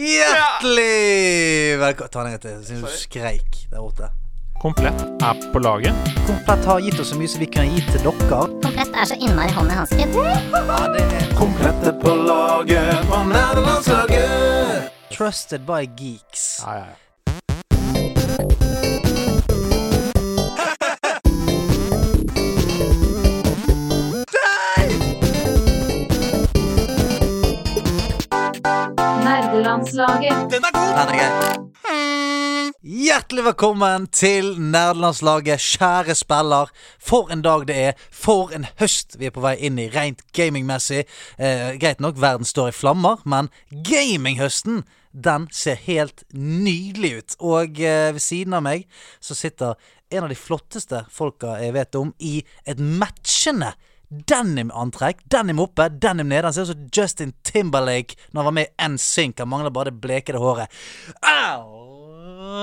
Hjertelig velkommen Ta den en gang til, du skreik der borte. Komplett er på laget. Komplett har gitt oss så mye som vi kan gi til dere. Komplett er så innmari hånd i hansken. Ja, det er Komplette på laget på nerdelandslaget. Trusted by geeks. Ja, ja, ja. Nerdelandslaget. Den er gøy Hjertelig velkommen til nerdelandslaget, kjære spiller. For en dag det er. For en høst vi er på vei inn i, rent gamingmessig. Eh, greit nok, verden står i flammer, men gaminghøsten den ser helt nydelig ut. Og eh, ved siden av meg så sitter en av de flotteste folka jeg vet om, i et matchende Denim-antrekk. Denim oppe, denim nede. Han ser ut som Justin Timberlake når han var med i NSYNC. Han mangler bare det blekede håret.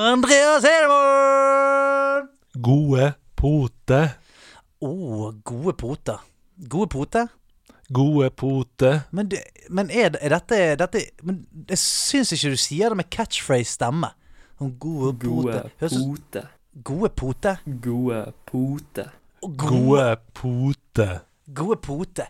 Andreas Hedemann! Gode pote. Å, oh, gode poter. Gode poter? Gode pote. Men, du, men er, er dette, dette Men jeg syns ikke du sier det med catchphrase-stemme. Sånn Gode Gode poter. Høres pote. Gode poter. Gode pote. Gode pote. Gode pote.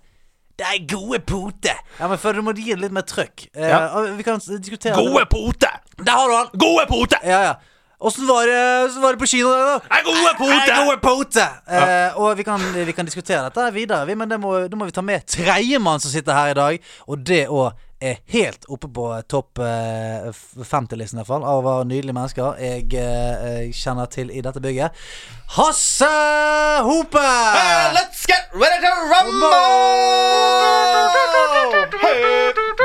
Det er gode pote! Ja, men for Du må gi det litt mer trøkk. Eh, Ja. og Vi kan diskutere Gode pote! Der har du han! Gode pote! Ja, ja. Åssen var, det- hvordan var det på kino? da? Er gode pote! Er gode pote! Eh, og vi kan, vi kan diskutere dette videre, vi, men det må, da må vi ta med tredjemann som sitter her i dag. Og det òg er helt oppe på topp eh, 50-listen, i hvert fall, av hva nydelige mennesker jeg, eh, kjenner til i dette bygget. Hasse Hope! Let's get ready to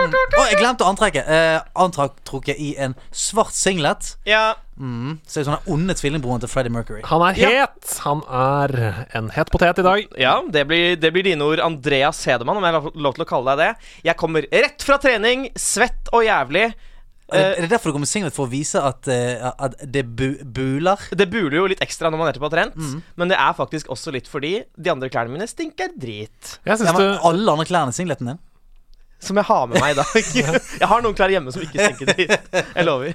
Mm. Oh, jeg glemte antrekket. Eh, antrekk trukket i en svart singlet. Ja. Mm. Ser ut som den onde tvillingbroren til Freddie Mercury. Han er het. Han er en het potet i dag. Ja, det blir, det blir dine ord, Andreas Hedemann, om jeg har lov til å kalle deg det. Jeg kommer rett fra trening, svett og jævlig. Er er det derfor du kommer singlet for å vise at, eh, at det bu buler? Det buler jo litt ekstra når man nettopp har trent, men det er faktisk også litt fordi de andre klærne mine stinker drit. Jeg Ja, men du alle andre klærne singleten din? Som jeg har med meg i dag. Jeg har noen klær hjemme som ikke stinker drit. Jeg lover.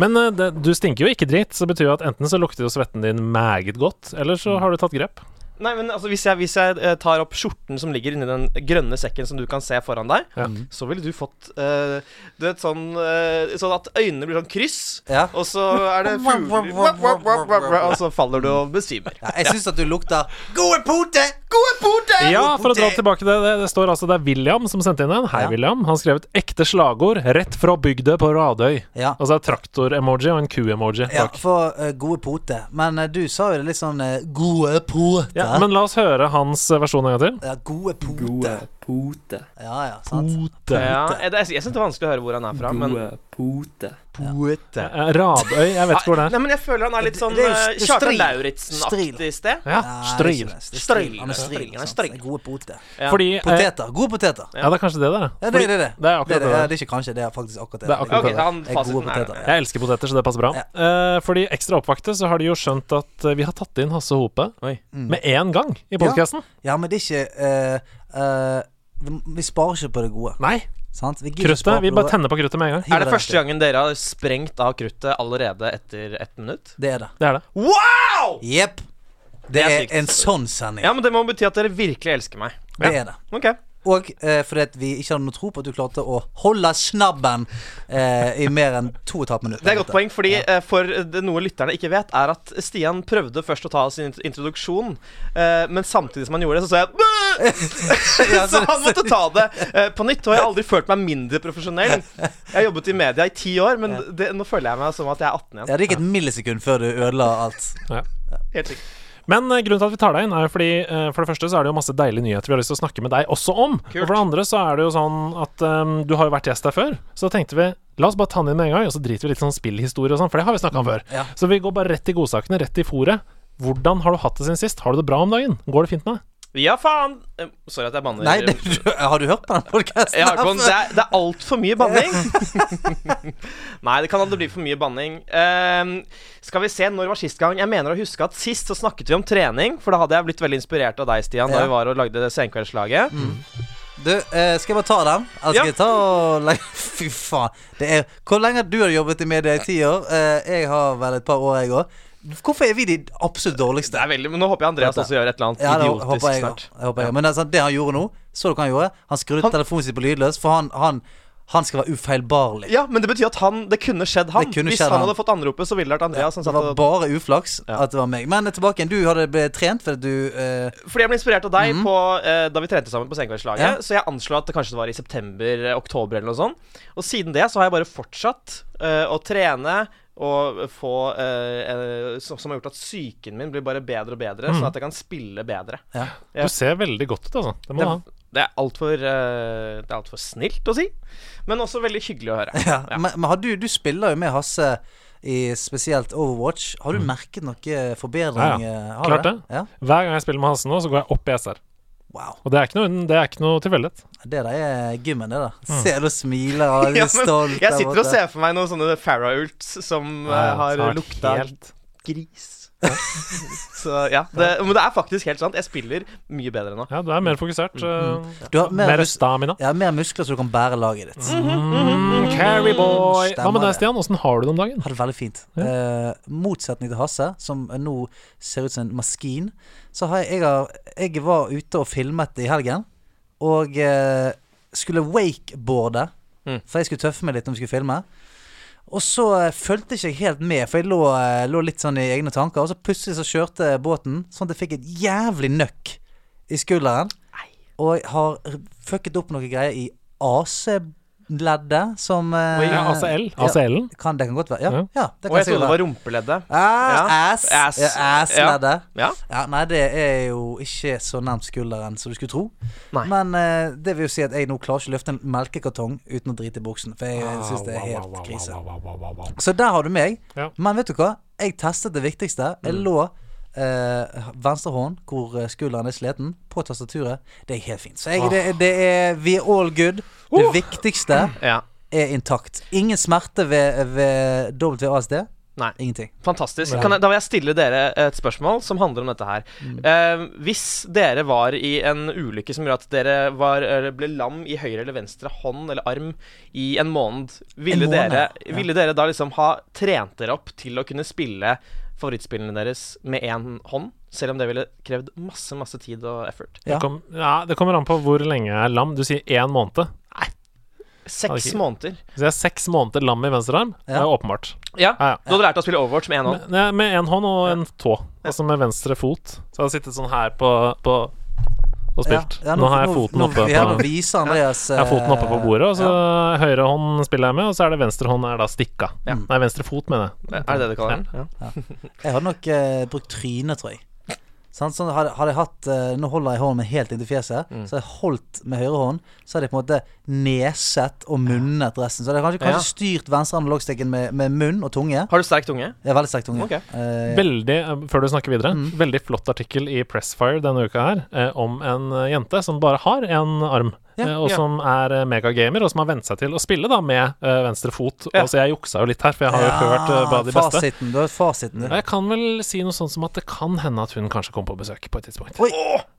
Men eh, det, du stinker jo ikke drit, så det betyr jo at enten så lukter jo svetten din meget godt, eller så har du tatt grep. Nei, men altså Hvis jeg, hvis jeg eh, tar opp skjorten som ligger inni den grønne sekken som du kan se foran deg, Ja. så ville du fått uh, Du vet sånn uh, Sånn at øynene blir sånn kryss, Ja. og så er det fugler Og så faller du og besvimer. Ja, jeg syns at du lukter Gode pote! Gode pote! Ja, for å dra tilbake til det, det, det står altså det er William som sendte inn en. Hei, Ja. William. Han skrev et ekte slagord rett fra bygda på Radøy. Ja. Altså et traktor-emoji og en ku-emoji Ja, bak. for eh, gode pote. Men eh, du sa jo det litt sånn eh, Gode pote. Ja, men la oss høre hans eh, versjon en gang til. Ja, gode pote. Gode pote. Ja, ja, sant. Pote. Ja, jeg, jeg syns det er vanskelig å høre hvor han er fra, men Gode pote. Pote. Ja. Radøy, jeg vet ikke hvor det er. Nei, men jeg føler han er litt sånn det er eh, Kjartan stril. Lauritzen-aktig sted. Ja, Stryl. det er det. Det er Stril. Han er. Stril, han er. Det er Gode pote. Ja. Fordi eh, Poteter. Gode poteter. Ja, det er kanskje det der, Ja, det, det er det. Det er akkurat det, det det er ikke kanskje, det er faktisk akkurat det. Det er akkurat okay, det. han er gode fasiten er poteter. Jeg elsker poteter, så det passer bra. Ja. Eh, for ekstra oppvakte så har de jo skjønt at eh, vi har tatt inn Hasse Hope Oi. med én gang i podkasten. Ja, men det er ikke eh, eh, vi, sparer ikke på det gode. Nei, Sant? Vi kruttet. Vi bare tenner på kruttet med en gang. Hiver Er det første gangen dere har sprengt av kruttet allerede etter ett minutt? Det er det. Det er det. Wow! Jepp. Det Det er er en sånn sending. Ja, men det må bety at dere virkelig elsker meg. Det Ja. er det. Ok. Og eh, fordi vi ikke hadde noe tro på at du klarte å holde snabben eh, i mer enn to og et halvt minutt. Det er et godt poeng, fordi eh, for det noe lytterne ikke vet, er at Stian prøvde først å ta sin introduksjon, eh, men samtidig som han gjorde det, så sa jeg Så han måtte ta det eh, på nytt, og jeg har aldri følt meg mindre profesjonell. Jeg har jobbet i media i ti år, men det, nå føler jeg meg som at jeg er 18 igjen. Ja, det gikk et millisekund før du ødela alt. Helt sikkert. Men uh, grunnen til at vi tar deg inn, er jo fordi uh, for det første så er det jo masse deilige nyheter vi har lyst til å snakke med deg også om. Kult. Og for det andre så er det jo sånn at um, du har jo vært gjest der før, så da tenkte vi La oss bare ta den inn med en gang, og så driter vi litt sånn spillhistorie og sånn, for det har vi snakka om før. Ja. Så vi går bare rett i godsakene, rett i fòret. Hvordan har du hatt det siden sist? Har du det bra om dagen? Går det fint med deg? Ja, faen! Sorry at jeg banner. Nei, det, har du hørt på den podkasten? Det er, det er altfor mye banning. Nei, det kan aldri bli for mye banning. Um, skal vi se, når var sist gang? Jeg mener å huske at sist så snakket vi om trening. For da hadde jeg blitt veldig inspirert av deg, Stian, da Ja. vi var og lagde det Senkveldslaget. Du, eh, skal jeg bare ta den? Skal Ja. ta og Fy faen. Det er Hvor lenge har du har jobbet i media? I ti år? Eh, jeg har vel et par år, jeg òg. Hvorfor er vi de absolutt dårligste? Det er veldig, men Nå håper jeg Andreas også gjør et eller annet Ja, det idiotisk jeg, snart. jeg jeg. Men det, sant, det han gjorde nå, så hva han gjorde? Han skrudde Han- telefonen sin på lydløs, for han, han, han skal være ufeilbarlig. Ja, men det betyr at han Det kunne skjedd han. Kunne Hvis skjedd han hadde fått anropet, så ville det vært Andreas Ja, det var bare uflaks Ja. at det var meg. Men tilbake igjen. Du hadde blitt trent fordi du eh, Fordi jeg ble inspirert av deg på, eh, da vi trente sammen på Senkveldslaget. Ja. Så jeg anslår at det kanskje var i september-oktober eller noe sånt. Og siden det så har jeg bare fortsatt eh, å trene og få eh, eh, som, har gjort at psyken min blir bare bedre og bedre, sånn at jeg kan spille bedre. ja. Du ser veldig godt ut, altså. Det må du ha. Det, det er altfor uh, Det er snilt å si, men også veldig hyggelig å høre. Ja, Ja. Men, men har du, du spiller jo med Hasse i spesielt Overwatch. Har du merket noe forbedring? Ja, Ja, eh, Klart det. Ja? Hver gang jeg spiller med Hasse nå, så går jeg opp i SR. Wow. Og det er ikke noe, det er ikke noe tilfeldighet. Det der er gymmen, det der. Mm. Ser du smiler og er Ja, stolt. jeg sitter og ser for meg noen sånne Farah-ults som eh, Ja, har så har lukta helt- gris. så ja, det, men det er faktisk helt sant. Jeg spiller mye bedre nå. Ja, du er mer fokusert. eh, Du har mer, Mer stamina. ja, mer muskler så du kan bære laget ditt. Mm, carry boy. Hva med deg. Stian? Åssen har du det om dagen? Har det veldig fint. Eh, motsetning til Hasse, som nå ser ut som en maskin, så har jeg, jeg, har, jeg var ute og filmet i helgen, og eh, skulle wakeboarde. Mm. For jeg skulle tøffe meg litt når vi skulle filme. Og så eh, fulgte ikke jeg helt med, for jeg lå, eh, lå litt sånn i egne tanker. Og så plutselig så kjørte båten sånn at jeg fikk et jævlig nøkk i skulderen. Og jeg har fucket opp noe greier i AC-leddet, som eh, Ja, ACL. ACL-en. kan, det kan godt være. Ja, Ja. ja det Og jeg trodde det var rumpeleddet. Ah, Ja. ass. Ass. Ja, ass-leddet. Ja. Ja, nei, det er jo ikke så nærmt skulderen som du skulle tro. Nei. Men eh, det vil jo si at jeg nå klarer ikke å løfte en melkekartong uten å drite i buksen. For jeg syns det er helt krise. Så der har du meg. Ja. Men vet du hva? Jeg testet det viktigste. Jeg Mm. lå eh, venstre hånd, hvor eh, skulderen er sliten, på tastaturet. Det er helt fint. Så jeg, det, det er We are all good. Det viktigste Ja. er intakt. Ingen smerte ved, ved WASD. Nei. Ingenting. Fantastisk. Kan jeg, da vil jeg stille dere et spørsmål som handler om dette her. Eh, hvis dere var i en ulykke som gjorde at dere var, eller ble lam i høyre eller venstre hånd eller arm i en måned, ville, En måned, dere, ja. ville dere da liksom ha trent dere opp til å kunne spille favorittspillene deres med én hånd? Selv om det ville krevd masse, masse tid og effort. Ja. Det, kom, ja, det kommer an på hvor lenge jeg er lam. Du sier én måned. Nei. Seks okay. måneder. Så jeg er seks måneder lam i venstre arm. Det Ja. er åpenbart. Ja, Ja, ja. Du hadde lært å spille Overwatch med én hånd. Med, én en hånd og en tå. Altså med venstre fot. Så jeg hadde sittet sånn her på, på og spilt. Ja, ja, nå, har jeg foten nå, oppe på nå viser Andreas jeg har foten oppe på eh, bordet, og så ja. høyre hånd spiller jeg med, og så er det venstre hånd er da stikka. Ja. Nei, venstre fot, mener jeg. Er det det du kaller den? Ja. Jeg hadde nok uh, brukt trynet, tror jeg. Sant? Sånn, hadde, hadde jeg hatt uh, Nå holder jeg hånden min helt inntil fjeset. Mm. Så hadde jeg holdt med høyre hånd, så hadde jeg på en måte neset og munnet resten. Så hadde jeg kanskje, kanskje Ja. styrt venstre analogstikken med, med munn og tunge. Har du sterk tunge? Er veldig sterk tunge. Okay. Uh, Veldig, eh, før du snakker videre, Mm. veldig flott artikkel i Pressfire denne uka her eh, om en jente som bare har en arm. Ja, eh, og som er eh, megagamer, og som har vent seg til å spille da med eh, venstre fot. Og så jeg juksa jo litt her, for jeg har jo hørt bare de beste. fasiten. Du har fasiten, du. Jeg kan vel si noe sånt som at det kan hende at hun kanskje kommer på besøk på et tidspunkt. Oi.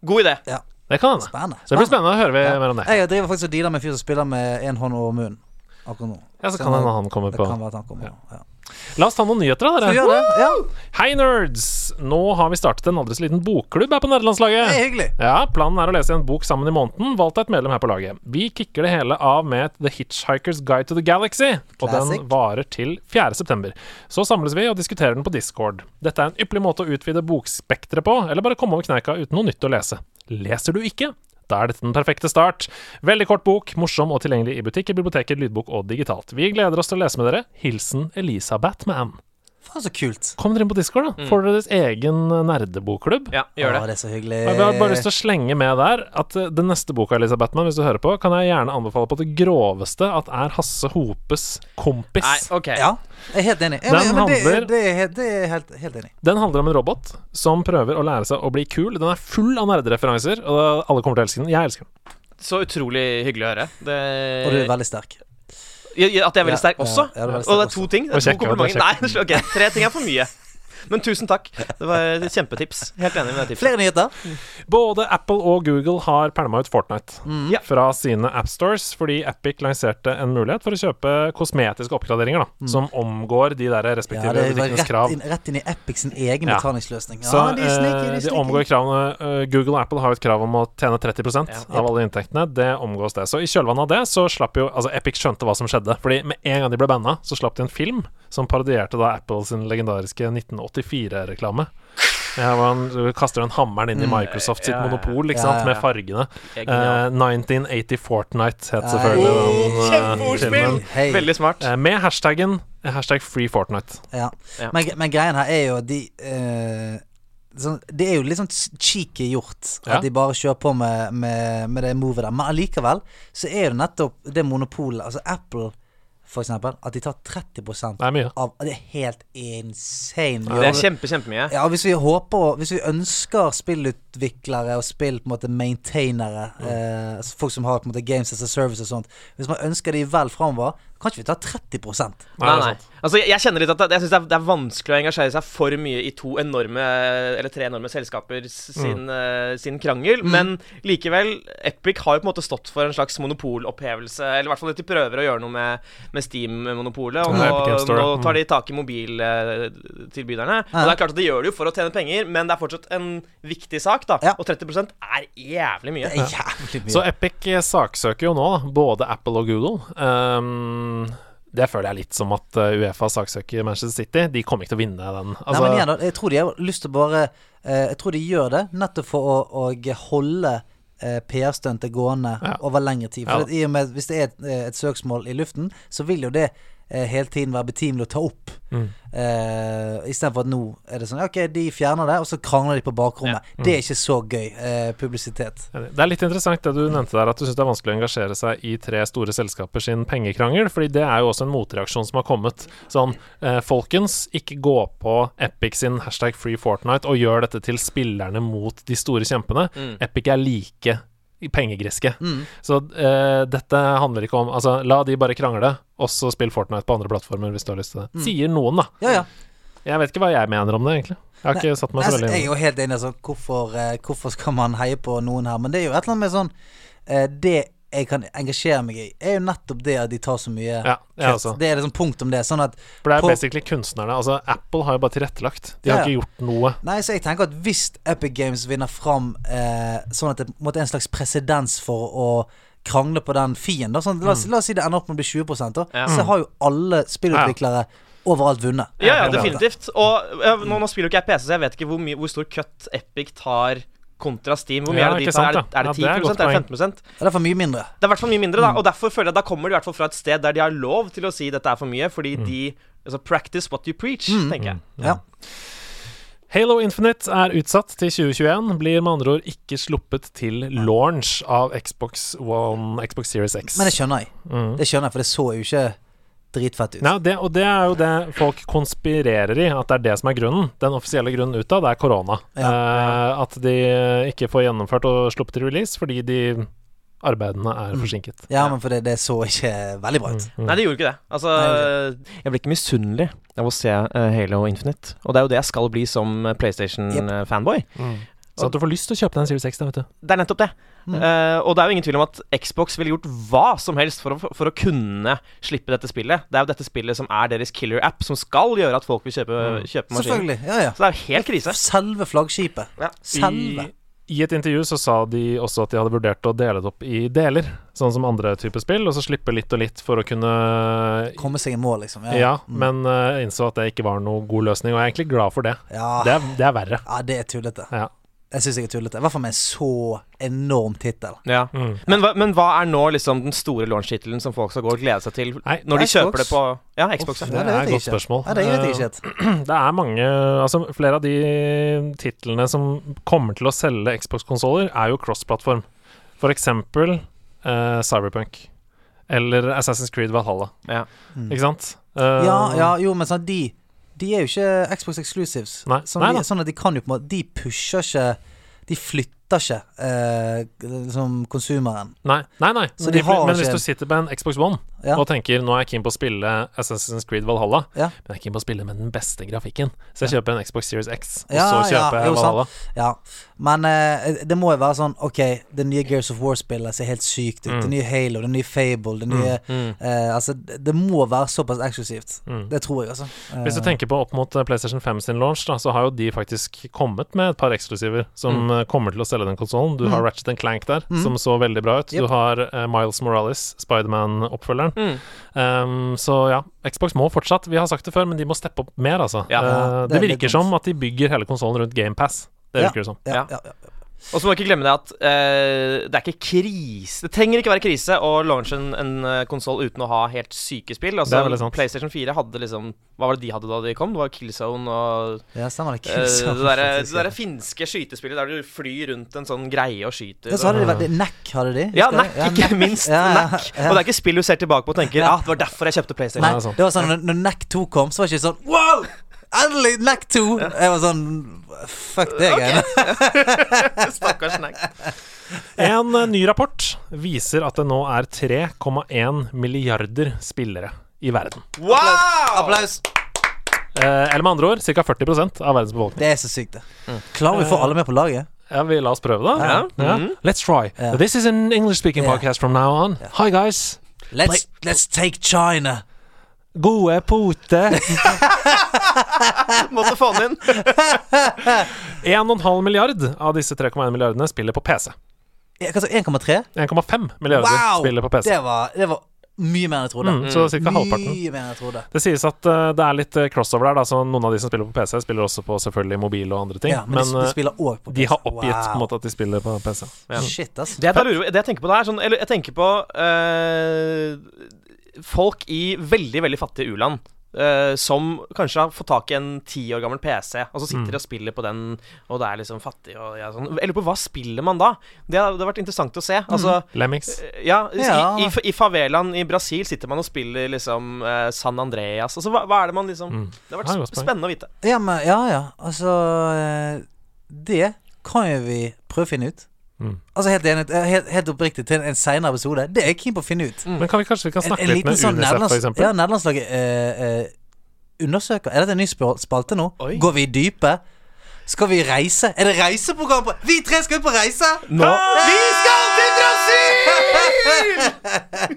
God idé. Ja. Det kan hende. Spennende. Så det blir spennende å høre Ja. mer om det. Jeg driver faktisk og dealer med en fyr som spiller med én hånd over munnen akkurat nå. Ja, så kan hende han kommer Det på kan være at han kommer. Ja. La oss ta noen nyheter, da, dere. Ja, Hei, nerds! Nå har vi startet en aldri så liten bokklubb her på nerdelandslaget. er hyggelig. Ja, Planen er å lese en bok sammen i måneden, valgt av et medlem her på laget. Vi kicker det hele av med The Hitchhiker's Guide to the Galaxy, og den varer til 4. september. Så samles vi og diskuterer den på Discord. Dette er en ypperlig måte å utvide bokspekteret på, eller bare komme over kneika uten noe nytt å lese. Leser du ikke? Da er dette den perfekte start. Veldig kort bok, morsom og tilgjengelig i butikker, biblioteker, lydbok og digitalt. Vi gleder oss til å lese med dere. Hilsen Elisa Batman. Faen, så kult. Kom dere inn på Discord, da. Får dere deres egen nerdebokklubb. Ja, gjør Å, det. det er så hyggelig. Og Jeg har bare lyst til å slenge med der at eh, den neste boka Elisabeth Batman, hvis du hører på, kan jeg gjerne anbefale på det groveste at er Hasse Hopes kompis. Nei, ok. Ja, jeg er helt enig. Ja, Den men, men det, handler- det er, helt, det er helt, helt enig. Den handler om en robot som prøver å lære seg å bli kul. Den er full av nerdereferanser, og alle kommer til å elske den. Jeg elsker den. Så utrolig hyggelig å høre. Det... Og du er veldig sterk. At jeg er veldig sterk også? ja, du er veldig og det er to også. ting? Det er to er komplimenter? Nei, okay. tre ting er for mye. Men tusen takk. Det var et kjempetips. Helt enig med det tipset. Flere nyheter? Både Apple og Google har pælma ut Fortnite Mm. Fra sine appstores fordi Epic lanserte en mulighet for å kjøpe kosmetiske oppgraderinger da, som omgår de der respektive Ja, butikkenes krav. inn, rett inn i Epic sin egen Ja. betalingsløsning. Ja, Så de er sneaky, eh, de de omgår kravene. Eh, Google og Apple har jo et krav om å tjene 30 Ja. av alle inntektene. Det omgås det. Så i kjølvannet av det så slapp jo Altså Epic skjønte hva som skjedde. Fordi med en gang de ble banna, så slapp de en film som parodierte da Apples legendariske 1984-reklame. Ja, man kaster den hammeren inn i Microsoft sitt Ja, ja, ja. monopol, ikke sant, ja, med fargene. Genialt. Eh, 1980 Fortnite het selvfølgelig den uh, Kjempeordspill! filmen. Hei. Veldig smart. Uh, med hashtaggen eh, hashtag free Fortnite. Ja. Ja. Men, men greien her er jo de eh, sånn, Det er jo litt sånn cheeky gjort Ja. at de bare kjører på med, med, med det movet der. Men allikevel så er det nettopp det monopolet, altså Apple for eksempel, at de tar 30 Det er mye. av Det er helt insane. Ja, Det er kjempe, kjempemye. Ja, hvis vi håper Hvis vi ønsker spillutviklere og spill på en måte maintainere, eh, altså folk som har på en måte games as a service og sånt Hvis man ønsker de vel framover, kan ikke vi ta 30 Nei, nei. Altså, jeg, jeg kjenner litt at det, jeg synes det, er, det er vanskelig å engasjere seg for mye i to enorme Eller tre enorme selskaper sin, sin, uh, sin krangel. Men likevel, Epic har jo på en måte stått for en slags monopolopphevelse. Eller i hvert fall at de prøver å gjøre noe med, med Steam-monopolet. Og nå, nå mm. tar de tak i mobiltilbyderne. Ja. Og det er klart at de gjør det jo for å tjene penger, men det er fortsatt en viktig sak, da. Ja. Og 30 er jævlig mye. Det er jævlig mye. Så Epic saksøker jo nå da, både Apple og Google. Um, det føler jeg litt som at eh, Uefa saksøker Manchester City. De kommer ikke til å vinne den. Nei, Altså, men igjen, jeg tror de har lyst til å bare eh, Jeg tror de gjør det nettopp for å, å holde eh, PR-stuntet gående Ja. over lengre tid. For ja. i og med, Hvis det er et, et søksmål i luften, så vil jo det hele tiden være betimelig å ta opp. Mm. Eh, Istedenfor at nå er det sånn Ok, de fjerner det, og så krangler de på bakrommet. Det er ikke så gøy eh, publisitet. Det er litt interessant det du nevnte der, at du syns det er vanskelig å engasjere seg i tre store selskaper sin pengekrangel, fordi det er jo også en motreaksjon som har kommet. Sånn, eh, folkens, ikke gå på Epic sin hashtag free Fortnite og gjør dette til spillerne mot de store kjempene. Mm. Epic er like pengegriske. Mm. Så uh, dette handler ikke om Altså, la de bare krangle, og så spill Fortnite på andre plattformer hvis du har lyst til det. Mm. Sier noen, da. Ja, ja. Jeg vet ikke hva jeg mener om det, egentlig. Jeg har ikke satt meg så veldig inn jeg er jo helt enig. Altså, hvorfor, eh, hvorfor skal man heie på noen her? Men det er jo et eller annet med sånn eh, Det jeg kan engasjere meg i, er jo nettopp det at de tar så mye Ja. Det er liksom punkt om det. Sånn at For det er på- basically kunstnerne. Altså, Apple har jo bare tilrettelagt. De Ja, har ikke gjort noe. Nei, så jeg tenker at hvis Epic Games vinner fram eh, sånn at det måtte en slags presedens for å krangle på den fien, da, sånn, la, Mm. oss, la oss si det ender opp med å bli 20 da, Ja. så har jo alle spillutviklere overalt vunnet. Ja, ja, definitivt. Og ja, nå, nå spiller jo ikke jeg PC, så jeg vet ikke hvor, mye, hvor stor cut Epic tar kontra Steam. Hvor mye Ja, er det de tar? sant, Er det, er det 10 ja. Det er Er det 15 Det er for mye mindre. Det er i hvert fall mye mindre, da. Mm. Og derfor føler jeg da kommer de i hvert fall fra et sted der de har lov til å si dette er for mye, fordi Mm. de Altså practice what you preach, tenker jeg. Ja. Halo Infinite er utsatt til 2021. Blir med andre ord ikke sluppet til launch av Xbox One, Xbox Series X. Men det skjønner jeg. Mm. Det skjønner jeg, for det så jo ikke dritfett ut. Ja, det, og det er jo det folk konspirerer i, at det er det som er grunnen. Den offisielle grunnen ut av det er korona. Ja. Eh, at de ikke får gjennomført og sluppet til release fordi de arbeidene er forsinket. Ja, men for det, det så ikke veldig bra ut. Mm. Nei, det gjorde ikke det. Altså, Nei, jeg blir ikke misunnelig av å se eh, Halo Infinite. Og det er jo det jeg skal bli som eh, PlayStation-fanboy. Mm. Så at du får lyst til å kjøpe deg en Series X, da, vet du. Det er nettopp det. Mm. Uh, og det er jo ingen tvil om at Xbox ville gjort hva som helst for å, for å kunne slippe dette spillet. Det er jo dette spillet som er deres killer app, som skal gjøre at folk vil kjøpe, Mm. kjøpe maskinen. Selvfølgelig. Ja, ja. Så det er jo helt krise. Selve flaggskipet. Ja. Selve. I, I et intervju så sa de også at de hadde vurdert å dele det opp i deler, sånn som andre typer spill, og så slippe litt og litt for å kunne Komme seg i mål, liksom. Ja, Mm. men uh, innså at det ikke var noe god løsning, og jeg er egentlig glad for det. ja. Det er, det er verre. ja, det er tullete. Ja. Jeg syns jeg er tullete. I hvert fall med en så enorm tittel. Ja. Mm. Men, hva, men hva er nå liksom den store launch-tittelen som folk skal gå og glede seg til Nei, når de Xbox. kjøper det på Ja, Xbox. Off, det det er et godt ikke. spørsmål. Ja, det er ikke. Det er mange Altså, flere av de titlene som kommer til å selge Xbox-konsoller, er jo cross-plattform. For eksempel uh, Cyberpunk. Eller Assassin's Creed Valhalla. Ja. Mm. Ikke sant? Uh, Ja, ja, jo, men sånn, de De er jo ikke Xbox exclusives. Nei. Sånn, Nei de, sånn at de kan jo på en måte De pusher ikke De flytter fatter ikke eh, liksom konsumeren. Nei, nei, nei. Så Men, de de, har men ikke- hvis du sitter på en Xbox One Ja. og tenker nå er jeg keen på å spille Assassin's Creed Valhalla, Ja. men jeg er keen på å spille med den beste grafikken, så jeg kjøper en Xbox Series X, og Ja, så ja, kjøper jeg sant. Valhalla. Ja, men eh, det må jo være sånn Ok, det nye Gears of War-spillet ser helt sykt ut. Mm. Det nye Halo, det nye Fable, det nye eh, Altså, det, må være såpass eksklusivt. Mm. Det tror jeg, altså. Eh, Hvis du tenker på opp mot eh, PlayStation 5 sin launch, da, så har jo de faktisk kommet med et par eksklusiver som eh, kommer til å selge den konsollen. Du har Ratchet and Clank der, Mm. som så veldig bra ut. Yep. Du har uh, Miles Morales, Spiderman-oppfølgeren. Mm. Um, så ja, Xbox må fortsatt Vi har sagt det før, men de må steppe opp mer, altså. Ja. uh, det det, er virker som at de bygger hele konsollen rundt GamePass. Det Ja. virker det som. ja, Ja. ja, ja. Og så må vi ikke glemme det at uh, det er ikke krise Det trenger ikke være krise å launche en, en konsoll uten å ha helt syke spill. Det Altså, sant. PlayStation 4 hadde liksom Hva var det de hadde da de kom? Det var Killzone og ja stemmer det. eh, det, der, det der finske skytespillet der du flyr rundt en sånn greie og skyter. Ja, så hadde de vært Neck, hadde de? Ja, Nack, ja, ikke Neck. minst. Ja, ja, Nack. Og det er ikke spill du ser tilbake på og tenker Ja. Ja, det var derfor jeg kjøpte PlayStation. Nei, det var sånn når, Neck 2 kom, så var det ikke sånn Wow! Endelig Neck 2! Jeg var sånn Fuck det greiene. Stakkars Neck. En eh, ny rapport viser at det nå er 3,1 milliarder spillere i verden. Wow! Applaus. Eh, eller med andre ord ca. 40 av verdens befolkning. Det er så sykt, det. Klarer vi å få alle med på laget? Ja, vi La oss prøve, da. Ja. -hmm. Let's try. Yeah. This is an English speaking Ja. podcast from now on. Hi, guys. Let's, let's take China. Gode pote. Måtte få den inn. 1,5 milliard av disse 3,1 milliardene spiller på PC. Hva sa 1,3? 1,5 milliarder Wow! spiller på PC. Det var, det var mye mer enn jeg trodde. Mm, så ca. halvparten. Mye mer enn jeg trodde. Det sies at uh, det er litt eh, crossover der. Da, så Noen av de som spiller på PC, spiller også på selvfølgelig mobil og andre ting. Ja, men, de, de eh, spiller også på de har oppgitt oppgitt på en måte at de spiller på PC. Ja. Shit, ass. Det jeg, lurer, det jeg tenker på, det er sånn Eller jeg tenker på eh, folk i veldig, veldig fattige u-land. Uh, som kanskje har fått tak i en ti år gammel PC, og så sitter de og spiller på den, og det er liksom fattig og ja, sånn. Eller på hva spiller man da? Det har, vært interessant å se. Altså Lemmings. eh, Ja, Ja. I, i, i favelaen i Brasil sitter man og spiller liksom uh, San Andreas. Altså, hva, hva er det man liksom Mm. Det har vært spennende å vite. Ja, men, ja, ja. Altså Det kan jo vi prøve å finne ut. Mm. Altså Helt enig, eh, helt, helt oppriktig til en seinere episode. Det er jeg keen på å finne ut. Men kan vi kanskje vi kan snakke en litt med sånn Unicef, eksempel? ja, nederlandslaget eh, eh, undersøker Er dette en ny spalte nå? Oi. Går vi i dype? Skal vi reise? Er det reiseprogram på Vi tre skal ut på reise! Nå Vi skal til Brasil!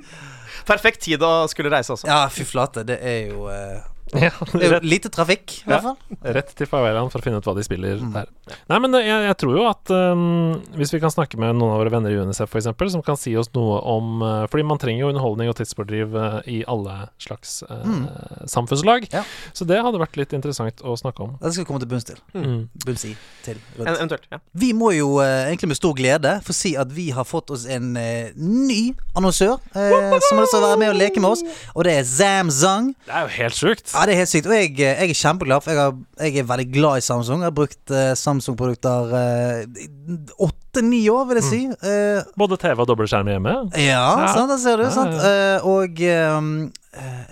Perfekt tid å skulle reise også. Ja, fy flate. Det er jo eh, Ja, Det er jo rett, lite trafikk, i hvert fall. rett til favelaen for å finne ut hva de spiller Mm. der. Nei, men jeg, jeg tror jo at um, hvis vi kan snakke med noen av våre venner i Unicef f.eks., som kan si oss noe om uh, Fordi man trenger jo underholdning og tidsfordriv uh, i alle slags uh, samfunnslag. Mm. Ja. Så det hadde vært litt interessant å snakke om. Det skal vi komme til bunns til. Mm. Bunns i til. En, eventuelt. Ja. Vi må jo eh, egentlig med stor glede få si at vi har fått oss en eh, ny annonsør eh, som har lyst til å være med og leke med oss, og det er Zamzang. Det er jo helt sjukt. Ja, det er helt sykt. Og jeg, eh, jeg er kjempeglad, for jeg, har, jeg er veldig glad i Samsung. Jeg har brukt uh, Samsung-produkter åtte-ni år, vil jeg si. Uh, Både TV og dobbeltskjerm hjemme. ja, Ja. sant, det ser du. Ja. Eh, og um,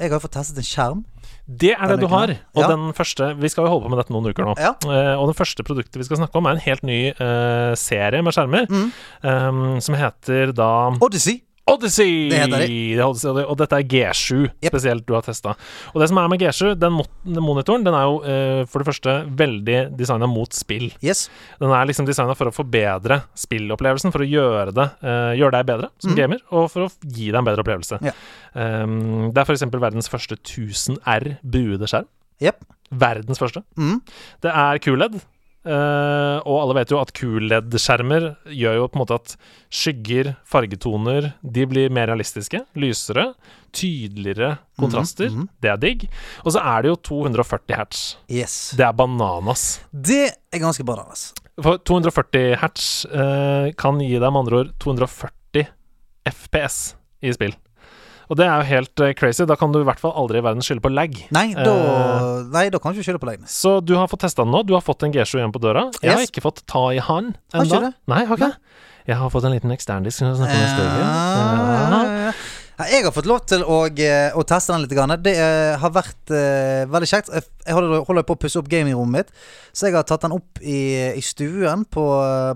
jeg har fått testet en skjerm. Det er det du har. Og Ja. den første Vi skal jo holde på med dette noen uker nå. Ja. Uh, og det første produktet vi skal snakke om, er en helt ny uh, serie med skjermer. Mm. Um, som heter da Odyssey. Odyssey! Det heter de. Det Odyssey, og dette er G7 Yep. spesielt du har testa. Og det som er med G7, den, monitoren, den er jo eh, for det første veldig designa mot spill. Yes. Den er liksom designa for å forbedre spillopplevelsen, for å gjøre, det, eh, gjøre deg bedre som mm. gamer, og for å gi deg en bedre opplevelse. Ja. Um, det er f.eks. verdens første 1000 R buede skjerm. Yep. Verdens første. Mm. Det er QLED. Eh, og alle vet jo at QLED-skjermer gjør jo på en måte at skygger, fargetoner, de blir mer realistiske. Lysere. Tydeligere kontraster. mhm. Det er digg. Og så er det jo 240 hertz. Yes. Det er bananas. Det er ganske bananas. For 240 hertz uh, kan gi deg med andre ord 240 FPS i spill. Og det er jo helt eh, crazy. Da kan du i hvert fall aldri i verden skylde på lag. Nei, da, uh, nei, da kan du ikke skylde på lag. Så du har fått testa den nå. Du har fått en G7 igjen på døra. Jeg har ikke fått ta i han ennå. Nei, har ikke det. Jeg har fått en liten eksterndisk. som jeg snakker om i studio. Jeg har fått lov til å, eh, å teste den litt. Det eh, har vært uh, veldig kjekt. Jeg holder, holder på å pusse opp gamingrommet mitt, så jeg har tatt den opp i, i stuen på,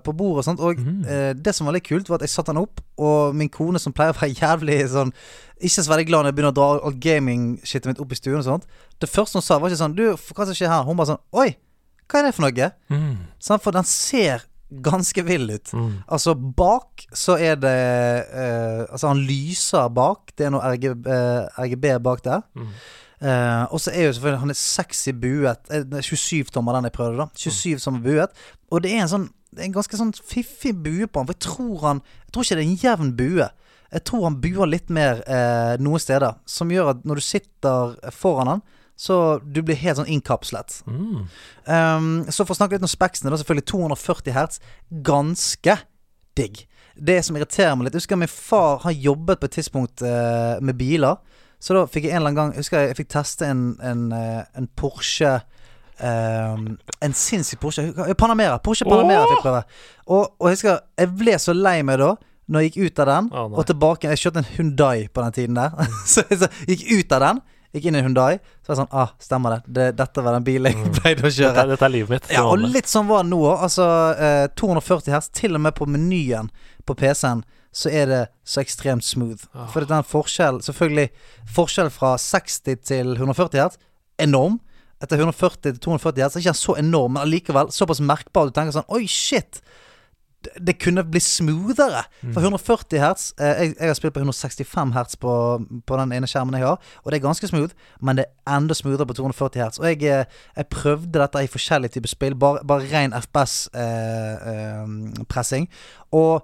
på bordet og sånt. Og eh, det som var litt kult, var at jeg satte den opp, og min kone, som pleier å være jævlig sånn ikke så veldig glad når jeg begynner å dra alt gaming-shitet mitt opp i stuen og sånt. Det første hun sa, var ikke sånn Du, hva som skjer her? Hun bare sånn Oi, hva er det for noe? Mm. Sånn, for den ser ganske vill ut. Mm. Altså, bak så er det eh, Altså, han lyser bak. Det er noe RGB, eh, RGB bak der. Mm. Eh, og så er jo selvfølgelig Han er sexy buet. Eh, er 27 tommer den jeg prøvde, da. 27 som er buet. Og det er en sånn Det er en ganske sånn fiffig bue på han. For jeg tror han Jeg tror ikke det er en jevn bue. Jeg tror han buer litt mer eh, noen steder. Som gjør at når du sitter foran han, så du blir helt sånn innkapslet. Mm. Um, så for å snakke litt om speksene, da selvfølgelig 240 hertz. Ganske digg. Det som irriterer meg litt Jeg husker min far har jobbet på et tidspunkt uh, med biler. Så da fikk jeg en eller annen gang Jeg husker jeg fikk teste en, en, eh, en Porsche Um, En sinnssyk Porsche. Panamera. Porsche Panamera fikk prøve. Og, og jeg husker jeg ble så lei meg da. Når jeg gikk ut av den, oh, og tilbake Jeg kjørte en Hundai på den tiden der. så jeg gikk ut av den, gikk inn i en Hundai. Så var jeg sånn Ah, stemmer det. det dette var den bilen jeg pleide å kjøre. Dette, dette er livet mitt. Ja, og litt sånn var det nå òg. Altså, eh, 240 hest. til og med på menyen på PC-en, så er det så ekstremt smooth. Ah. For den forskjell Selvfølgelig, forskjell fra 60 til 140 hertz, enorm. Etter 140 til 240 hertz er ikke den så enorm, men allikevel såpass merkbar. Du tenker sånn Oi, shit! Det, kunne bli smoothere. Mm. For 140 hertz eh, jeg, jeg har spilt på 165 hertz på, på den ene skjermen jeg har, og det er ganske smooth, men det er enda smoothere på 240 hertz. Og jeg, eh, jeg prøvde dette i forskjellige typer spill, bare, bare ren FPS-pressing. og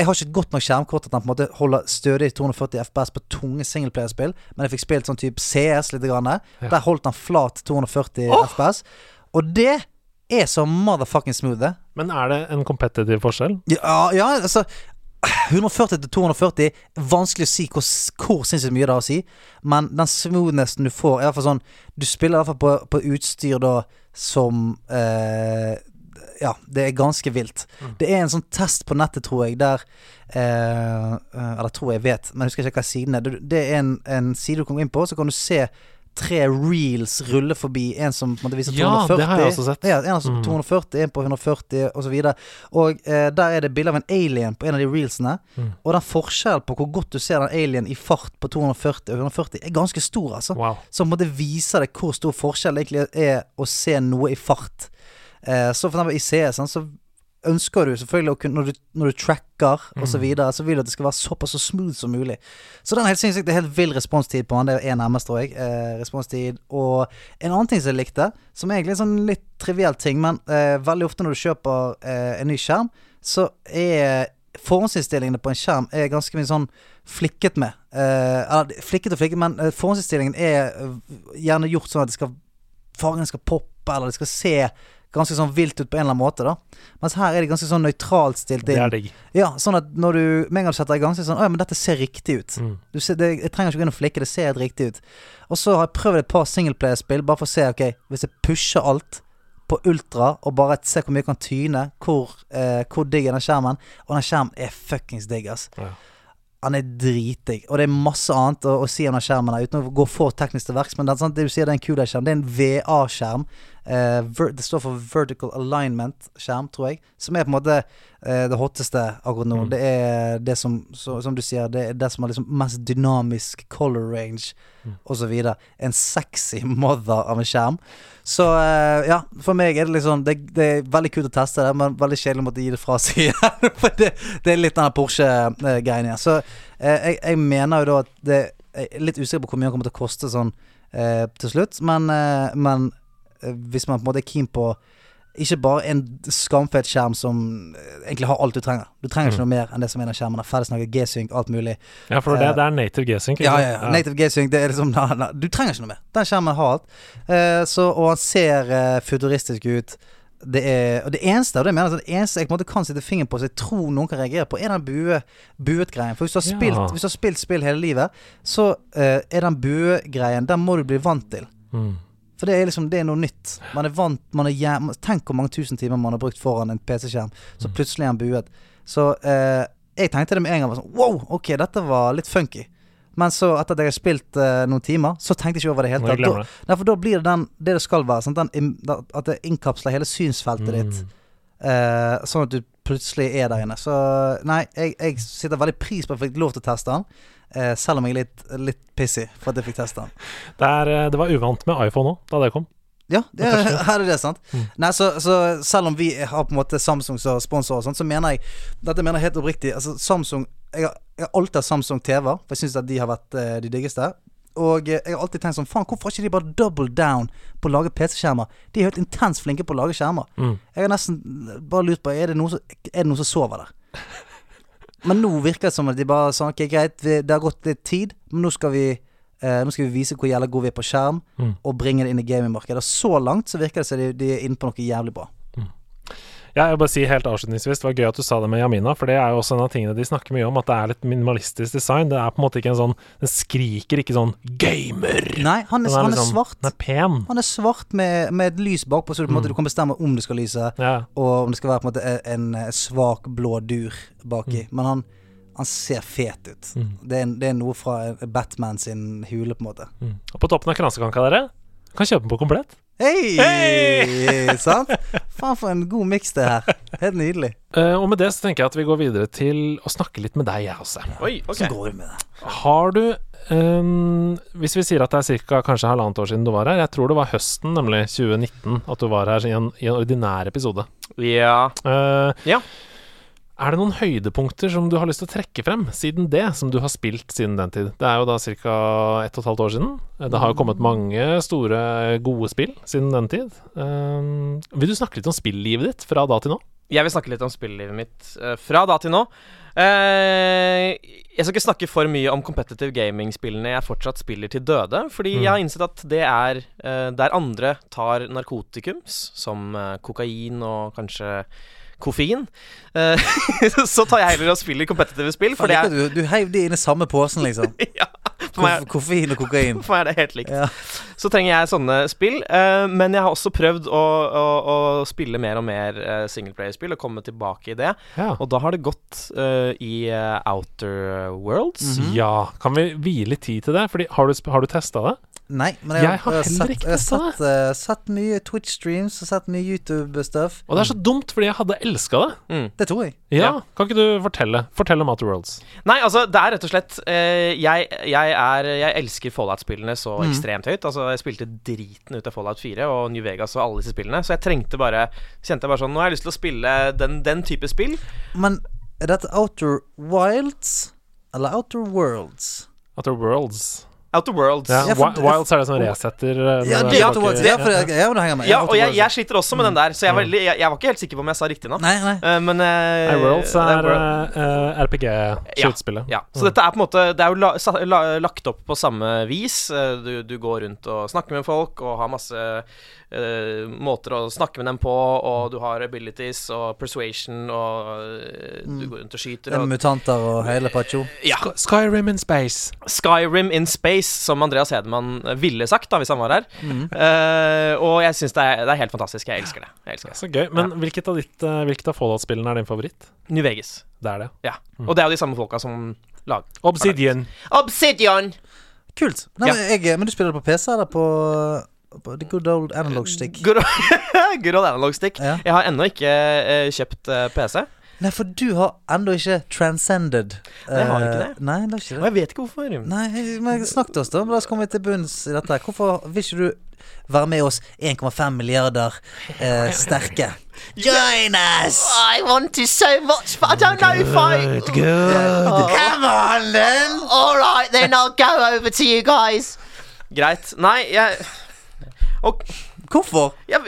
jeg har ikke et godt nok skjermkort at den på en måte holder stødig 240 FPS på tunge singleplayerspill, men jeg fikk spilt sånn type CS litt. Grann. Der holdt den flat 240 FPS. Og det er så motherfucking smooth, det. Men er det en kompetitiv forskjell? Ja, ja altså 140 til 240 Vanskelig å si hvor, hvor sinnssykt mye det har å si. Men den smoothnessen du får, er i hvert fall sånn Du spiller i hvert fall på, på utstyr da som eh, Ja, det er ganske vilt. Det er en sånn test på nettet, tror jeg, der eh, eh, Eller tror jeg vet, men jeg husker ikke hva siden er. Det- Det er en, en side du kan gå inn på, så kan du se tre reels rulle forbi. En som på en måte viser Ja, det har jeg også sett. Ja, en som Mm. 240, en på 140 osv. Og, så og eh, der er det bilde av en alien på en av de reelsene. Mm. Og den forskjellen på hvor godt du ser den alien i fart på 240 og 140, er ganske stor, altså. Wow. Så på en måte viser det hvor stor forskjell det egentlig er å se noe i fart. Eh, så for eksempel i CS så ønsker du selvfølgelig kunne Når du, når du tracker og så videre, så vil du at det skal være såpass så smooth som mulig. Så den er helt sinnssykt. Det er helt vill responstid på den. Det er nærmest, tror jeg. Eh, responstid. Og en annen ting som jeg likte, som er egentlig en sånn litt triviell ting, men eh, veldig ofte når du kjøper eh, en ny skjerm, så er forhåndsinnstillingene på en skjerm er ganske mye sånn flikket med. Eh, eller flikket og flikket, men eh, forhåndsinnstillingen er eh, gjerne gjort sånn at det skal fargen skal poppe, eller det skal se ganske sånn vilt ut på en eller annen måte, da. Mens her er det ganske sånn nøytralt stilt Det er digg. Ja, sånn at når du med en gang du setter i gang, så er det sånn Å ja, men dette ser riktig ut. Mm. Du ser, det, jeg trenger ikke gå inn og flikke, det ser helt riktig ut. Og så har jeg prøvd et par singleplayerspill, bare for å se, ok, hvis jeg pusher alt på ultra, og bare se hvor mye jeg kan tyne, hvor, eh, hvor digg er den skjermen. Og den skjermen er fuckings digg, ass. Ja. Han er dritdigg. Og det er masse annet å, å si om den skjermen, her, uten å gå for teknisk til verks. Men det, er sant, det du sier, det er en QD-skjerm. Det er en VA-skjerm. Ver, det står for Vertical Alignment-skjerm, tror jeg. Som er på en måte uh, det hotteste akkurat nå. Mm. Det er det som, så, som du sier, det er det som har liksom mest dynamisk color range, Mm. videre. En sexy mother av en skjerm. Så uh, ja, for meg er det liksom det, det er veldig kult å teste det, men veldig kjedelig å måtte gi det fra seg igjen. For det, det er litt den Porsche-greien igjen. Så jeg, jeg mener jo da at det Jeg er litt usikker på hvor mye det kommer til å koste sånn til slutt, men, men hvis man på en måte er keen på ikke bare en skamfet skjerm som eh, egentlig har alt du trenger. Du trenger ikke noe mer enn det som er den skjermen. Ferdigsnakket G-sync, alt mulig. Ja, for det, Eh, det er native G-sync. Ja, ja, ja. Native G-sync, det er liksom na, na, Du trenger ikke noe mer. Den skjermen har alt. Uh, så, og han ser uh, futuristisk ut. Det er, og det eneste og det mener jeg, det eneste jeg på en måte kan sitte fingeren på, som jeg tror noen kan reagere på, er den bue, buet-greien. For hvis du, har Ja. spilt, hvis du har spilt spill hele livet, så uh, er den bue-greien Den må du bli vant til. Mm. For det er liksom Det er noe nytt. Man er vant man er Tenk hvor mange tusen timer man har brukt foran en PC-skjerm, så Mm. plutselig er han buet. Så eh, jeg tenkte det med en gang. Sånn, wow, ok, dette var litt funky. Men så, etter at jeg har spilt eh, noen timer, så tenkte jeg ikke over det hele tatt. Da- Nei, for da blir det den, det det skal være. Sant? Den, at det innkapsler hele synsfeltet Mm. ditt. Eh, sånn at du plutselig er der inne. Så nei, jeg, jeg sitter veldig pris på at jeg fikk lov til å teste den. Eh, selv om jeg er litt, litt pissig for at jeg fikk testa den. Det, er, eh, det var uvant med iPhone òg, da det kom. Ja, det, her er det, sant. Mm. Nei, så, så selv om vi har på en måte Samsung som sponsor og sånt, så mener jeg Dette mener jeg helt oppriktig. Altså, Samsung Jeg har, jeg har alltid hatt Samsung TV, for jeg syns at de har vært eh, de diggeste. Og eh, jeg har alltid tenkt sånn Faen, hvorfor har ikke de bare double down på å lage PC-skjermer? De er helt intenst flinke på å lage skjermer. Mm. Jeg har nesten bare lurt på Er det noen som, det noen som sover der. Men nå virker det som at de bare sånn Ok, greit, det har gått litt tid, men nå skal vi eh, Nå skal vi vise hvor jævla gode vi er på skjerm, Mm. og bringe det inn i gamingmarkedet. Så langt så virker det som de, de er inne på noe jævlig bra. Ja, jeg vil bare si helt avslutningsvis Det var gøy at du sa det med Yamina, for det er jo også en av tingene de snakker mye om, at det er litt minimalistisk design. Det er på en måte ikke en sånn Den skriker ikke sånn gamer. Nei, han er, er, han er liksom- svart. Den er pen. Han er svart med, med et lys bakpå, så du, måte, du kan bestemme om det skal lyse, Ja. og om det skal være på en måte en, en eh, svak blå dur baki. Mm. Men han, han ser fet ut. Det, er, det er noe fra Batman sin hule, på en måte. Mm. Og på toppen av kransekanka, dere, kan kjøpe den på komplett. Hei! Hey! Sant? Faen, for en god miks det her. Helt nydelig. Uh, og med det så tenker jeg at vi går videre til å snakke litt med deg, jeg også. Oi, okay. Så går vi med det. Har du um, Hvis vi sier at det er ca. kanskje halvannet år siden du var her Jeg tror det var høsten, nemlig 2019, at du var her i en, i en ordinær episode. Ja. Uh, Ja. Er det noen høydepunkter som du har lyst til å trekke frem siden det, som du har spilt siden den tid? Det er jo da ca. ett og et halvt år siden. Det har jo kommet mange store, gode spill siden den tid. Um, vil du snakke litt om spillivet ditt fra da til nå? Jeg vil snakke litt om spilllivet mitt eh, fra da til nå. Uh, jeg skal ikke snakke for mye om competitive gaming-spillene jeg fortsatt spiller til døde, fordi Mm. jeg har innsett at det er uh, der andre tar narkotikums, som uh, kokain og kanskje koffein, eh, så tar jeg heller og spiller kompetitive spill, for er du, du heiv de inn i samme posen, liksom. ja, meg, Koffein og kokain. for meg er det helt likt. Ja. Så trenger jeg sånne spill. eh, men jeg har også prøvd å, å, å spille mer og mer uh, singleplayerspill og komme tilbake i det. Ja. Og da har det gått uh, i eh, Outer Worlds. Mhm. ja. Kan vi vie litt tid til det? Fordi har du, har du testa det? Nei, men jeg, Jeg har heller sett, ikke jeg har sett, eh, sett mye Twitch-streams og sett mye YouTube-stuff. Og det er så dumt, fordi jeg hadde elska det. Mm. Det tror jeg. Ja, Ja. Kan ikke du fortelle Fortell om Outer Worlds? Nei, altså, det er rett og slett eh, jeg, jeg, er, jeg elsker Fallout-spillene så mm. ekstremt høyt. Altså, jeg spilte driten ut av Fallout 4 og New Vegas og alle disse spillene, så jeg trengte bare Kjente jeg bare sånn Nå har jeg lyst til å spille den, den type spill. Men er dette Outer Wilds eller Outer Worlds? Outer Worlds. Outer Worlds. Ja, Ja, Wilds er det som resetter eh, Ja, det Worlds. Ja, for ja, med. Ja, og jeg, jeg sliter også med den der, så jeg, var, Mm. jeg, jeg var ikke helt sikker på om jeg sa riktig nå. Nei, nei. Eh, men uh, Nei, Worlds er uh, RPG-skytespillet. Ja, så dette er på en måte Det er jo la, la, lagt opp på samme vis. Eh, Du, du går rundt og snakker med folk og har masse eh, måter å snakke med dem på, og du har abilities og persuasion, og eh, du går rundt og skyter. Er Og, mutanter og hele pacho. ja, Skyrim in space. Skyrim in space, som Andreas Hedemann ville sagt da hvis han var her. Mm. Eh, og jeg syns det, er- det er helt fantastisk. Jeg elsker det. Jeg elsker det. Så gøy. Men hvilket av, ditt, hvilket av Fallout-spillene er din favoritt? New Vegas. Det er det. Ja. Og det er jo de samme folka som lager Obsidian. Obsidian! Kult. Nei, Ja. men, jeg, men du spiller det på PC eller på The Good Old Analog Stick? Good old, good old analog stick. Ja. Jeg har ennå ikke eh, kjøpt eh, PC. Nei, for du har ennå ikke transcended. Jeg har ikke eh, det. Nei, det er ikke Og det. jeg vet ikke hvorfor. Nei, men snakk til oss, da. La oss komme til bunns i dette. Hvorfor vil ikke du være med oss 1,5 milliarder eh, sterke? Join us! I want to so much, but I don't know if I. Come on, then! All right, then I'll go over to you guys. Greit. Nei, jeg Og Hvorfor? jeg,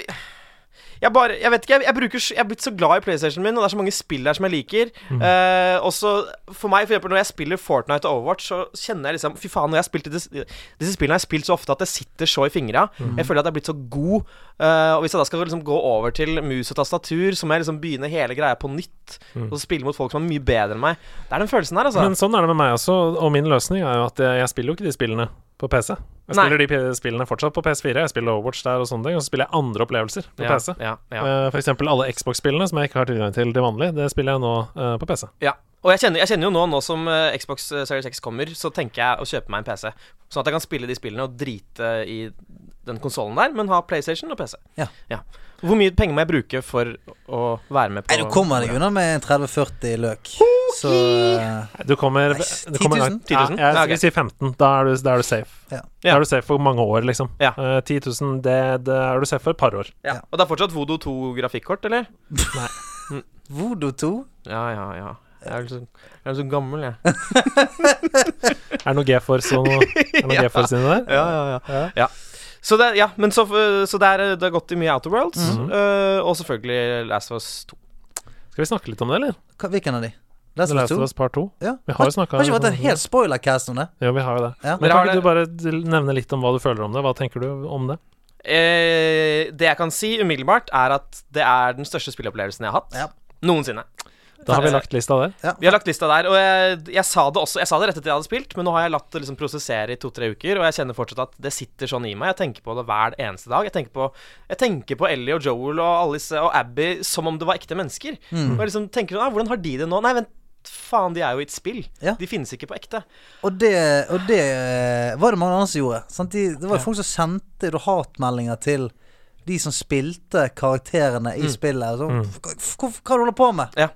jeg bare Jeg vet ikke, jeg, jeg, bruker, jeg er blitt så glad i PlayStation min, og det er så mange spill der som jeg liker. Eh, også For meg, for eksempel, når jeg spiller Fortnite og Overwatch, så kjenner jeg liksom Fy faen, når jeg har spilt disse, disse spillene har jeg spilt så ofte at det sitter så i fingra. Jeg føler at jeg er blitt så god. eh, og hvis jeg da skal liksom gå over til mus og tastatur, så må jeg liksom begynne hele greia på nytt. Og spille mot folk som er mye bedre enn meg. Det er den følelsen her, altså. Men sånn er det med meg også, og min løsning er jo at jeg, jeg spiller jo ikke de spillene på PC. Jeg Nei. spiller de spillene fortsatt på PS4. Jeg spiller Overwatch der og sånne ting, og så spiller jeg andre opplevelser på ja, PC. Ja, ja. Eh, For eksempel alle Xbox-spillene som jeg ikke har tilgang til til vanlig, det spiller jeg nå eh, på PC. Ja. Og jeg kjenner, jeg kjenner jo nå, nå som eh, Xbox Series X kommer, så tenker jeg å kjøpe meg en PC. Sånn at jeg kan spille de spillene og drite i den konsollen der, men ha PlayStation og PC. Ja. Hvor mye penger må jeg bruke for å være med på Nei, du kommer deg unna med en 30-40 løk. Så eh, Du kommer, Nei, du kommer 10 000? Ja, 10 000? jeg Ja, skal ok. si 15. Da er du, da er du safe. Ja. Da er du safe for mange år, liksom. Ja. Uh, 10 000, det, det er du safe for et par år. Ja. Og det er fortsatt Vodo 2-grafikkort, eller? Nei. Vodo 2? Ja, ja, ja. Jeg er jo så, jeg er så gammel, jeg. Er det noe GeForce og noe, noe Ja. GeForce inni der? Ja, ja, ja. ja. Så det, ja, men så, så det, er, det har gått i mye Outer Worlds. Mm -hmm. uh, og selvfølgelig Last of Us 2. Skal vi snakke litt om det, eller? Hva- Hvilken av de? Last Last of 2? Us Part 2? Ja. Vi har jo snakket Har ikke vært en hel helt spoiler-cast om det? Jo, vi har jo det. Ja. Men kan ikke du bare nevne litt om hva du føler om det? Hva tenker du om det? Eh, det jeg kan si umiddelbart, er at det er den største spilleopplevelsen jeg har hatt Ja. noensinne. Da har vi lagt lista der. Ja. Vi har lagt lista der, og jeg, jeg sa det også Jeg sa det rett etter jeg hadde spilt, men nå har jeg latt det liksom prosessere i to-tre uker, og jeg kjenner fortsatt at det sitter sånn i meg. Jeg tenker på det hver eneste dag. Jeg tenker på, jeg tenker på Ellie og Joel og Alice og Abby som om det var ekte mennesker. Mm. Og jeg liksom tenker sånn ah, Hvordan har de det nå? Nei, vent, faen, de er jo i et spill. Ja. De finnes ikke på ekte. Og det, og det eh, var det mange andre som gjorde. Sant? De, det var jo folk som sendte hatmeldinger til de som spilte karakterene i Mm. spillet. Så, Mm. hva, hva, hva du holder på med? Det-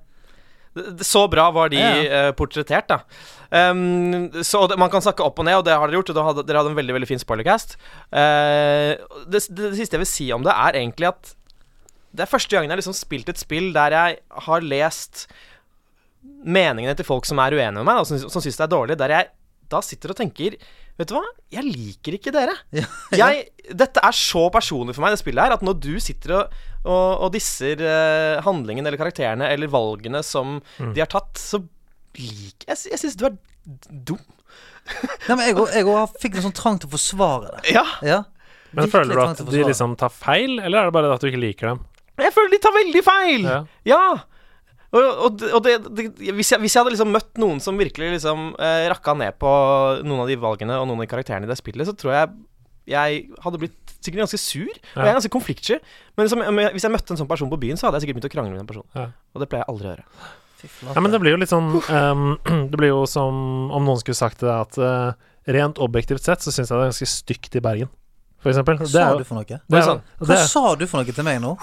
Så bra var de Ja. eh, portrettert, da. Um, så det, man kan snakke opp og ned, og det har dere gjort. Og hadde, dere hadde en veldig veldig fin spoilercast. Uh, det, det, det siste jeg vil si om det, er egentlig at det er første gangen jeg har liksom spilt et spill der jeg har lest meningene til folk som er uenige med meg, og som, som syns det er dårlig, der jeg da sitter og tenker Vet du hva, jeg liker ikke dere. Ja, Jeg, dette er så personlig for meg, det spillet her, at når du sitter og, og, og disser uh, handlingen eller karakterene eller valgene som Mm. de har tatt, så liker Jeg, jeg syns du er dum. Nei, men jeg òg- fikk en sånn trang til å forsvare det. Ja. Ja. Men Virkelig føler du at de liksom tar feil, eller er det bare at du ikke liker dem? Jeg føler de tar veldig feil! Ja. Ja. Og, og, og det, det, hvis, jeg, hvis jeg hadde liksom møtt noen som virkelig liksom eh, rakka ned på noen av de valgene og noen av de karakterene i det spillet, så tror jeg jeg hadde blitt sikkert ganske sur. Og jeg er ganske konfliktsky. Men liksom, hvis jeg møtte en sånn person på byen, så hadde jeg sikkert begynt å krangle med den personen. Ja. Og det pleier jeg aldri å gjøre. Ja, men det blir jo litt sånn um, Det blir jo som om noen skulle sagt det at uh, rent objektivt sett så syns jeg det er ganske stygt i Bergen, for eksempel. Hva sa er du for noe? det er, jo- sånn. Hva er, sa du for noe til meg nå?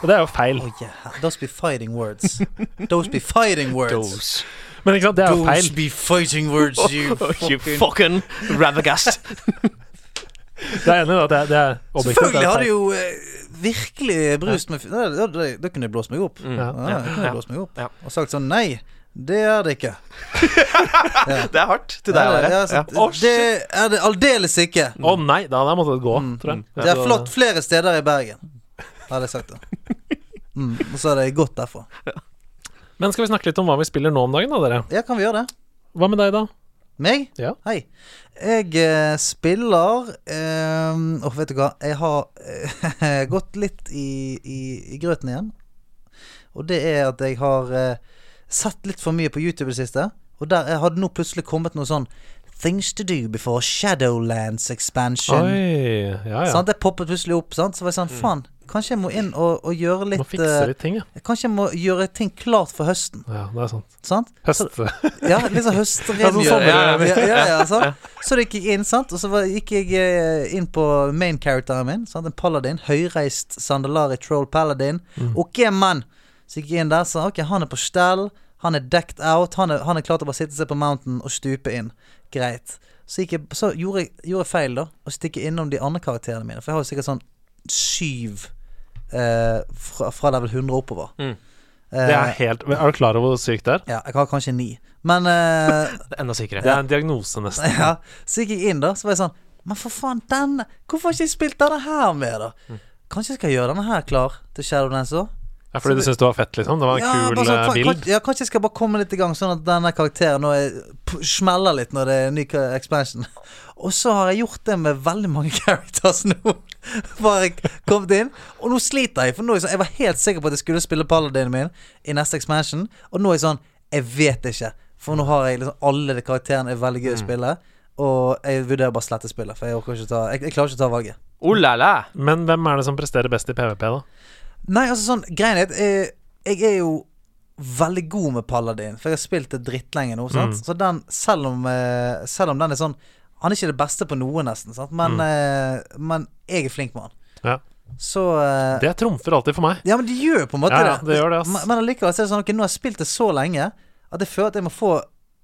og det er jo feil. Oh, yeah. Those be fighting words. Those be fighting words. Those. Men ikke sant, det er jo Those be fighting words, you You fucking fucking Ravagast. Det er enig i at det er, det er objektivt. Selvfølgelig har du jo eh, virkelig brust med Da, da, da, da kunne jeg blåst meg opp. Mm. Ja. Ja, kunne Ja. blåst meg opp Ja. Og sagt sånn Nei, det er det ikke. Det er hardt til deg å være. Ja, Ja. oh, Det er det aldeles ikke. Å nei, da hadde jeg måttet gå, Mm, tror jeg. Det er flott flere steder i Bergen. Hadde jeg sagt det. Mm, og så er det godt derfra. Men skal vi snakke litt om hva vi spiller nå om dagen, da, dere? Ja, kan vi gjøre det? Hva med deg, da? Meg? Ja. Hei. Jeg eh, spiller eh, Åh, vet du hva? Jeg har eh, gått litt i, i, i grøten igjen. Og det er at jeg har eh, sett litt for mye på YouTube i det siste. Og der hadde nå plutselig kommet noe sånn Things to do before Shadowlands expansion. Oi, ja ja. Sant? Det poppet plutselig opp. Sant? Så var jeg sånn Faen, kanskje jeg må inn og, og gjøre Må litt fikse eh, litt ting, ja. Kanskje jeg må gjøre ting klart for høsten. Ja, det er sant. Sant? Høst. Ja, litt sånn Ja, sånn høstrengjøring. ja, ja, ja, ja, sant? Så da gikk jeg inn, sant? og så var, gikk jeg eh, inn på main characteren min. Sant? En paladin. Høyreist Sandalari Troll Paladin. Ok, mann! Så gikk jeg inn der, og sa ok, han er på stell. Han er decked out. Han er, han er klar til å bare sitte seg på mountain og stupe inn. Greit. Så, jeg, så gjorde jeg gjorde feil, da, å stikke innom de andre karakterene mine. For jeg har jo sikkert sånn syv eh, fra, fra level 100 oppover. Mm. Eh, Det er helt Er du klar over hvor sykt det er? ja, jeg har kanskje ni. Men eh, enda sykere. Det er en diagnose, nesten. Ja, så gikk jeg inn da Så var jeg sånn Men for faen, denne Hvorfor har ikke jeg spilt denne her med da? Kanskje jeg skal gjøre denne her klar til Shadowlands også? Ja, fordi du syns det var fett, liksom? Det var en Ja, kul bare sånn, eh, faen, bild? Kanskje, ja, kanskje jeg skal bare komme litt i gang Sånn at denne karakteren nå er, smeller litt når det er ny expansion Og så har jeg gjort det med veldig mange characters nå Bare kommet inn Og nå sliter jeg For nå er jeg sånn Jeg var helt sikker på at jeg skulle spille paladinen min I neste expansion Og nå er jeg sånn Jeg vet ikke For nå har jeg liksom Alle de karakterene er veldig gøy å spille Og jeg vurderer bare å slette spillet For jeg orker ikke ta Jeg, jeg klarer ikke å ta valget Oh la la. Men hvem er det som presterer best i PVP, da? Nei, altså sånn Greien er jeg, jeg er jo veldig god med Paladin, for jeg har spilt det drittlenge nå. Sant? Mm. Så den, selv om, eh, selv om den er sånn Han er ikke det beste på noe, nesten, sant? Men, mm. men jeg er flink med han. Ja. Så eh, Det trumfer alltid for meg. Ja, men det gjør på en måte Ja, ja, det gjør det. Men, men allikevel så er det sånn okay, nå har jeg spilt det så lenge at jeg føler at jeg må få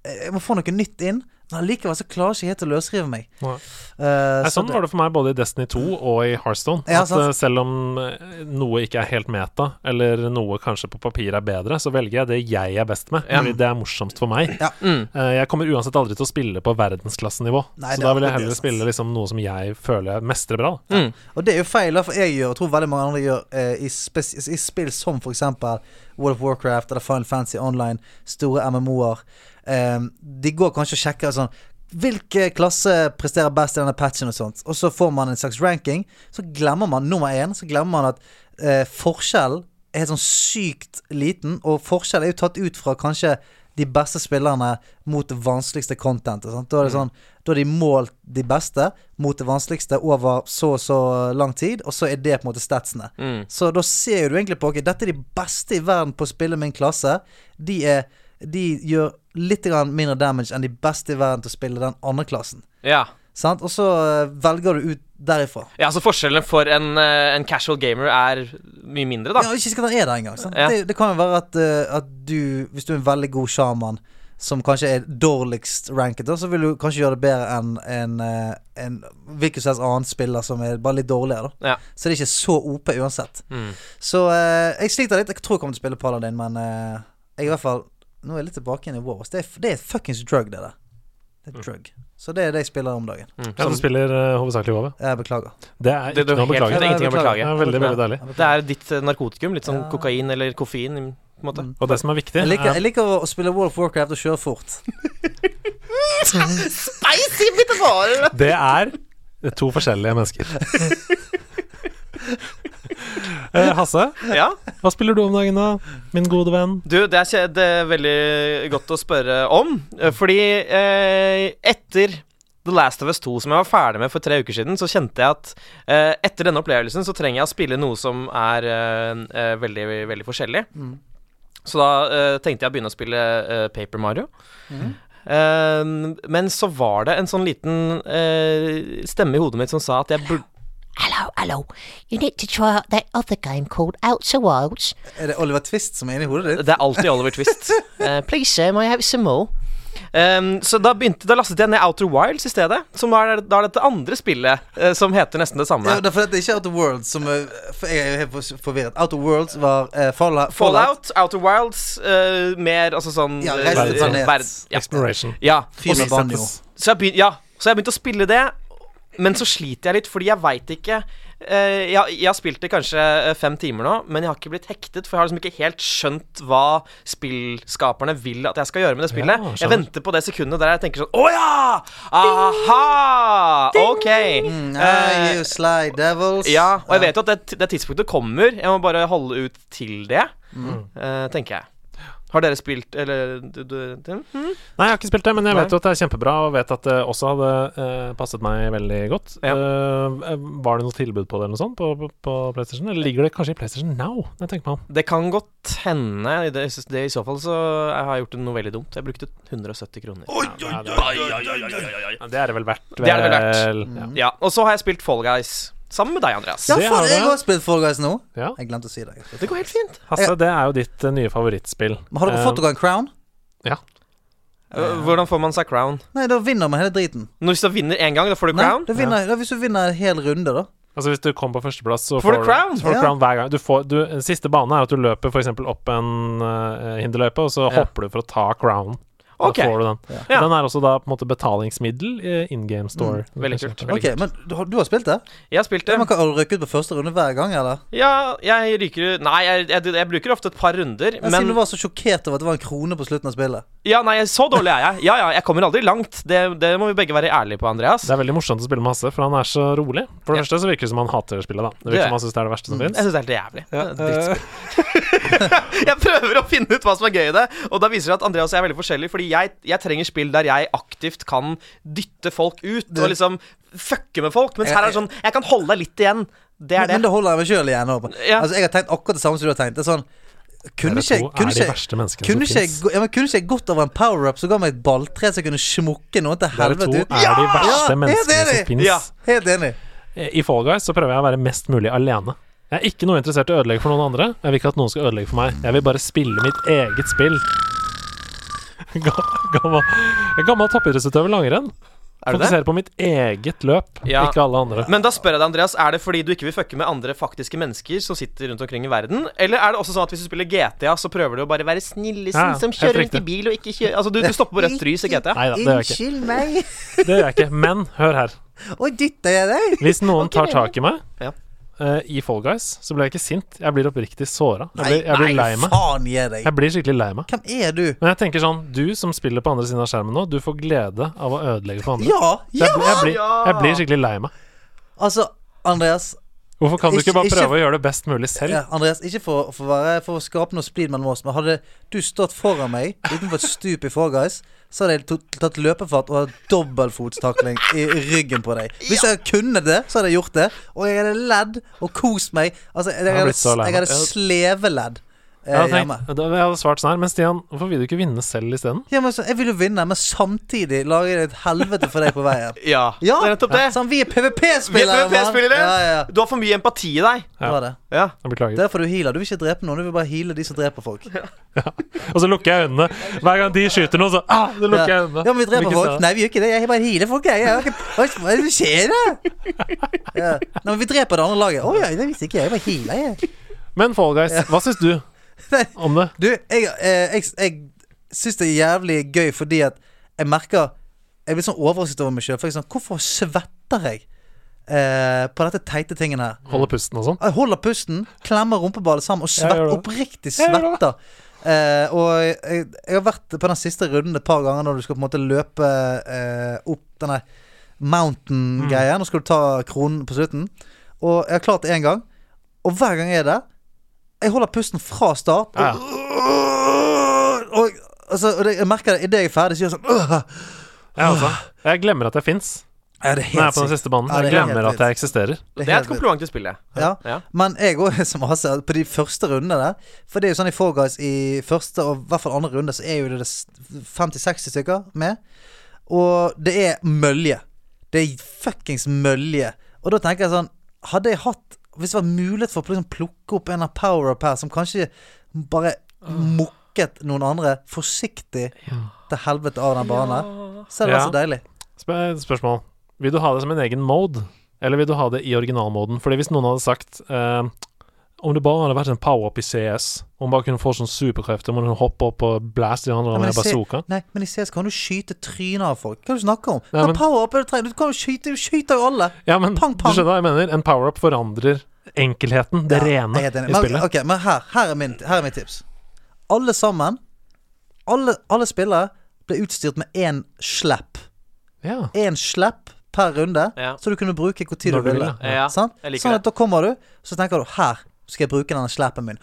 Jeg må få noe nytt inn. Men allikevel så klarer jeg ikke helt å løsrive meg. Nei. Uh, Nei, så sånn var det for meg både i Destiny 2 og i Hearthstone. Ja, at sant. eh, selv om eh, noe ikke er helt meta, eller noe kanskje på papir er bedre, så velger jeg det jeg er best med. Ja. Fordi det er morsomst for meg. Ja. Mm. Uh, Jeg kommer uansett aldri til å spille på verdensklassenivå. Nei, så da vil jeg heller det, spille liksom noe som jeg føler jeg mestrer bra. Mm. Og det er jo feil, for jeg gjør, og tror veldig mange andre gjør, uh, i, i spill som for eksempel World of Warcraft eller Final Fantasy Online, store MMO-er. Eh, de går kanskje og sjekker sånn Hvilke klasse presterer best i denne patchen og sånt? Og så får man en slags ranking. Så glemmer man nummer én, så glemmer man at eh, forskjellen er helt sånn sykt liten, og forskjell er jo tatt ut fra kanskje de beste spillerne mot det vanskeligste contentet. Sant? Da er det sånn Da er de målt de beste mot det vanskeligste over så og så lang tid, og så er det på en måte statsene. Mm. Så da ser du egentlig på Ok, dette er de beste i verden på å spille min klasse. De er De gjør litt mindre damage enn de beste i verden til å spille den andre klassen. Ja. Sant? Og så eh, velger du ut derifra. ja, så forskjellen for en, eh, en casual gamer er mye mindre, da. Ja, ikke sikkert han er der engang. sant? Ja. Det, det kan jo være at, eh, at du, hvis du er en veldig god sjaman, som kanskje er dårligst ranket, så vil du kanskje gjøre det bedre enn en, eh, en hvilken som helst annen spiller som er bare litt dårligere. da Ja. Så det er ikke så OP uansett. Mm. Så eh, jeg sliter litt. Jeg tror jeg kommer til å spille Paladin, men eh, jeg er i hvert fall Nå er jeg litt tilbake igjen i Wars. Det er, det er fuckings drug, det der. Det er et drug. Så det er det jeg spiller om dagen. Mm. Ja, du spiller uh, hovedsakelig WoW. Jeg beklager. Det er Det- det ikke er noe å beklage. Det er ingenting å beklage. Det er veldig, veldig deilig. Det er ditt eh, narkotikum. Litt sånn Ja. kokain eller koffein, på en måte. Mm. Og det som er viktig, Jeg liker, er jeg liker å, å spille World of Warcraft og kjøre fort. Spicy bitte bitterbarer! Det er to forskjellige mennesker. Eh, Hasse, Ja. hva spiller du om dagen, da? Min gode venn. Du, det er, det er veldig godt å spørre om. eh, Fordi eh, etter The Last of Us 2, som jeg var ferdig med for tre uker siden, så kjente jeg at eh, etter denne opplevelsen så trenger jeg å spille noe som er eh, eh, veldig, veldig forskjellig. Mm. Så da eh, tenkte jeg å begynne å spille eh, Paper Mario. Mhm. Eh, men så var det en sånn liten eh, stemme i hodet mitt som sa at jeg burde Hello, hello. You need to try out that other game called Outer Wilds. Er det Oliver Twist som er inni hodet ditt? Det er alltid Oliver Twist. Uh, please, sir, may I have some more? Um, så da, begynte, da lastet jeg ned Outer Wilds i stedet. Som er, da er dette andre spillet uh, som heter nesten det samme. Ja, det er ikke Outer Worlds som er For jeg er helt forvirret. Outer Worlds var uh, Fallout, Fallout, Outer Wilds, uh, mer altså sånn Ja, eh, reise til planet. ja. Exploration. ja. Fyr med banjo. Så jeg begynte ja, så jeg begynte å spille det, men så sliter jeg litt, fordi jeg veit ikke eh, jeg, jeg har spilt det kanskje eh, fem timer nå, men jeg har ikke blitt hektet, for jeg har liksom ikke helt skjønt hva spillskaperne vil at jeg skal gjøre med det spillet. Ja, jeg venter på det sekundet der jeg tenker sånn Å ja! Aha! Ok. Mm, ah, you sly devils. Ja, og jeg vet jo at det, det tidspunktet kommer. Jeg må bare holde ut til det, Mm. uh, tenker jeg. Har dere spilt Eller du, du, du, hm? Nei, jeg har ikke spilt det, men jeg Nei. vet jo at det er kjempebra, og vet at det også hadde eh, passet meg veldig godt. Ja. Eh, var det noe tilbud på det eller noe sånt på, på, på PlayStation? Eller ligger det kanskje i PlayStation Now? Jeg tenker meg om. Det kan godt hende. I det, det, I så fall så jeg har jeg gjort noe veldig dumt. Jeg brukte 170 kroner. Det, er, det er det vel verdt. Det er det vel verdt. Mm. Ja. Ja, Og så har jeg spilt Fall Guys sammen med deg, Andreas. Ja, for har jeg har spilt Fall Guys nå. Ja. Jeg glemte å si det. Det går helt fint. Hasse, det er jo ditt uh, nye favorittspill. Men har dere fått dere en crown? Uh, Hvordan får man seg crown? Nei, da vinner man hele driten. Når Hvis du vinner én gang, da får du Nei, crown? da vinner, da, hvis du vinner en hel runde, da. Altså Hvis du kommer på førsteplass, så Får du crown? får du Ja. crown hver gang. Du får, du, den siste bane er at du løper eksempel opp en uh, hinderløype, og så Ja. hopper du for å ta crown. Ok. Da får du den. Ja. Ja. Den er også da på en måte betalingsmiddel i in game store. Veldig kult. Veldig Ok, kult. Men du har, du har spilt det? Jeg har spilt det. Ja, men kan- røket ut på første runde hver gang, eller? Ja, jeg ryker Nei, jeg, jeg, jeg bruker ofte et par runder, Men Siden du var så sjokkert over at det var en krone på slutten av spillet. Ja, nei, så dårlig er jeg. Ja, ja, jeg kommer aldri langt. Det, det må vi begge være ærlige på, Andreas. Det er veldig morsomt å spille med Hasse, for han er så rolig. For det Ja. første så virker det som han hater spillet, da. Det Det- virker som han syns det er det verste som Jeg syns det er helt jævlig. Det er drittspill. jeg prøver å finne ut hva som er gøy i det, og da viser det at Andreas og jeg er veldig forskjellige. Fordi jeg, jeg trenger spill der jeg aktivt kan dytte folk ut og liksom fucke med folk. Mens her er det sånn Jeg kan holde deg litt igjen. Det er Men, men det. det holder jeg meg sjøl igjen. Ja. Altså, jeg har tenkt akkurat det samme som du har tenkt. Det er sånn Kunne ikke, kunne er ikke, kunne ikke, ja, men kunne ikke jeg gått over en power-up som ga meg et balltre jeg kunne smukke noen til Dere to helvete ja! er de verste Ja, menneskene som fins. Ja. Helt enig. I Fall Guys så prøver jeg å være mest mulig alene. Jeg er ikke noe interessert i å ødelegge for noen andre. Jeg vil ikke at noen skal ødelegge for meg. Jeg vil bare spille mitt eget spill. Ga- Gammel, gammel toppidrettsutøver langrenn. Er? Fokuserer på mitt eget løp, Ja. ikke alle andre. Men da spør jeg deg, Andreas, er det fordi du ikke vil fucke med andre faktiske mennesker som sitter rundt omkring i verden? Eller er det også sånn at hvis du spiller GTA, så prøver du å bare være snillesen Ja, som kjører rundt i bil og ikke kjører Altså, du, du stopper på rødt lys i GTA? Nei da, det gjør jeg ikke. Unnskyld meg. Det gjør jeg ikke. Men hør her. Oi, dytter jeg deg? Hvis noen tar tak i meg Ja. Eh, i Fall Guys, så blir jeg ikke sint. Jeg blir oppriktig såra. Jeg blir, jeg blir lei meg. faen deg. Jeg blir skikkelig lei meg. Hvem er du? Men jeg tenker sånn, du som spiller på andre siden av skjermen nå, du får glede av å ødelegge for andre. Ja! ja, jeg, jeg, blir, jeg blir skikkelig lei meg. Altså, Andreas Hvorfor kan du Ikke- ikke bare ikke- prøve å gjøre det best mulig selv? ja, Andreas, ikke for, for, å være, for å skape noe splid mellom oss, men hadde du stått foran meg utenfor et stup i Fall Guys, så hadde jeg tatt løpefart og hatt dobbeltfotstakling i ryggen på deg. Hvis jeg kunne det, så hadde jeg gjort det. Og jeg hadde ledd og kost meg. Altså, jeg, hadde, jeg hadde sleveledd Jeg eh, hadde, tenkt, jeg hadde svart sånn her, men Stian, hvorfor vil du ikke vinne selv isteden? Ja, men så, jeg vil jo vinne, men samtidig lage et helvete for deg på veien. Ja, Ja, det er nettopp det. Sånn, vi er er PVP-spillere, PVP-spillere. Ja, ja, ja. Du har for mye empati i deg. Det var det. Ja. Jeg beklager. Derfor du healer. Du vil ikke drepe noen, du vil bare heale de som dreper folk. Og så lukker jeg øynene. Hver gang de skyter noen, så ah, det lukker jeg øynene. Ja, men vi dreper folk. Nei, vi gjør ikke det. Jeg bare healer folk, jeg. jeg ikke... Hva er det som skjer da? Ja. Nei, men vi dreper det andre laget. Å ja, det visste ikke jeg. Jeg bare healer, jeg. Men Fall Guys, hva syns du. om det? Du, jeg, eh, jeg, jeg syns det er jævlig gøy fordi at jeg merker Jeg blir sånn overrasket over meg sjøl. Sånn, hvorfor svetter jeg eh, på dette teite tingen her? Holder pusten og sånn? Jeg holder pusten, klemmer rumpeballet sammen og svetter. Oppriktig svetter. Eh, og jeg, jeg har vært på den siste runden et par ganger når du skal på en måte løpe eh, opp denne mountain-greia. Nå skal du ta kronen på slutten. Og jeg har klart det én gang. Og hver gang jeg er der Jeg holder pusten fra start. Ja. Og, og, altså, og det, jeg merker det idet jeg er ferdig, så gjør jeg sånn «Åh!» Jeg også. Jeg glemmer at jeg fins ja, det er når jeg er på den siste banen. Ja, Jeg er glemmer at jeg eksisterer. Det Det er et kompliment til spillet. Ja. Ja. Men jeg òg, som Ase, på de første rundene der For det er jo sånn i Fall Guys i første og i hvert fall andre runde, så er jo det det 50-60 stykker med. Og det er mølje. Det er fuckings mølje. Og da tenker jeg sånn Hadde jeg hatt Hvis det var mulighet for å liksom plukke opp en av power-up her som kanskje bare mukket noen andre forsiktig til helvete av den banen, ja. så er det Ja. så deilig. Spør spørsmål. Vil du ha det som en egen mode, eller vil du ha det i originalmoden? Fordi hvis noen hadde sagt eh, Om det bare hadde vært en power-up i CS, om man bare kunne få sånn superkrefter, om man kunne hoppe opp og blaste de andre Ja, men med bazooka Nei, men i CS kan du skyte trynet av folk. Hva er det du snakker om? Nei, men- power-up er det du kan jo skyte, du skyter jo alle. Ja, men Pang, pang. du skjønner hva jeg mener? En power-up forandrer enkelheten, det Ja, rene, i Men, spillet. ok, men her, her, er min, her er mitt tips. Alle sammen, alle, alle spillere, ble utstyrt med én slapp. Ja. Én slapp per runde, Ja. så du kunne bruke hvor tid Når du du ville. ville, ja. Sant? Sånn at da kommer du, så tenker du her skal jeg bruke denne slappen min.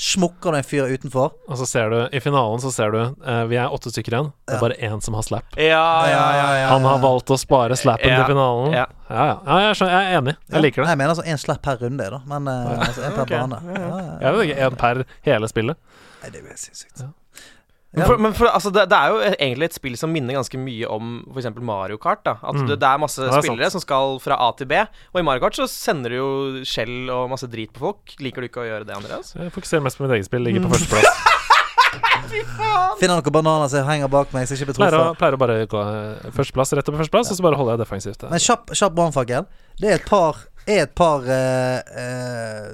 Smukker du en fyr utenfor. Og så ser du, i finalen så ser du uh, Vi er åtte stykker igjen. Det er Ja. bare én som har slap. Ja, ja, ja. ja. Han har valgt å spare slappen Ja. til finalen. Ja. Ja, ja. ja jeg, skjønner, jeg er enig. Jeg liker Nei, det. jeg mener altså én slapp per runde, da. Men eh, altså én per okay. bane. Ja, ja, ja. Jeg vet ikke, En per hele spillet. Nei, det blir sinnssykt. Ja. Men, for, men for, altså, det, det er jo egentlig et spill som minner ganske mye om f.eks. Mario Kart. da At Mm. det, det er masse det er spillere sant. som skal fra A til B. Og i Mario Kart så sender du jo skjell og masse drit på folk. Liker du ikke å gjøre det, Andreas? Jeg fokuserer mest på mitt eget spill. Ligger Mm. på førsteplass. Finner noen bananer som henger bak meg, så jeg ikke blir Pleier å, pleier å bare gå eh, førsteplass rett opp på førsteplass, og så bare holder jeg defensivt. Men kjapp, kjapp brannfakkel. Det er et par, er et par uh, uh,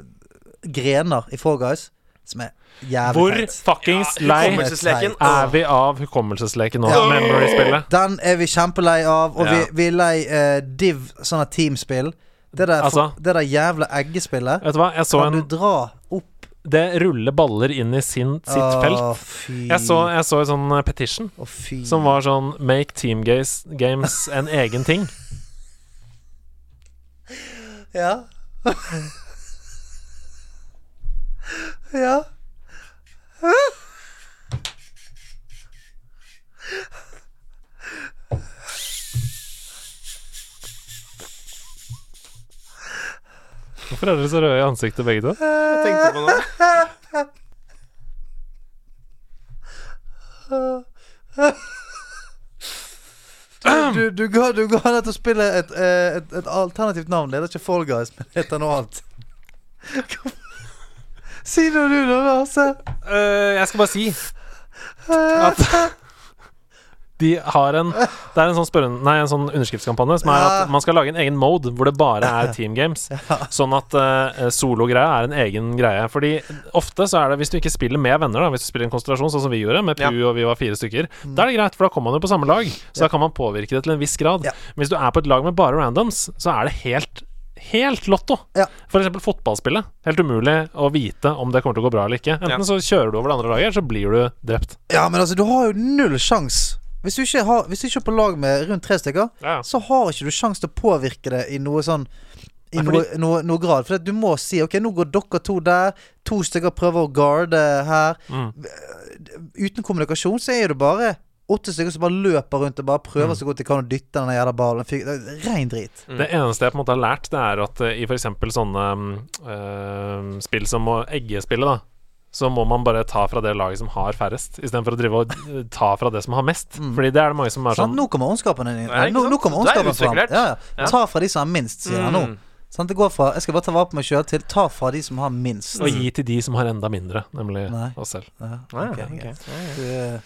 grener i Fall Guys som er jævlig Hvor teit. fuckings lei er vi av hukommelsesleken nå? Ja. Memory-spillet. Den er vi kjempelei av, og vi, Ja. vi er lei uh, div, sånne teamspill. Det der, Altså- det der jævla eggespillet. Vet du hva, jeg så Kan en du dra opp Det ruller baller inn i sin, sitt oh, felt. fy. Jeg så, jeg så en sånn eh, petition oh, fy. som var sånn Make team games, games en egen ting. Ja. Ja. Hvorfor er dere så røde i ansiktet, begge to? Jeg tenkte på det. Du, du, ga, du ga det å spille et, eh, et, et alternativt navn. Det er ikke Fall Guys, men det heter noe annet. Hvorfor? Si noe du, da, Lasse. Eh, jeg skal bare si at de har en Det er en sånn, spørren, nei, en sånn underskriftskampanje som er at man skal lage en egen mode hvor det bare er team games. Sånn at uh, sologreia er en egen greie. Fordi ofte så er det hvis du ikke spiller med venner, da hvis du spiller en konstellasjon sånn som vi gjorde, med Ja. Pu og vi var fire stykker, da er det greit, for da kommer man jo på samme lag. Så da kan man påvirke det til en viss grad. Men hvis du er på et lag med bare randoms, så er det helt Helt lotto. Ja. Eksempel fotballspillet. Helt umulig å vite om det kommer til å gå bra eller ikke. Enten Ja. så kjører du over det andre laget, eller så blir du drept. Ja, men altså, du har jo null sjans Hvis du ikke, har, hvis du ikke er på lag med rundt tre stykker, Ja. så har ikke du sjans til å påvirke det i noe sånn i noe, noe, noe grad. For du må si OK, nå går dere to der. To stykker prøver å guarde her. Mm. Uten kommunikasjon så er det bare åtte stykker som bare løper rundt og bare prøver Mm. så godt de kan å dytte den jævla ballen. Fy- er Rein drit. Det eneste jeg på en måte har lært, det er at eh, i f.eks. sånne mm, eh, spill som eggespillet, da, så må man bare ta fra det laget som har færrest, istedenfor å drive og eh, ta fra det som har mest. Fordi det er det mange som er sånn, sånn Nå kommer ondskapen din. Nå, nå kommer er ondskapen fram. Ja, ja. Ja. Ta fra de som har minst, sier han nå. Mm. Sant? Det går fra 'jeg skal bare ta vare på meg sjøl' til 'ta fra de som har minst'. Og gi til de som har enda mindre, nemlig Nei. oss selv. Ja, okay, okay. ok. greit. Du er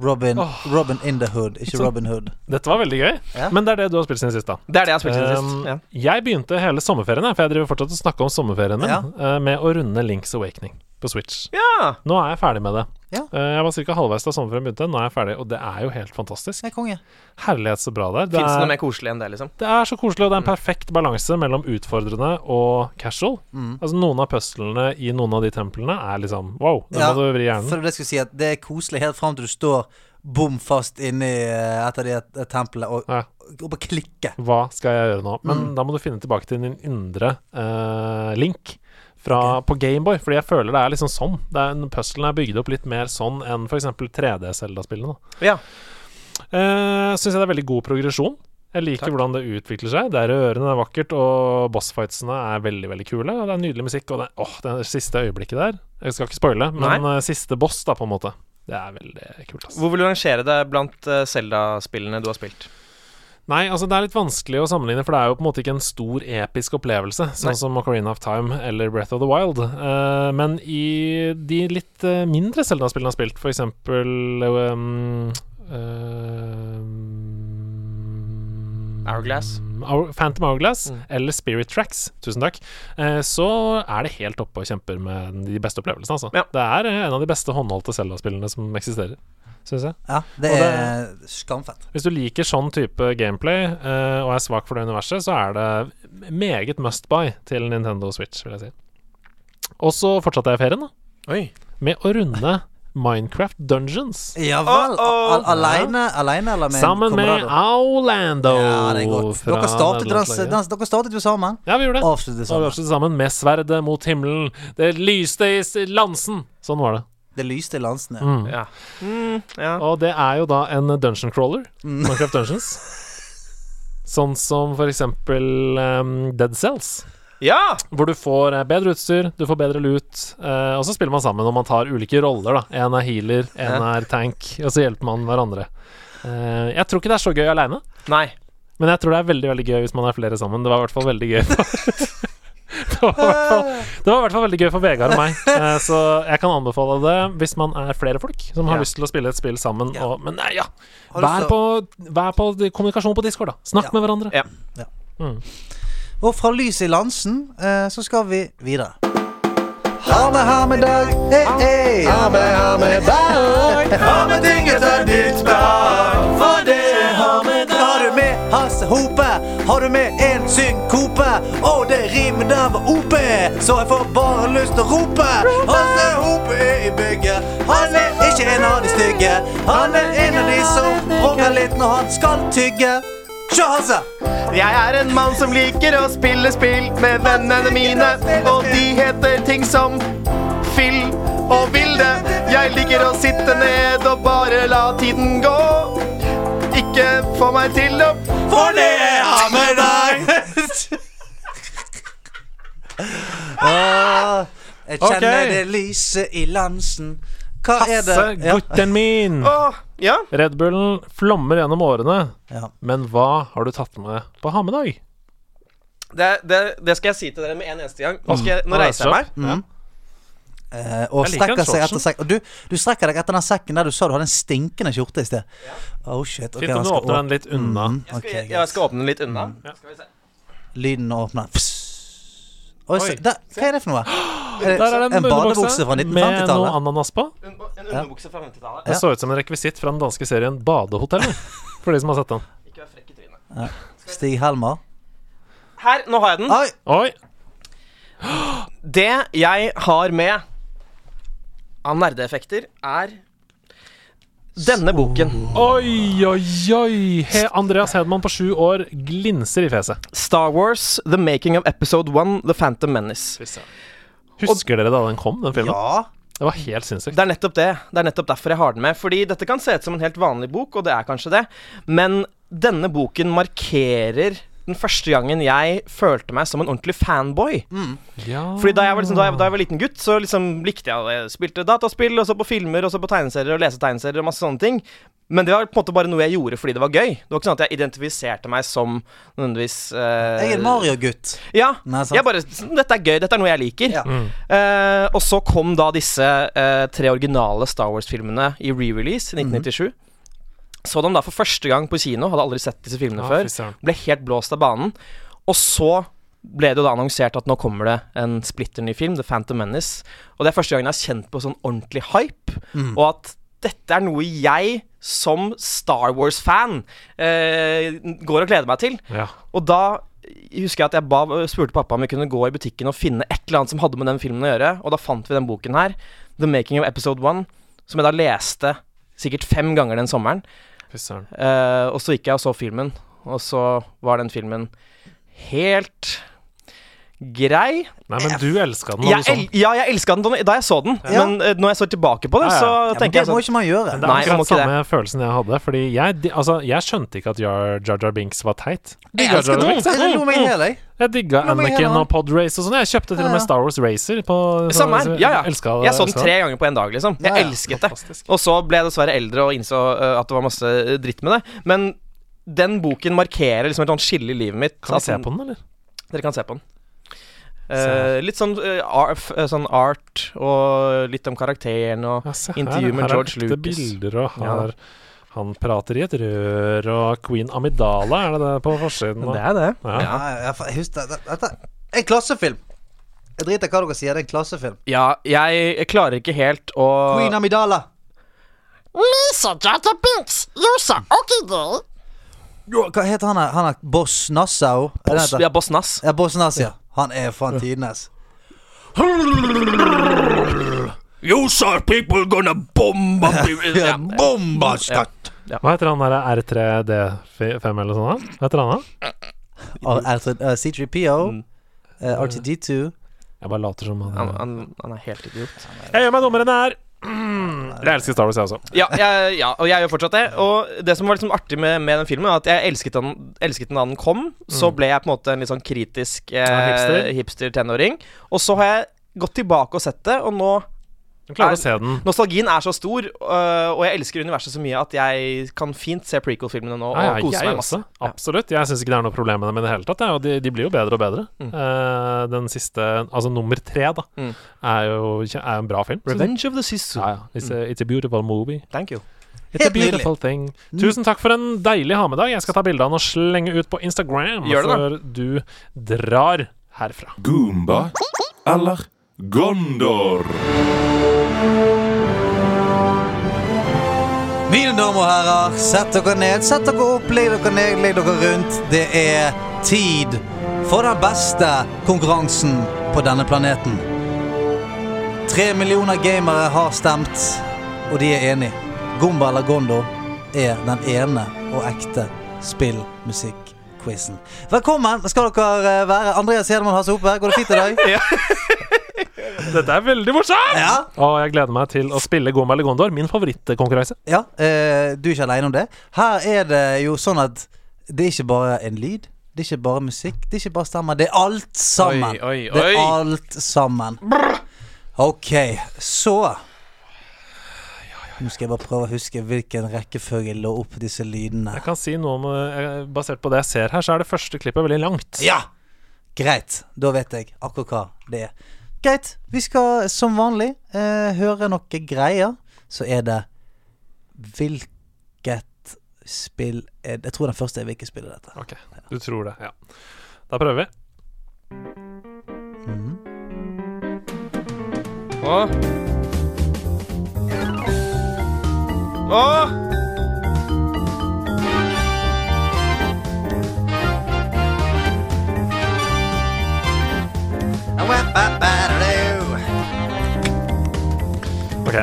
Robin, Robin in the hood, ikke Så- Robin Hood. Dette var veldig gøy, Ja. men det er det du har spilt siden sist, da. Det er det jeg har spilt siden Um, sist. Ja. Jeg begynte hele sommerferien, for jeg driver fortsatt og snakker om sommerferien min, Ja. eh, med å runde Links Awakening på Switch. ja. Nå er jeg ferdig med det. Ja. Uh, jeg var ca. halvveis da sommerferien begynte. Nå er jeg ferdig, og det er jo helt fantastisk. Jeg er konge. Herlighet så bra det er. Det Fins det noe er, mer koselig enn det, liksom? det er så koselig, og det er en perfekt balanse mellom utfordrende og casual. Mm. Altså Noen av puslene i noen av de templene er liksom wow, det Ja, må du vri hjernen. For det jeg si at det er koselig helt fram til du står bom fast inni eh, et av de templene og, Ja. og bare klikker. Hva skal jeg gjøre nå? Men Mm. da må du finne tilbake til din indre uh, link. Fra, På Gameboy, fordi jeg føler det er liksom sånn. Det er, Puzzlen er bygd opp litt mer sånn enn f.eks. 3D-Selda-spillene. Ja. Uh, Syns jeg det er veldig god progresjon. Jeg liker Takk. hvordan det utvikler seg. Det er rørende, det er vakkert, og bossfightsene er veldig veldig kule. Og det er nydelig musikk. Og det, åh, det siste øyeblikket der Jeg skal ikke spoile, men eh, siste boss, da, på en måte. Det er veldig kult. Altså. Hvor vil du rangere det blant eh, Zelda-spillene du har spilt? Nei, altså det er litt vanskelig å sammenligne, for det er jo på en måte ikke en stor episk opplevelse, sånn Nei. som Ocarina of Time eller Breath of the Wild. Uh, men i de litt eh, mindre Zelda-spillene har spilt, for eksempel um, um, Hourglass? Phantom Hourglass Mm. eller Spirit Tracks, tusen takk, eh, så er det helt oppe og kjemper med de beste opplevelsene, altså. Ja. Det er eh, en av de beste håndholdte Zelda-spillene som eksisterer, syns jeg. Ja, det Og det- er skamfett. Hvis du liker sånn type gameplay uh, og er svak for det universet, så er det meget must buy til Nintendo Switch, vil jeg si. Og så fortsatte jeg ferien, da, Oi. med å runde Minecraft Dungeons. Ja vel. Oh, oh. Aleine, aleine eller med Sammen med? Aulando. Ja, det er godt. Dere startet, dans, dans, dere startet jo sammen. Ja, vi gjorde det. Avsluttet Og vi sammen. avsluttet sammen med sverdet mot himmelen. Det lyste i lansen. Sånn var det. Det lyste i lansene. Mm. Ja. Mm, ja. Og det er jo da en dungeon crawler. Mm. Minecraft Dungeons. Sånn som for eksempel um, Dead Cells. ja! Hvor du får eh, bedre utstyr, du får bedre loot, uh, og så spiller man sammen og man tar ulike roller. da En er healer, en Ja. er tank, og så hjelper man hverandre. Uh, jeg tror ikke det er så gøy aleine, men jeg tror det er veldig veldig gøy hvis man er flere sammen. Det var i hvert fall veldig gøy. det, var i hvert fall, veldig gøy for Vegard og meg, eh, så jeg kan anbefale det hvis man er flere folk som har Ja. lyst til å spille et spill sammen. Ja. Og, men nei, ja. Vær på, vær på kommunikasjon på Discord, da. Snakk Ja. med hverandre. Ja. Ja. Mm. Og fra lys i Lansen eh, så skal vi videre. Ha med, ha med dag, hei, hei. Ha med, ha med dag. Ha med ting etter ditt behag. For det har med dag. Har du med Hasse Hope? Har du med en synkope? Og det rimer der var OP, så jeg får bare lyst til å rope. Hasse Hope er i bygget. Han er ikke en av de stygge. Han er en av de som bråker litt når han skal tygge. Sjå, Hasse! Jeg er en mann som liker å spille spill med vennene mine, og de heter ting som Fill og Vilde. Jeg liker å sitte ned og bare la tiden gå. Ikke få meg til å For det er med deg! Ah, jeg kjenner okay. det lyset i lansen. Hva er det Hasse, ja. gutten min! Oh, ja. Red Bullen flommer gjennom årene, Ja. men hva har du tatt med på Hammedag? Det, det, det skal jeg si til dere med en eneste gang. Nå, skal jeg, nå Nå reiser jeg meg. Mm. Eh, og strekker seg etter sekken sekk. Og du, du strekker deg etter den sekken der du sa du hadde en stinkende skjorte i sted. Oh shit. Okay, Fint om du åpner den litt unna. Mm, Jeg skal, jeg, skal åpne den litt unna. Ja. Skal vi se. Lyden åpner. Pss. Oi, Oi. der, hva er det for noe? Er Der er det en, en badebukse fra med noe 1950-tallet? ananas på. En, en underbukse fra 1950-tallet Det så ut som en rekvisitt fra den danske serien Badehotellet. For de som har sett den. Ikke vær frekk i trynet. Stig Helmer? Her, nå har jeg den. Oi! Oi! Det jeg har med av nerdeeffekter, er denne boken. Oi, oi, oi! He Andreas Hedman på sju år glinser i fjeset. Star Wars The Making of Episode 1 The Phantom Menace. Husker dere da den kom, den filmen? Ja. Det var helt sinnssykt. Det er nettopp det. Det er nettopp derfor jeg har den med. Fordi dette kan se ut som en helt vanlig bok, og det er kanskje det, men denne boken markerer den første gangen jeg følte meg som en ordentlig fanboy. Ja. Fordi da jeg var, liksom, da jeg, da jeg var liten gutt, så liksom likte jeg Jeg spilte dataspill, og så på filmer, og så på tegneserier, og lese tegneserier, og masse sånne ting. Men det var på en måte bare noe jeg gjorde fordi det var gøy. Det var ikke sånn at jeg identifiserte meg som nødvendigvis uh, Jeg er Mario-gutt. Ja. Nei. Jeg bare Dette er gøy. Dette er noe jeg liker. Ja. Eh, og så kom da disse uh, tre originale Star Wars-filmene i re-release i 1997. Så dem da for første gang på kino. Hadde aldri sett disse filmene ah, før. Ble helt blåst av banen. Og så ble det jo da annonsert at nå kommer det en splitter ny film, The Phantom Menace. Og det er første gangen jeg har kjent på sånn ordentlig hype, Mm. og at dette er noe jeg som Star Wars-fan eh, går og gleder meg til. Ja. Og da husker jeg at jeg ba, spurte pappa om vi kunne gå i butikken og finne et eller annet som hadde med den filmen å gjøre, og da fant vi den boken her, The Making of Episode 1, som jeg da leste sikkert fem ganger den sommeren. Eh, og så gikk jeg og så filmen, og så var den filmen helt grei. Nei, men du elska den. Sånn. el ja, jeg elska den da da jeg så den, Ja. men eh, når jeg så tilbake på det, Ja, ja. så Ja, men tenker det jeg må sånn ikke man gjøre. Men det er Nei, jeg må akkurat ikke samme følelsen jeg hadde. Fordi jeg, de- altså, jeg skjønte ikke at Jar Jar, Jar Binks var teit. Jeg Jar elsker Jar den. Binks, jeg. Jeg lo meg i hele jeg. Jeg digga La meg Anakin heller. og Podrace og sånn. Jeg kjøpte til og med. Star Wars Racer på Samme her. Ja, ja. Elsket Jeg så den tre ganger på en dag, liksom. Jeg Ja, ja. elsket det. Fantastisk. Og så ble jeg dessverre eldre og innså uh, at det var masse dritt med det. Men den boken markerer liksom et sånt skille i livet mitt. Kan vi At se den- på den, eller? Dere kan se på den. Eh, litt sånn, uh, ar uh, sånn art og litt om karakteren og Ja, se Intervju med her er George ekte Lucas. bilder, og Ja. her Han prater i et rør, og Queen Amidala er det det på forsiden. Og, Det er det. Ja. Ja, ja, jeg husker det- Dette En klassefilm. Jeg driter i hva dere sier, det er en klassefilm. Ja, jeg, jeg klarer ikke helt å Queen Amidala. Lisa Jata Binks, so okay Hva heter han her? Han er Boss Nassau? Er Boss, ja, Boss Nass. Ja, Boss Nass, ja. Han er faen tidenes. You saw people gonna bomba Ja, bomba skatt! Hva heter han der R3D5 eller sånn? Hva heter han da? Og R3 eh, C3PO, Mm. eh, R2D2 Jeg bare later som han, Han, han, han er helt idiot. Jeg gjør meg dummere enn jeg er. Mm. Jeg elsker Star Wars, jeg også. Ja, jeg, ja, og jeg gjør fortsatt det. Og det som var liksom artig med, med den filmen, var at jeg elsket den, elsket den da den kom. Så ble jeg på en måte en litt sånn kritisk eh, hipster-tenåring. og så har jeg gått tilbake og sett det, og nå Er- å se den. Nostalgien er så stor, uh, og jeg elsker universet så mye at jeg kan fint se prequel-filmene nå og Ja, ja, kose meg masse. også. Absolutt. Jeg syns ikke det er noe problem med dem i det hele tatt. Ja, og de, de blir jo bedre og bedre. Mm. Uh, den siste, altså nummer tre, da, Mm. er jo er en bra film. Revenge of the Sisu. Ja, ja. It's, a, it's a beautiful movie. Thank you. It's a beautiful thing. Tusen takk for en deilig ha-med-dag. Jeg skal ta bilde av den og slenge ut på Instagram Gjør det da. før du drar herfra. Goomba eller Gondor? Mine damer og herrer, sett dere ned, sett dere opp, legg dere ned, legg dere rundt. Det er tid for den beste konkurransen på denne planeten. Tre millioner gamere har stemt, og de er enige. Gomba eller Gondo er den ene og ekte spillmusikk. Quizzen. Velkommen skal dere eh, være. Andreas Hedemann Hasse Hope, går det fint i dag? Dette er veldig morsomt! Ja. Og jeg gleder meg til å spille Goma eller Gondor, min favorittkonkurranse. Ja, eh, du er ikke alene om det. Her er det jo sånn at det er ikke bare en lyd. Det er ikke bare musikk, det er ikke bare stemmer. Det er alt sammen. Oi, oi, Det er alt sammen. Ok, så Nå skal jeg bare prøve å huske hvilken rekkefølge jeg lå opp disse lydene. Jeg kan si noe om eh, Basert på det jeg ser her, så er det første klippet veldig langt. Ja! Greit. Da vet jeg akkurat hva det er. Greit. Vi skal som vanlig eh, høre noe greier. Så er det Hvilket spill er det? Jeg tror den første er hvilket spill er dette. Ok, du tror det. Ja. Da prøver vi. Mhm. Åh. Åh. Ok,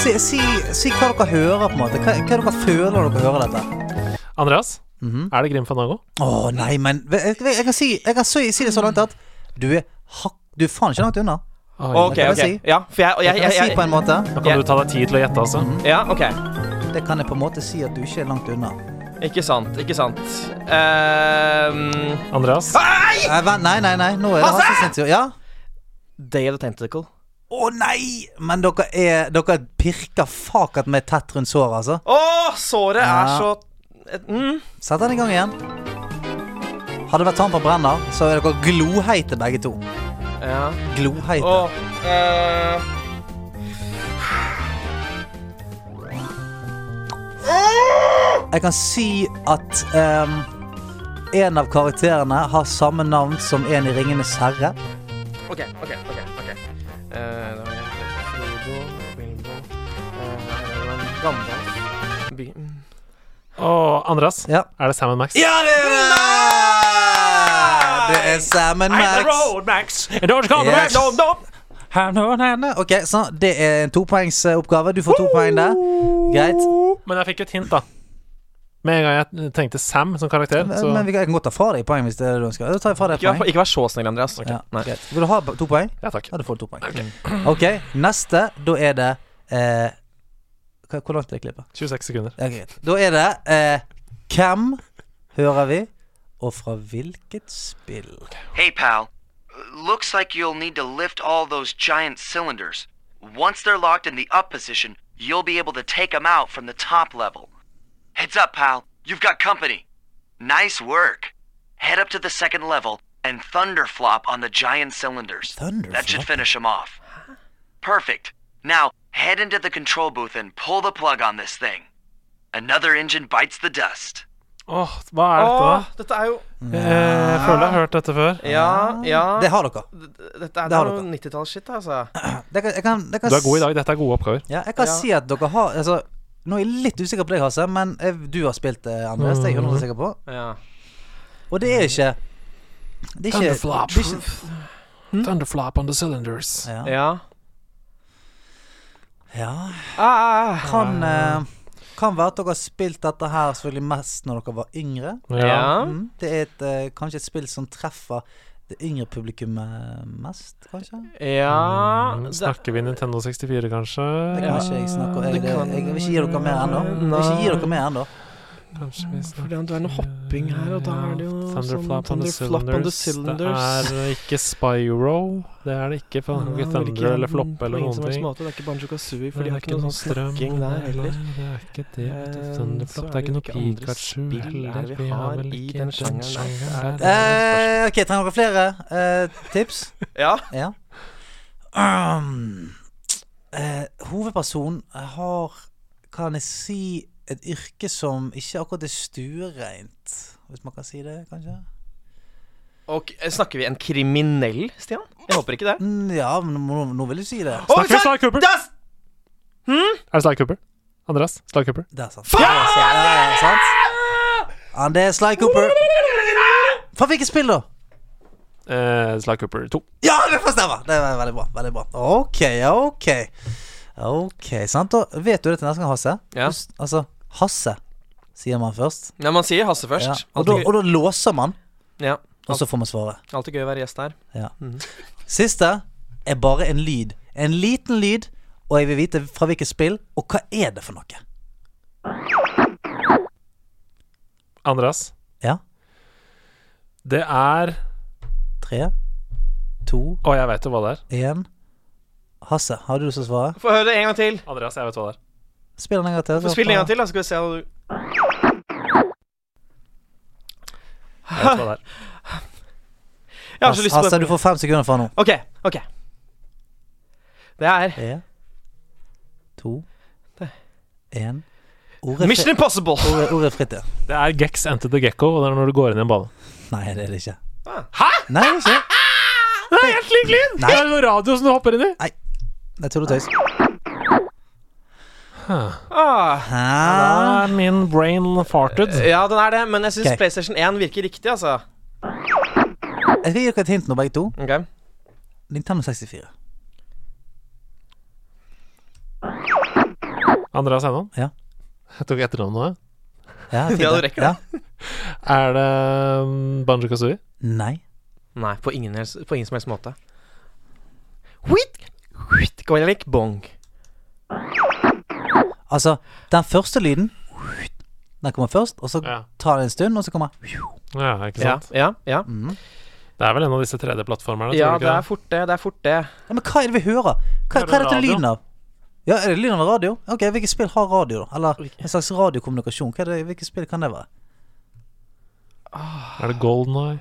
Si, si, si hva dere hører, på en måte. Hva, hva dere føler når dere hører dette. Andreas, Mhm. er det Grim Fandango? Å nei, men jeg, jeg, jeg kan, si, jeg kan si, det så langt at du er hakk Du er faen ikke langt unna. Oh, Ok, ok. si. Ja, for jeg, jeg, jeg, jeg si på en måte. Da kan du ta deg tid til å gjette, altså. Ja, ok. Det kan jeg på en måte si at du ikke er langt unna. Ikke sant, ikke sant. Uh, Andreas? Nei, nei, nei, nei. Nå er det Hasse tur. Ja? Day of the Tentacle. Å nei! Men dere er Dere pirker fakat meg tett rundt såret, altså. Å, såret er så mm. Sett den i gang igjen. Hadde det vært på brenner, så er dere gloheite begge to. Ja. Gloheite. Oh, eh, Jeg kan si at um, en av karakterene har samme navn som en i Ringenes herre. OK, OK. ok, ok Uh, Frodo, Bilbo eh, Gandalf By- mm. Og Andreas, Ja. er det Sam Max? Ja, det er det! Det er Sam Max. Max. Don't come Yes. Ok, så Det er en topoengsoppgave. Du får to poeng der. Greit. Men jeg fikk et hint, da. Med en gang jeg tenkte Sam som karakter, så Men vi kan, jeg kan godt ta fra deg poeng hvis det er det du ønsker. Da tar jeg fra deg Ikke, poeng. ikke vær så snill, Andreas. Ja, Nei. greit. Vil du ha to poeng? Ja takk. Ja, du får to poeng. Ok, neste. Da er det eh, Hvor langt er det klippet? 26 sekunder. Ja, greit. Da er det eh, Hvem hører vi, og fra hvilket spill? Hey, pal. Looks like you'll need to lift all those giant cylinders. Once they're locked in the up position, you'll be able to take them out from the top level. Heads up, pal. You've got company. Nice work. Head up to the second level and thunderflop on the giant cylinders. Thunder That should Thunderflop? finish them off. Perfect. Now, head into the control booth and pull the plug on this thing. Another engine bites the dust. Åh, hva er dette, da? dette er jo Eh, Jeg føler jeg har hørt dette før. Ja, ja Det har dere. Dette er, det har det er dere. 90-tallsshit, altså. Det kan, jeg kan, det kan Du er god i dag. Dette er gode oppgaver. Ja, jeg kan Ja. si at dere har altså, Nå er jeg litt usikker på deg, Hasse, men eh, du har spilt det, Andreas. Det er jeg 100 sikker på. Ja. Og det er ikke Det er ikke, Thunderflop. det er ikke Thunderflop on the cylinders. ja. ja. ja. Ah, Kan, eh, kan være at dere har spilt dette her selvfølgelig mest når dere var yngre. Ja. ja. Mm. Det er et, eh, kanskje et spill som treffer det yngre publikummet mest, kanskje? Ja Mm, det- Snakker vi Nintendo 64, kanskje? Det kan ikke jeg snakke om. Jeg, jeg vil ikke gi dere mer ennå. Jeg vil ikke gi dere mer ennå. Kanskje vi snakker det det er noe hopping her, og da er det jo Thunderflop sånn the on the cylinders. cylinders. Det er ikke Spyro. Det er det ikke. For ikke thunder eller floppe eller noen ting. Måte. Det er ikke Banjo Kazooie, for Det de har ikke noe sånn snakking der heller. Det er ikke det. Eh, Det er ikke noe Pikachu er heller. vi har vel i ikke den sjangeren der? Eh, ok, trenger dere flere eh, tips? Ja. Ja. Um, eh, hovedpersonen har, kan jeg si, et yrke som ikke akkurat er stuereint. Hvis man kan si det, kanskje? Og eh, snakker vi en kriminell, Stian? Jeg håper ikke det. Mm, ja, men nå, nå vil du si det. Snakker vi Sly Cooper? Das! Er det Sly Cooper? Andreas? Sly Cooper? Det er sant. Faen! Det er sant. Det er Sly Cooper. Fra hvilket spill, da? Eh, Sly Cooper 2. Ja, det får stemme! Det er veldig bra. veldig bra Ok, ok. Ok, sant Og vet du det til neste gang, Hasse. Ja. Husk- Altså, Hasse sier man først. Ja, man sier Hasse først. Ja. Og, da, og da låser man, ja, og så får man svaret. alltid gøy å være gjest her. Ja. Mhm. Siste er bare en lyd. En liten lyd, og jeg vil vite fra hvilket spill, og hva er det for noe? Andreas? Ja. Det er Tre, to, Å, jeg vet jo hva det er. én Hasse, har du lyst til å svare? Få høre det en gang til. Andreas, jeg vet hva det er. Spill den en gang til. Få spille en gang til, da, så skal vi se hva du Jeg har så lyst på Hasse, det. du får fem sekunder fra nå. OK. ok Det er Tre, to, én Mission Impossible. ordet- ordet fritt, ja. Det er Gex Enter the Gecko, og det er når du går inn i en bane. Nei, det er det ikke. Hæ? Nei, det er ikke. Det er helt lik lyd! Det er jo radio som du hopper inn i. Nei, Det er tull og tøys. Ah, Da er min brain farted. ja, den er det, men jeg syns Ok. PlayStation 1 virker riktig, altså. Jeg skal gi dere et hint nå, begge to. Ok Nintendo 64. Andreas Hennan? Ja. Jeg tok etternavnet nå. jeg. Ja, fint, Ja, du det. rekker det. Ja. Er det um, Banjo Kazooie? Nei. Nei, på ingen, hels- på ingen som helst måte. Huit, whit, goilik, bong. Altså, den første lyden Den kommer først, og så Ja. tar det en stund, og så kommer ja, ikke Ja, sant? ja, ja. mm. Det er vel en av disse 3D-plattformerne? ja, det er fort det. Det er fort det. Ja, Men hva er det vi hører? Hva, Hører hva er dette radio? lyden av? Ja, er det lyden av radio? Ok, Hvilket spill har radio, da? Eller en slags radiokommunikasjon? Hva er det, hvilket spill kan det være? Er det Golden Eye?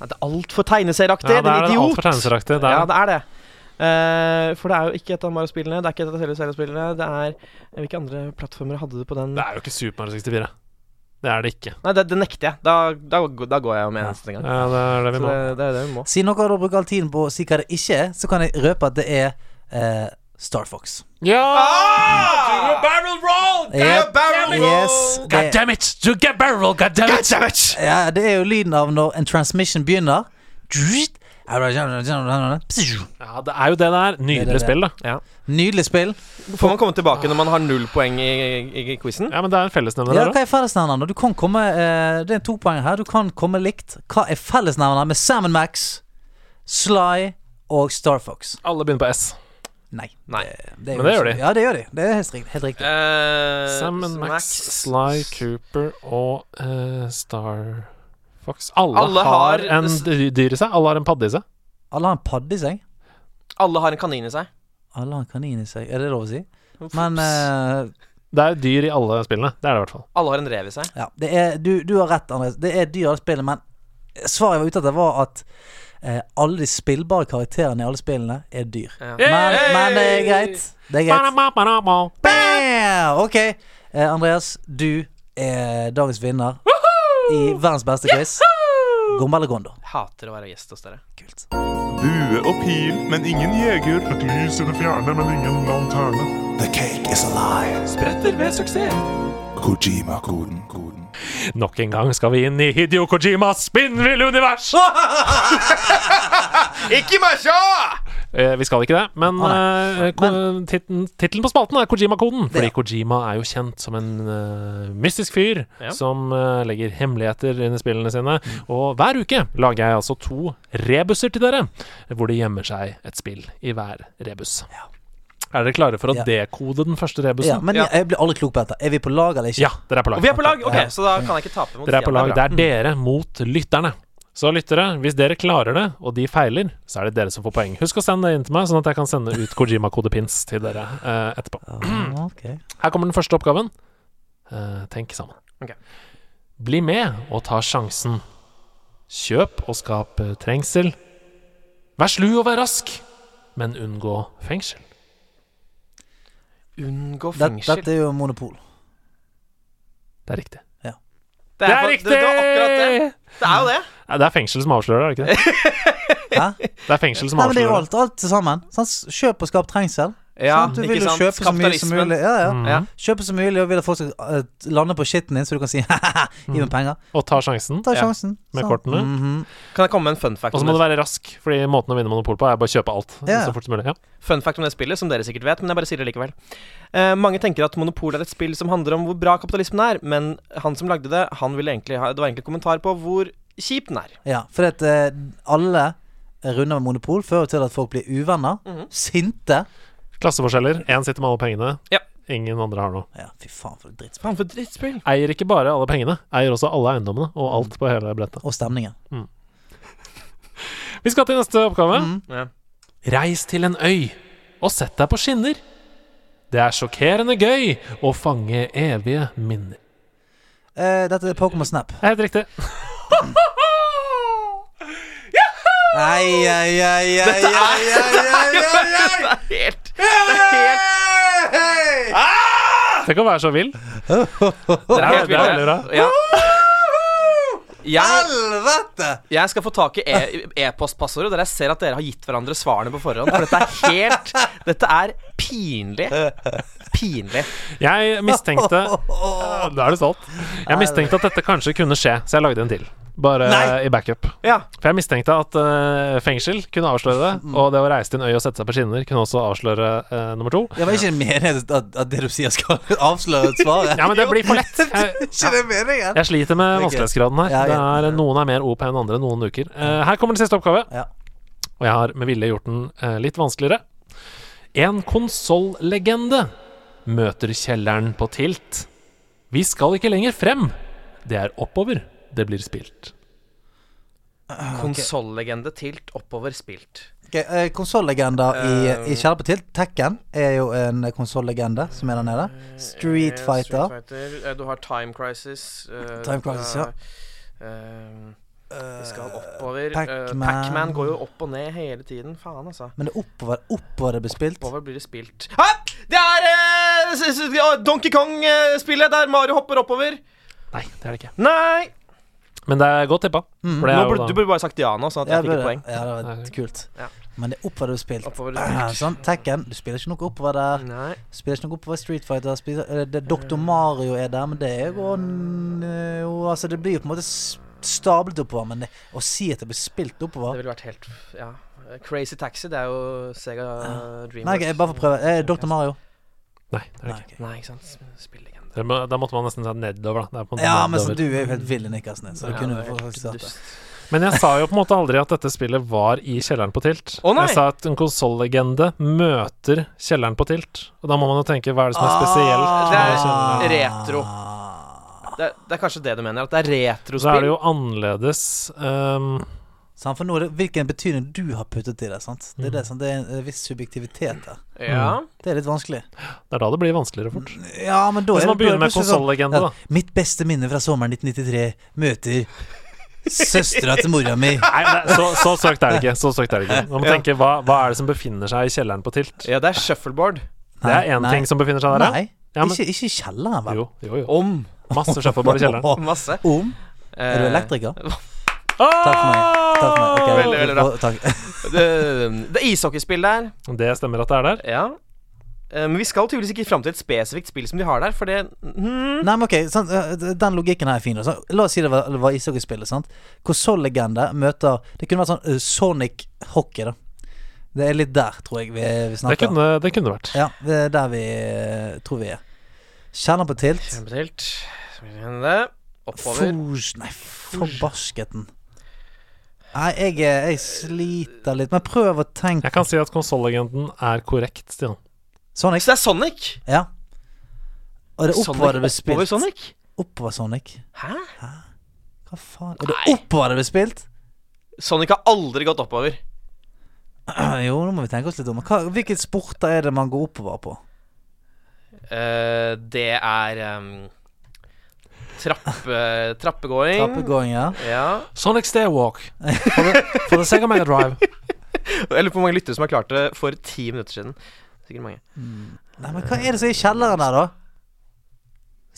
Nei, Det er altfor tegneserieaktig, Ja, det er din det idiot! altfor tegneserieaktig. Det er Ja, det er det. Eh, for det er jo ikke et av Mario-spillene. Det er ikke et av Zelda-spillene. Det er Hvilke andre plattformer hadde du på den? Det er jo ikke Super Mario 64. Det er det ikke. Nei, det, det nekter jeg. Da, da, da går jeg med eneste neste gang. Ja, det er det vi må. det, det er det vi må. Siden dere du bruker all tiden på å si hva det ikke er, så kan jeg røpe at det er uh, Star Fox. Ja! Ah! Barrel roll! Yep. barrel Yes, God damn it! You get barrel, god damn it! ja, det er jo lyden av når en transmission begynner. Ja, det er jo det det er. Det er Nydelig det. spill, da. Nydelig spill. Får man komme tilbake når man har null poeng i, i, i quizen? Ja, men det er en fellesnevner Ja, der hva òg. er fellesnevneren? Du kan komme uh, Det er to poeng her. Du kan komme likt. Hva er fellesnevneren med Sam Max, Sly og Star Fox? Alle begynner på S. Nei. Nei. Det det Men det gjør de. Ja, det gjør de. Det er helt, helt riktig. Uh, Sam Max, Sly, Cooper og uh, Star Fox. Alle, Alle har, har- en dy- dyr i seg. Alle har en padde i seg. Alle har en padde i seg. Alle har en kanin i seg. Alle har en kanin i seg. Er det lov å si? Men eh, Det er dyr i alle spillene. Det er det i hvert fall. Alle har en rev i seg. ja, det er, du, du har rett, Andres. Det er dyr i alle spillene, men svaret jeg var ute etter, var at eh, alle de spillbare karakterene i alle spillene er dyr. Ja. Men, men det er greit. Det er greit. Bam! Ok, eh, Andreas, du er dagens vinner i verdens beste quiz. Gomba og gondo? Hater å være gjest hos dere. Kult. Bue og pil, men ingen jeger. Et lys i det fjerne, men ingen lanterne. The cake is alive. Spretter ved suksess. Kojima-koden. koden. Nok en gang skal vi inn i Hidio Kojimas spinnville univers! Ikke masha! Eh, vi skal ikke det, men Ah, eh, tittelen på spalten er Kojima-koden. Det, Fordi ja. Kojima er jo kjent som en uh, mystisk fyr Ja. som uh, legger hemmeligheter inn i spillene sine. Mm. Og hver uke lager jeg altså to rebuser til dere, hvor det gjemmer seg et spill i hver rebus. Er dere klare for å Ja. dekode den første rebusen? Ja, men Ja. jeg blir aldri klok på dette. Er vi på lag eller ikke? Ja, dere er på lag. Og vi er på lag? Ok, så da kan jeg ikke tape mot Dere er på lag. Det er er dere mot lytterne. Så lyttere, hvis dere klarer det, og de feiler, så er det dere som får poeng. Husk å sende det inn til meg, sånn at jeg kan sende ut Kojima-kodepins til dere uh, etterpå. Ah, okay. Her kommer den første oppgaven. Uh, tenk sammen. Okay. Bli med og ta sjansen. Kjøp og skap eh, trengsel. Vær slu og vær rask, men unngå fengsel. Unngå Det, fengsel. dette er jo monopol. Det er riktig. Det Det er riktig! Det, det akkurat det. Det er jo det. Nei, det er fengsel som avslører det, er det ikke det? Hæ? Det er fengsel som Nei, men det er jo alt, alt til sammen. Sånn, Kjøp og skap trengsel. Ja, sånn, Du vil jo kjøpe så mye som mulig. Ja, ja. Mm. Kjøpe så mye og vil at folk skal eh, lande på skitten din, så du kan si gi meg penger. Og ta sjansen. Ta Ja. sjansen. Med kortene. kortene. -hmm. Kan jeg komme med en fun fact Og så må du være rask, Fordi måten å vinne monopol på er bare å kjøpe alt Ja. så fort som mulig. Ja. Fun fact om det spillet, som dere sikkert vet, men jeg bare sier det likevel. Eh, mange tenker at Monopol er et spill som handler om hvor bra kapitalismen er, men han som lagde det, han ville egentlig ha Det var egentlig en kommentar på hvor kjip den er. Ja, for at eh, alle runder med monopol fører til at folk blir uvenner, Mhm. sinte. Klasseforskjeller. Én sitter med alle pengene. Ja. Ingen andre har noe. Ja, fy faen for et drittspill. Faen, for et drittspill. Eier ikke bare alle pengene, eier også alle eiendommene og alt på hele brettet. Og stemningen. Vi skal til neste oppgave. Mm. Ja. Reis til en øy og sett deg på skinner. Det er sjokkerende gøy å fange evige minner. Eh, dette er Pokémon Snap. Det helt riktig. Ai, ai, ai, ai, Dette er ai, ai, ai, ai, Det er helt Det er helt Tenk å være så vill. Det er helt vilt. Ja. Helvete! Jeg skal få tak i e- e-postpassordet e der jeg ser at dere har gitt hverandre svarene på forhånd. For dette er helt Dette er pinlig. Pinlig. Jeg mistenkte Da er det stolt. Jeg mistenkte at dette kanskje kunne skje, så jeg lagde en til. Bare Nei. i backup. Ja. For jeg mistenkte at uh, fengsel kunne avsløre det, og det å reise til en øy og sette seg på skinner kunne også avsløre uh, nummer to. Det var ikke meningen at, at det du sier skal avsløre svaret. Ja, men det blir for lett. Jeg, jeg sliter med vanskelighetsgraden her. Det er, noen er mer OP enn andre noen uker. Uh, her kommer den siste oppgave, Ja. og jeg har med vilje gjort den eh, litt vanskeligere. En konsollegende møter kjelleren på Tilt. Vi skal ikke lenger frem. Det er oppover det blir spilt. Konsollegende tilt oppover spilt. Okay, eh, Konsollegender i, i Kjære Tilt, Tekken, er jo en konsollegende som er der nede. Street Eh, Fighter. Street Fighter. Eh, Du har Time Crisis. eh, Time Crisis, ja. eh, vi skal oppover. Eh, Pac-Man. Pac-Man går jo opp og ned hele tiden. Faen, altså. Men det er oppover, oppover det blir spilt. Oppover blir det spilt. Hæ! Det er eh, Donkey Kong-spillet der Mario hopper oppover. Nei, det er det ikke. Nei! Men det er godt tippa. For det Nå jo burde, da- du burde bare sagt ja nå, sånn at jeg fikk et poeng. ja, det var kult. Ja. Men det er oppover det har spilt. Oppover du blir spilt. Sånn, Tekken, du spiller ikke noe oppover der. Nei. Du spiller ikke noe oppover Street Fighter. Spiller, eh, det, Dr. Mario er der, men det er jo, en, eh, jo Altså, det blir jo på en måte s- stablet oppover, men det, å si at det blir spilt Det oppover ville vært helt Ja. Crazy Taxi, det er jo Sega Dreamworks. Nei, jeg bare får prøve. Eh, Dr. Mario. Nei, det er det Nei, ikke. ok. Nei, ikke sant. Spillegende. Det må, da måtte man nesten se nedover, da. Det er Ja, men så du er jo helt vill i Nikkersen, så du Ja, kunne det jo er få helt Men jeg sa jo på en måte aldri at dette spillet var i kjelleren på Tilt. Nei! jeg sa at en konsollegende møter kjelleren på Tilt. Og da må man jo tenke hva er det som er spesielt Ah. Det er retro. Det er, det er kanskje det du mener? At det er Så er det jo annerledes ehm, Sant, for nå er det hvilken betydning du har puttet i det. sant? Det er Mm. det, sant? Det er en eh, viss subjektivitet der. Ja. Det er litt vanskelig. Det er da det blir vanskeligere fort. Ja, men da Hvis man er begynner med sånn, konsollegende, da. Mitt beste minne fra sommeren 1993 møter søstera til mora mi. Nei, nei så, så søkt er det ikke. Så søkt er det ikke. Man må Ja. tenke hva, hva er det som befinner seg i kjelleren på Tilt? ja, det er shuffleboard. Det er én ting som befinner seg der. Nei, Ja, men- ikke, ikke i kjelleren, vel? Jo, jo, jo. Om. Masse shuffleboard i kjelleren. Masse. Om? Er du Eh, elektriker? Takk for meg. Takk for meg. Okay, Veldig, veldig bra. Takk. Det, det er ishockeyspill der. Det stemmer at det er der. Ja. Eh, Men vi skal tydeligvis ikke fram til et spesifikt spill som de har der, for det hmm. Nei, men ok, sant, øh, Den logikken her er fin. da. La oss si det var, det var ishockeyspillet. sant? Konsollegende møter Det kunne vært sånn uh, Sonic hockey, da. Det er litt der, tror jeg vi, vi Det snakker. kunne, det kunne vært. Ja, det er der vi uh, tror vi er. Kjenner på tilt. Kjerner på tilt. Oppover. Fors, nei, forbasketen. Nei, jeg, er- jeg sliter litt. Men prøv å tenke Jeg kan si at konsollegenden er korrekt, Stian. Sonic. Så det er Sonic? Ja. Og det er oppover det ble Sonic oppover. Sonic? Oppover Sonic. Hæ? Hæ? Hva faen? Og det er oppover det ble spilt? Sonic har aldri gått oppover. Jo, nå må vi tenke oss litt om. Hva, hvilke sporter er det man går oppover på? Uh, det er um, trappe, trappegåing. Trappegåing, ja. Ja. Sonic Stairwalk for the, for the Sega Mega Drive. Jeg lurer på hvor mange lyttere som har klart det for ti minutter siden. Sikkert mange. Nei, men hva er det som er i kjelleren der, da?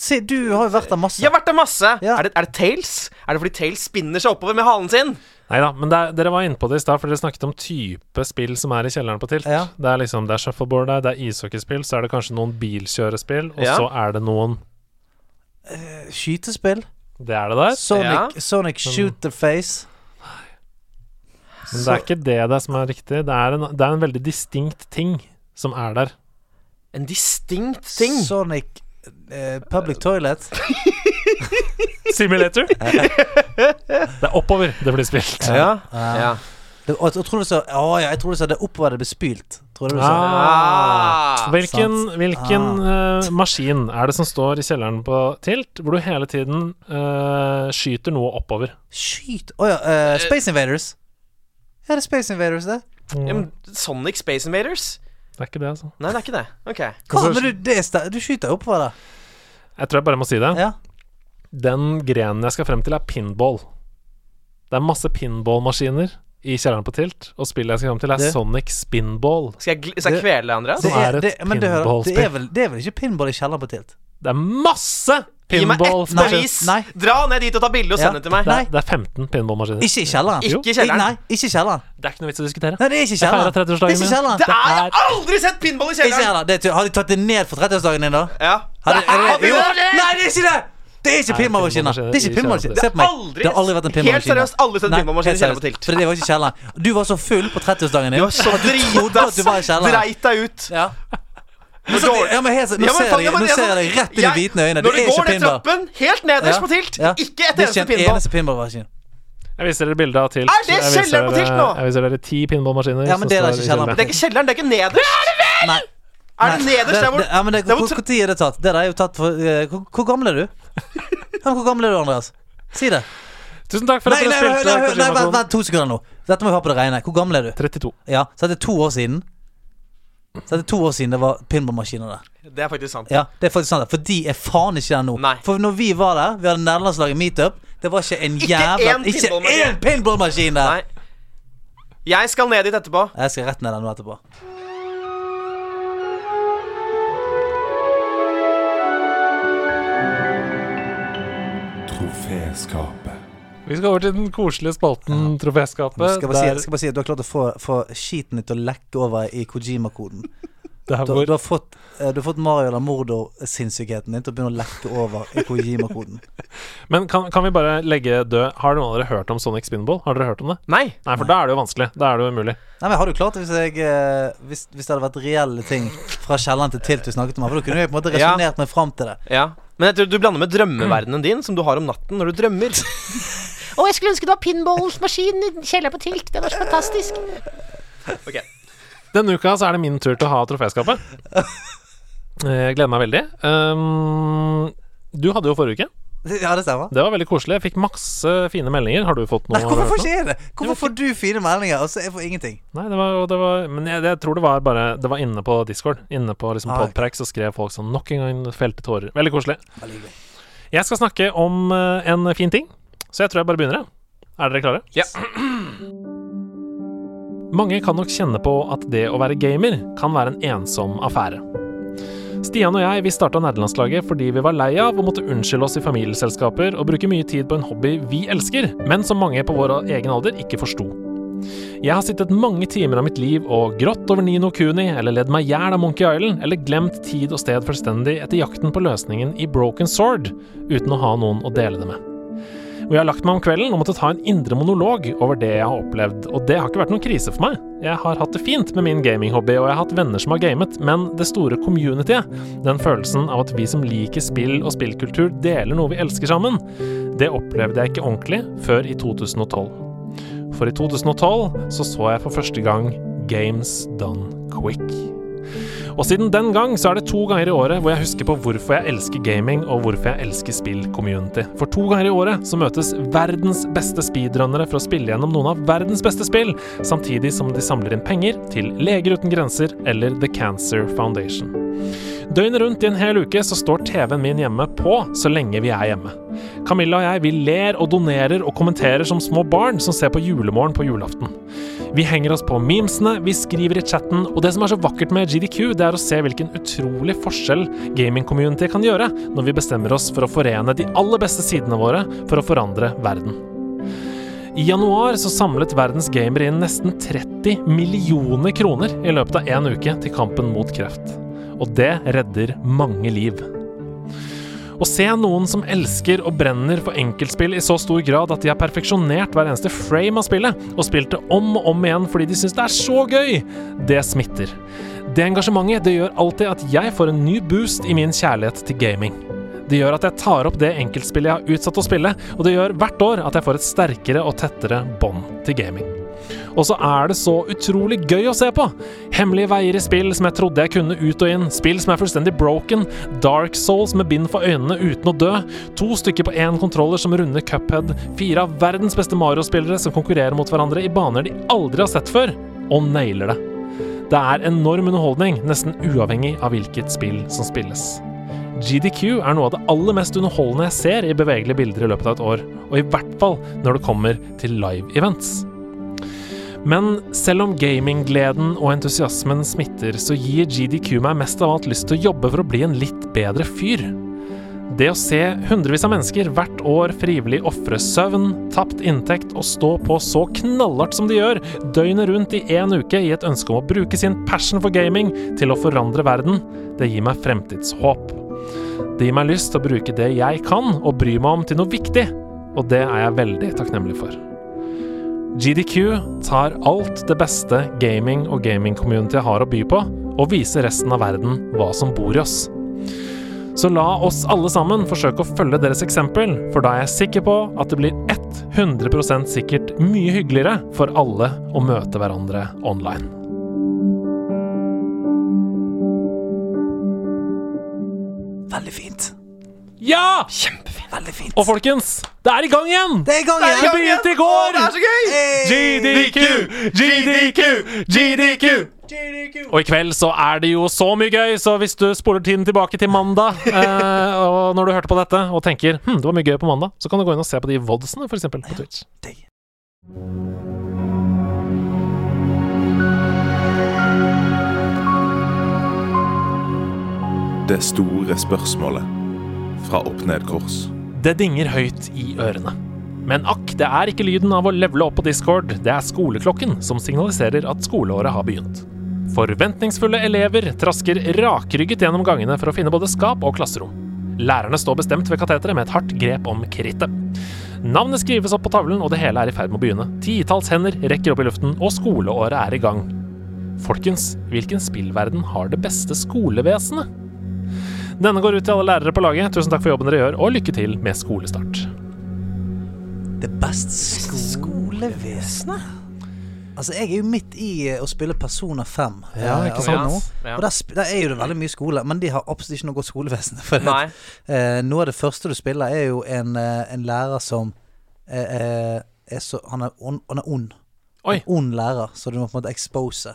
Se, du har jo vært der masse. Jeg har vært der masse! Ja. Er, det, er det Tails? Er det fordi Tails spinner seg oppover med halen sin? Nei da, men det er, dere var inne på det i stad, for dere snakket om type spill som er i kjelleren på Tilt. Ja. Det er liksom, det er shuffleboard der, det er ishockeyspill, så er det kanskje noen bilkjørespill, og Ja. så er det noen Skytespill. Det er det der. Sonic, Sonic shoot the face. Men det er ikke det det som er riktig. Det er en, det er en veldig distinkt ting som er der. En distinkt ting. Sonic eh, Public Toilet. Simulator. det er oppover det blir spilt. Ja. ja. Det, og, jeg tror du sa Å ja, jeg tror du sa det er oppover det ble spylt. Tror du sa Ah. Hvilken, hvilken ah. uh, maskin er det som står i kjelleren på Tilt, hvor du hele tiden uh, skyter noe oppover? Skyt Å ja. Uh, Space Invaders. Ja, det er Space Invaders, det. Ja, men Sonic Space Invaders? Det er ikke det, altså. Nei, det er ikke det. OK. Hva, men du, det du skyter oppover der. Jeg tror jeg bare må si det. Ja. Den grenen jeg skal frem til, er pinball. Det er masse pinballmaskiner i kjelleren på Tilt, og spillet jeg skal komme til, er Det- Sonic Spinball. Skal jeg, skal jeg kvele deg, Andreas? Det Som er er, et det, men det, hører- det, er vel, det er vel ikke pinball i kjelleren på Tilt? Det er masse pinballmaskiner. Nei. Dra ned dit og ta bilde og Ja. det til meg. Det, er- det er 15 pinballmaskiner. Ikke i kjelleren. Ikke i kjelleren. Nei, ikke i kjelleren. Det er ikke noe vits å diskutere. Nei, det er ikke i kjelleren. Det er ikke kjelleren. Det er jeg er- har aldri sett pinball i Det er ikke kjelleren! Det er, har de tatt det ned for 30-årsdagen din, da? Ja. Har de, er det, vi jo. det! Nei, det er ikke det! Det er ikke pinballmaskiner. Det er ikke kjelleren. Se på meg. Aldri- Det har aldri vært en helt seriøst, aldri sett pinballmaskin i kjelleren på. Tilt. For det var ikke i kjelleren. Du var så full på 30-årsdagen din Du var så i kjelleren. Dreit deg ut. Ja. Men så, ja, men helt, nå Ja, men ser jeg nå ser jeg deg rett i de hvitne øynene. Når Det du er går ikke ned pinball. trappen, helt nederst på Tilt, ikke et eneste pinball. eneste pinballmaskin. Jeg viser dere bilde av Tilt. Er det kjelleren på Tilt nå? Jeg viser dere ti pinballmaskiner. Ja, men det er ikke kjelleren Det er ikke kjelleren, det er ikke nederst. Nei. Er det nederst der hvor tid er det tatt? Det der er jo tatt for eh, hvor gammel er du? Hvor gammel er du, Andreas? Si det. Tusen takk for Nei, at dere spilte. nei, nei, vent, vent to sekunder nå. Dette må vi ha på det rene. Hvor gammel er du? 32. Ja, Så det er to år siden. Så det er to år siden det var pinballmaskiner der. Det er faktisk sant. Ja, det er faktisk sant. For de er faen ikke der nå. Nei. For når vi var der, vi hadde nederlandslaget meetup, det var ikke en jævla Ikke pinballmaskin. én pinballmaskin der! Nei. Jeg skal ned dit etterpå. Jeg skal rett ned der nå etterpå. Troféskapet. Vi skal over til den koselige spalten Troféskapet. Skal bare, si, skal bare si at du har klart å få, få skiten din til å lekke over i Kojima-koden. Du, hvor- du, har fått, eh, du har fått Mario eller Mordo-sinnssykheten din til å begynne å lekke over i Kojima-koden. Men kan, kan vi bare legge død Har noen av dere hørt om Sonic Spinball? Har dere hørt om det? Nei. Nei, for da er det jo vanskelig. Da er det jo umulig. Nei, men Har du klart det hvis, jeg, eh, hvis, hvis det hadde vært reelle ting fra kjelleren til Tilt du snakket om? her? For da kunne jeg på en måte Ja. meg fram til det. Ja. Men jeg tror du blander med drømmeverdenen din, som du har om natten når du drømmer. Å, jeg skulle ønske det var pinballmaskin i kjelleren på Tilt. Det var så fantastisk. Ok. Denne uka så er det min tur til å ha troféskapet. Jeg gleder meg veldig. Um, du hadde jo forrige uke. Ja, det stemmer. Det var veldig koselig. Jeg fikk masse fine meldinger. Har du fått noe? Nei, hvorfor får ikke jeg det? Hvorfor får du fine meldinger, og så jeg får ingenting? Nei, det var, det var Men jeg, jeg tror det var bare Det var inne på Discord. Inne på liksom Ah, ok. Så skrev folk sånn nok en gang felte tårer. Veldig koselig. Veldig. Jeg skal snakke om eh, en fin ting, så jeg tror jeg bare begynner. jeg. Er dere klare? Ja. Mange kan nok kjenne på at det å være gamer kan være en ensom affære. Stian og jeg vi starta nederlandslaget fordi vi var lei av å måtte unnskylde oss i familieselskaper og bruke mye tid på en hobby vi elsker, men som mange på vår egen alder ikke forsto. Jeg har sittet mange timer av mitt liv og grått over Nino Kuni, eller ledd meg i hjel av Monkey Island, eller glemt tid og sted fullstendig etter jakten på løsningen i Broken Sword, uten å ha noen å dele det med. Og jeg har lagt meg om kvelden og måtte ta en indre monolog over det jeg har opplevd, og det har ikke vært noen krise for meg. Jeg har hatt det fint med min gaminghobby, og jeg har hatt venner som har gamet, men det store communityet, den følelsen av at vi som liker spill og spillkultur deler noe vi elsker sammen, det opplevde jeg ikke ordentlig før i 2012. For i 2012 så så jeg for første gang Games Done Quick. Og siden den gang så er det to ganger i året hvor jeg husker på hvorfor jeg elsker gaming og hvorfor jeg elsker spill-community. For to ganger i året så møtes verdens beste speedrunnere for å spille gjennom noen av verdens beste spill, samtidig som de samler inn penger til Leger uten grenser eller The Cancer Foundation. Døgnet rundt i en hel uke så står TV-en min hjemme på så lenge vi er hjemme. Camilla og jeg vi ler og donerer og kommenterer som små barn som ser på Julemorgen på julaften. Vi henger oss på memesene, vi skriver i chatten, og det som er så vakkert med GDQ, det er å se hvilken utrolig forskjell gaming-community kan gjøre når vi bestemmer oss for å forene de aller beste sidene våre for å forandre verden. I januar så samlet verdens gamere inn nesten 30 millioner kroner i løpet av én uke til kampen mot kreft. Og det redder mange liv. Å se noen som elsker og brenner for enkeltspill i så stor grad at de har perfeksjonert hver eneste frame av spillet, og spilt det om og om igjen fordi de syns det er så gøy, det smitter. Det engasjementet det gjør alltid at jeg får en ny boost i min kjærlighet til gaming. Det gjør at jeg tar opp det enkeltspillet jeg har utsatt å spille, og det gjør hvert år at jeg får et sterkere og tettere bånd til gaming. Og så er det så utrolig gøy å se på! Hemmelige veier i spill som jeg trodde jeg kunne ut og inn, spill som er fullstendig broken, Dark Souls med bind for øynene uten å dø, to stykker på én kontroller som runder Cuphead, fire av verdens beste Mario-spillere som konkurrerer mot hverandre i baner de aldri har sett før. og nailer det. Det er enorm underholdning, nesten uavhengig av hvilket spill som spilles. GDQ er noe av det aller mest underholdende jeg ser i bevegelige bilder i løpet av et år, og i hvert fall når det kommer til live events. Men selv om gaminggleden og entusiasmen smitter, så gir GDQ meg mest av alt lyst til å jobbe for å bli en litt bedre fyr. Det å se hundrevis av mennesker hvert år frivillig ofre søvn, tapt inntekt og stå på så knallhardt som de gjør, døgnet rundt i én uke i et ønske om å bruke sin passion for gaming til å forandre verden, det gir meg fremtidshåp. Det gir meg lyst til å bruke det jeg kan, og bry meg om til noe viktig, og det er jeg veldig takknemlig for. GDQ tar alt det beste gaming og gaming-community har å by på, og viser resten av verden hva som bor i oss. Så la oss alle sammen forsøke å følge deres eksempel, for da er jeg sikker på at det blir 100% sikkert mye hyggeligere for alle å møte hverandre online. Veldig fint. Ja! Kjempefint. Veldig fint. Og folkens, det er i gang igjen! det er i gang igjen! Det begynte i går! Det er så gøy! GDQ, GDQ, GDQ. Og i kveld så er det jo så mye gøy, så hvis du spoler tiden tilbake til mandag, eh, og når du hørte på dette og tenker hm, det var mye gøy på mandag, så kan du gå inn og se på de vodsene, for eksempel, på Twitch. Det store spørsmålet fra opp-ned-kors. Det dinger høyt i ørene. Men akk, det er ikke lyden av å levele opp på Discord, det er skoleklokken som signaliserer at skoleåret har begynt. Forventningsfulle elever trasker rakrygget gjennom gangene for å finne både skap og klasserom. Lærerne står bestemt ved kateteret med et hardt grep om krittet. Navnet skrives opp på tavlen, og det hele er i ferd med å begynne. Titalls hender rekker opp i luften, og skoleåret er i gang. Folkens, hvilken spillverden har det beste skolevesenet? Denne går ut til alle lærere på laget. Tusen takk for jobben dere gjør, og lykke til med skolestart. Det beste skolevesenet? Altså, jeg er jo midt i eh, å spille Persona 5 Ja, eh, ikke akkurat sant? nå. Ja. Og der, der er jo det veldig mye skole, men de har absolutt ikke noe godt skolevesen. For Nei. eh, noe av det første du spiller, er jo en, eh, en lærer som eh, eh, er så Han er ond. Han er ond. Oi. En ond lærer, så du må på en måte expose.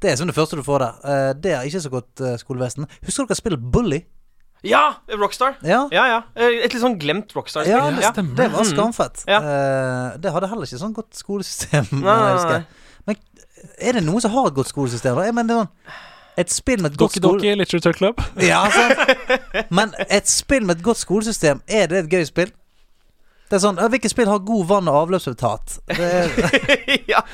Det er som det første du får der. Eh, det er ikke så godt eh, skolevesen. Husker dere spillet Bully? Ja! Rockstar. Ja. Ja, ja. Eh, Et litt sånn glemt Rockstar-spill. Ja, det stemmer. Det var Mm. skamfett. Ja. Uh, det hadde heller ikke sånn godt skolesystem. Nei, nei, jeg nei. Men er det noen som har et godt skolesystem? da? Jeg mener, det er sånn, et spill med et godt Doki skole... Doki Literature Club. Ja, sant? Men et spill med et godt skolesystem, er det et gøy spill? Det er sånn, Hvilket spill har god vann- og avløpsresultat? Det ja.